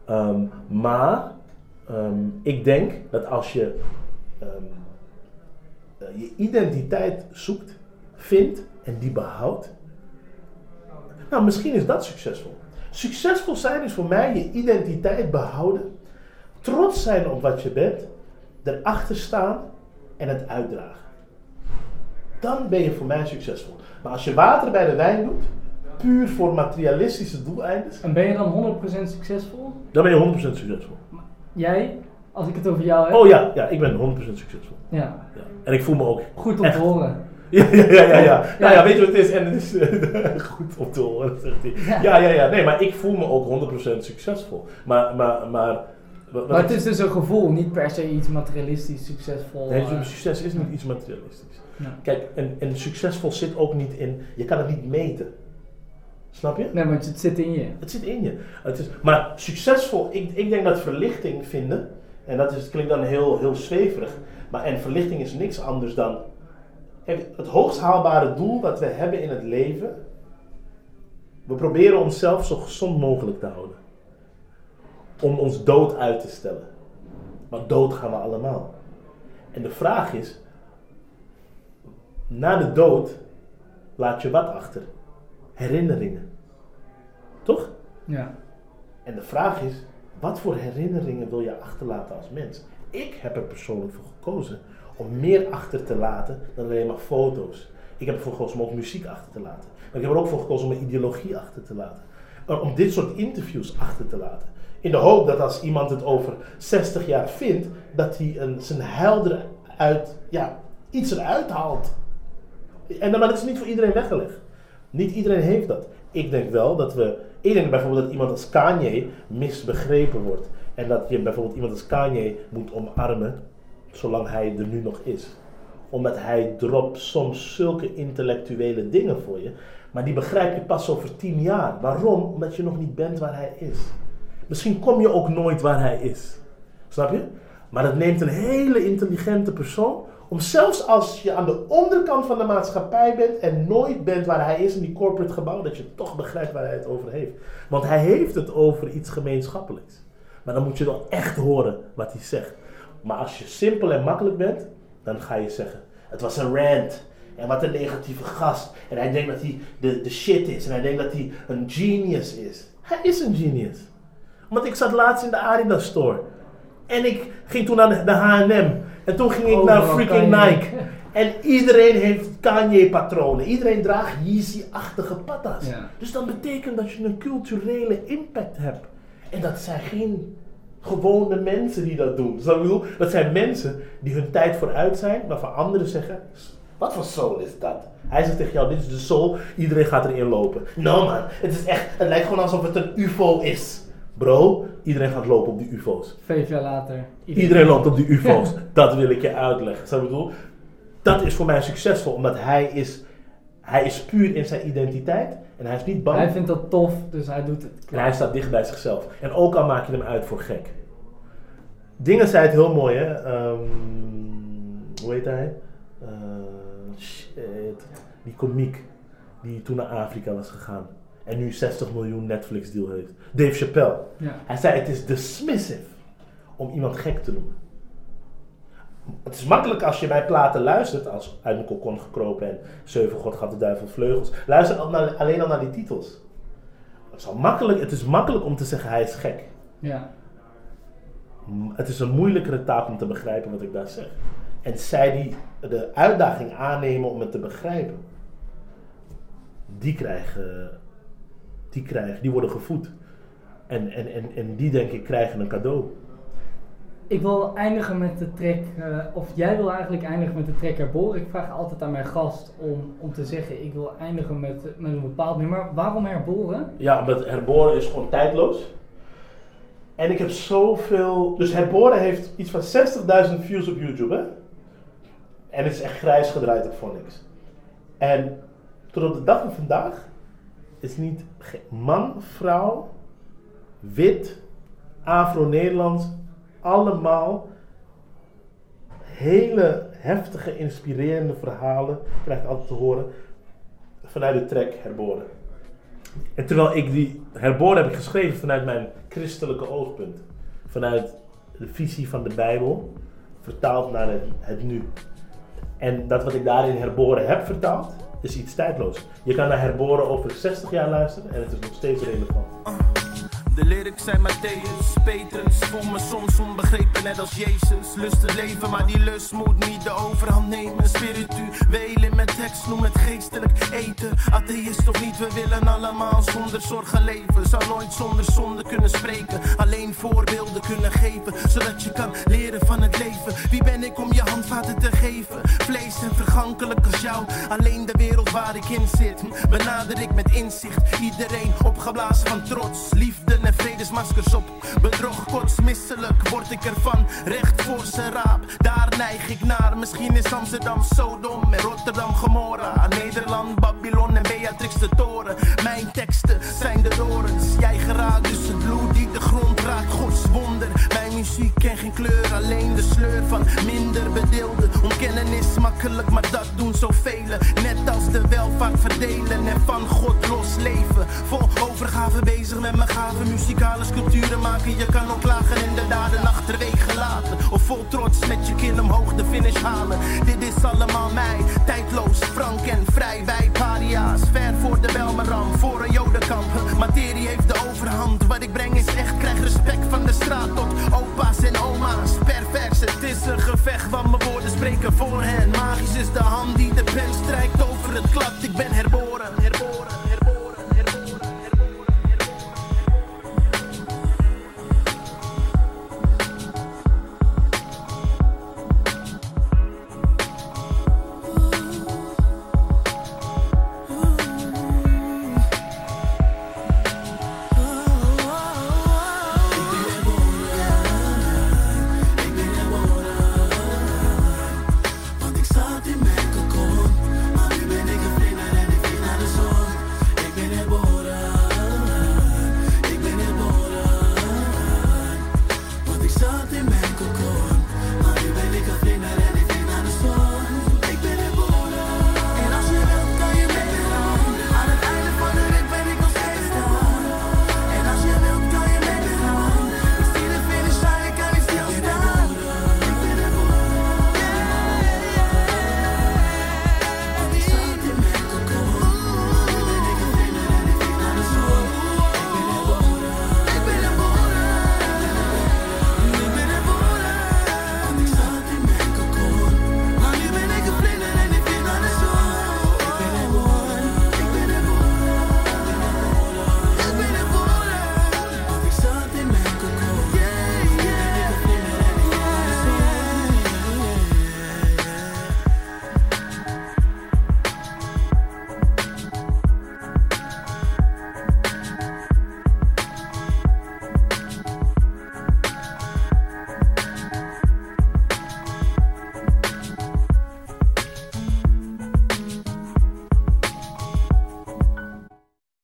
Ehm, maar ehm, ik denk dat als je ehm, eh, je identiteit zoekt, vindt en die behoudt. Nou, misschien is dat succesvol. Succesvol zijn is voor mij je identiteit behouden, trots zijn op wat je bent, erachter staan en het uitdragen. Dan ben je voor mij succesvol. Maar als je water bij de wijn doet, puur voor materialistische doeleinden,
En ben je dan 100% succesvol?
dan ben je 100% succesvol.
Jij, als ik het over jou heb?
Oh ja, ja ik ben 100% succesvol.
Ja,
Ja. En ik voel me ook
goed om
Echt.
te horen.
Ja, ja, ja, ja, ja. Nou
Ja.
ja, weet je wat het is? En het is eh, goed om te horen, zegt hij.
Ja.
Ja, ja, ja. Nee, maar ik voel me ook 100% succesvol. Maar, maar, maar... wat-
Maar het is dus een gevoel, niet per se iets materialistisch succesvol.
Nee,
eh.
succes is niet iets materialistisch.
Ja.
Kijk, en, en succesvol zit ook niet in... Je kan het niet meten. Snap je?
Nee, maar het zit in je.
Het zit in je. Het is, maar succesvol, ik, ik denk dat verlichting vinden, en dat is, klinkt dan heel, heel zweverig, Maar, en verlichting is niks anders dan het het hoogst haalbare doel wat we hebben in het leven. We proberen onszelf zo gezond mogelijk te houden. Om ons dood uit te stellen. Maar dood gaan we allemaal. En de vraag is, na de dood laat je wat achter? Herinneringen. Toch?
Ja.
En de vraag is, wat voor herinneringen wil je achterlaten als mens? Ik heb er persoonlijk voor gekozen om meer achter te laten dan alleen maar foto's. Ik heb ervoor gekozen om ook muziek achter te laten. Maar ik heb er ook voor gekozen om een ideologie achter te laten. Om dit soort interviews achter te laten. In de hoop dat als iemand het over 60 jaar vindt, dat hij een, zijn heil eruit, ja, iets eruit haalt. En dan, maar dat is niet voor iedereen weggelegd. Niet iedereen heeft dat. Ik denk wel dat we. Ik denk bijvoorbeeld dat iemand als Kanye misbegrepen wordt. En dat je bijvoorbeeld iemand als Kanye moet omarmen. zolang hij er nu nog is. Omdat hij dropt soms zulke intellectuele dingen voor je. Maar die begrijp je pas over tien jaar. Waarom? Omdat je nog niet bent waar hij is. Misschien kom je ook nooit waar hij is. Snap je? Maar dat neemt een hele intelligente persoon om zelfs als je aan de onderkant van de maatschappij bent en nooit bent waar hij is in die corporate gebouw, dat je toch begrijpt waar hij het over heeft. Want hij heeft het over iets gemeenschappelijks. Maar dan moet je wel echt horen wat hij zegt. Maar als je simpel en makkelijk bent, dan ga je zeggen: Het was een rant. En wat een negatieve gast. En hij denkt dat hij de, de shit is. En hij denkt dat hij een genius is. Hij is een genius. Want ik zat laatst in de Adidas store. En ik ging toen naar de, H&M. En toen ging ik naar
Overal
freaking
Kanye.
Nike. En iedereen heeft Kanye-patronen. Iedereen draagt Yeezy-achtige patas.
Ja.
Dus dat betekent dat je een culturele impact hebt. En dat zijn geen gewone mensen die dat doen. Dus dat, bedoel, dat zijn mensen die hun tijd vooruit zijn, waarvan anderen zeggen: Wat voor soul is dat? Hij zegt tegen jou: Dit is de soul, iedereen gaat erin lopen. No man, het is echt, het lijkt gewoon alsof het een UFO is. Bro, iedereen gaat lopen op die UFO's.
Vijf jaar later.
Iedereen loopt op die UFO's. dat wil ik je uitleggen. Snap je wat ik bedoel? Dat is voor mij succesvol, omdat hij is, hij is puur in zijn identiteit en hij is niet bang.
Hij vindt dat tof, dus hij doet het.
En hij staat dicht bij zichzelf. En ook al maak je hem uit voor gek. Dingen zei het heel mooi, hè? Ehm, hoe heet hij? Eh, shit. Die komiek die toen naar Afrika was gegaan. En nu 60 miljoen Netflix deal heeft. Dave Chappelle.
Ja.
Hij zei: Het is dismissive om iemand gek te noemen. Het is makkelijk als je mijn platen luistert, als uit mijn kokon gekropen en Zeven God gaf de duivel vleugels. Luister alleen al naar die titels. Het is, al makkelijk, het is makkelijk om te zeggen hij is gek.
Ja.
Het is een moeilijkere taak om te begrijpen wat ik daar zeg. En zij die de uitdaging aannemen om het te begrijpen, die krijgen, die krijgen, die worden gevoed. En, en, en, en die denk ik krijgen een cadeau.
Ik wil eindigen met de track, eh, of jij wil eigenlijk eindigen met de track Herboren. Ik vraag altijd aan mijn gast om, om te zeggen, ik wil eindigen met, met een bepaald nummer. Waarom Herboren?
Ja, omdat herboren is gewoon tijdloos. En ik heb zoveel. Dus herboren heeft iets van 60.000 views op YouTube, hè? En het is echt grijs gedraaid op Phonics. En tot op de dag van vandaag is niet man, vrouw, wit, Afro-Nederlands, allemaal hele heftige, inspirerende verhalen, krijg ik altijd te horen, vanuit de track herboren. En terwijl ik die herboren heb geschreven vanuit mijn christelijke oogpunt. Vanuit de visie van de Bijbel, vertaald naar het nu. En dat wat ik daarin herboren heb vertaald, is iets tijdloos. Je kan naar herboren over 60 jaar luisteren en het is nog steeds relevant.
De lyrics zijn Matthäus, Petrus. Voel me soms onbegrepen net als Jezus. Lust het leven, maar die lust moet niet de overhand nemen. Spiritueel in mijn tekst, noem het geestelijk eten. Atheïst of niet, we willen allemaal zonder zorgen leven. Zou nooit zonder zonde kunnen spreken. Alleen voorbeelden kunnen geven Zodat je kan leren van het leven. Wie ben ik om je handvaten te geven? Vlees en vergankelijk als jou. Alleen de wereld waar ik in zit. Benader ik met inzicht Iedereen opgeblazen van trots. Liefde vredesmaskers op. Bedrog kotsmisselijk word ik ervan. Recht voor zijn raap Daar neig ik naar. Misschien is Amsterdam Sodom En Rotterdam Gomorra Nederland Babylon en Beatrix de Toren. Mijn teksten zijn de dorens. Jij geraakt dus het bloed die de grond raakt. Gods wonder
muziek en geen kleur, alleen de sleur van minder bedeelden. Ontkennen is makkelijk, maar dat doen zoveel. Net als de welvaart verdelen en van God los leven. Vol overgave bezig met mijn gave muzikale sculpturen maken. Je kan ook lachen en de daden achterwege laten. Of vol trots met je kin omhoog de finish halen. Dit is allemaal mij, tijdloos, frank en vrij. Wij paria's, ver voor de Belmeram, voor een jodenkamp. Materie heeft de overhand, wat ik breng is echt. Krijg respect van de straat tot opa's en oma's. Pervers, het is een gevecht, want mijn woorden spreken voor hen. Magisch is de hand die de pen strijkt over het klad. Ik ben herboren, herboren.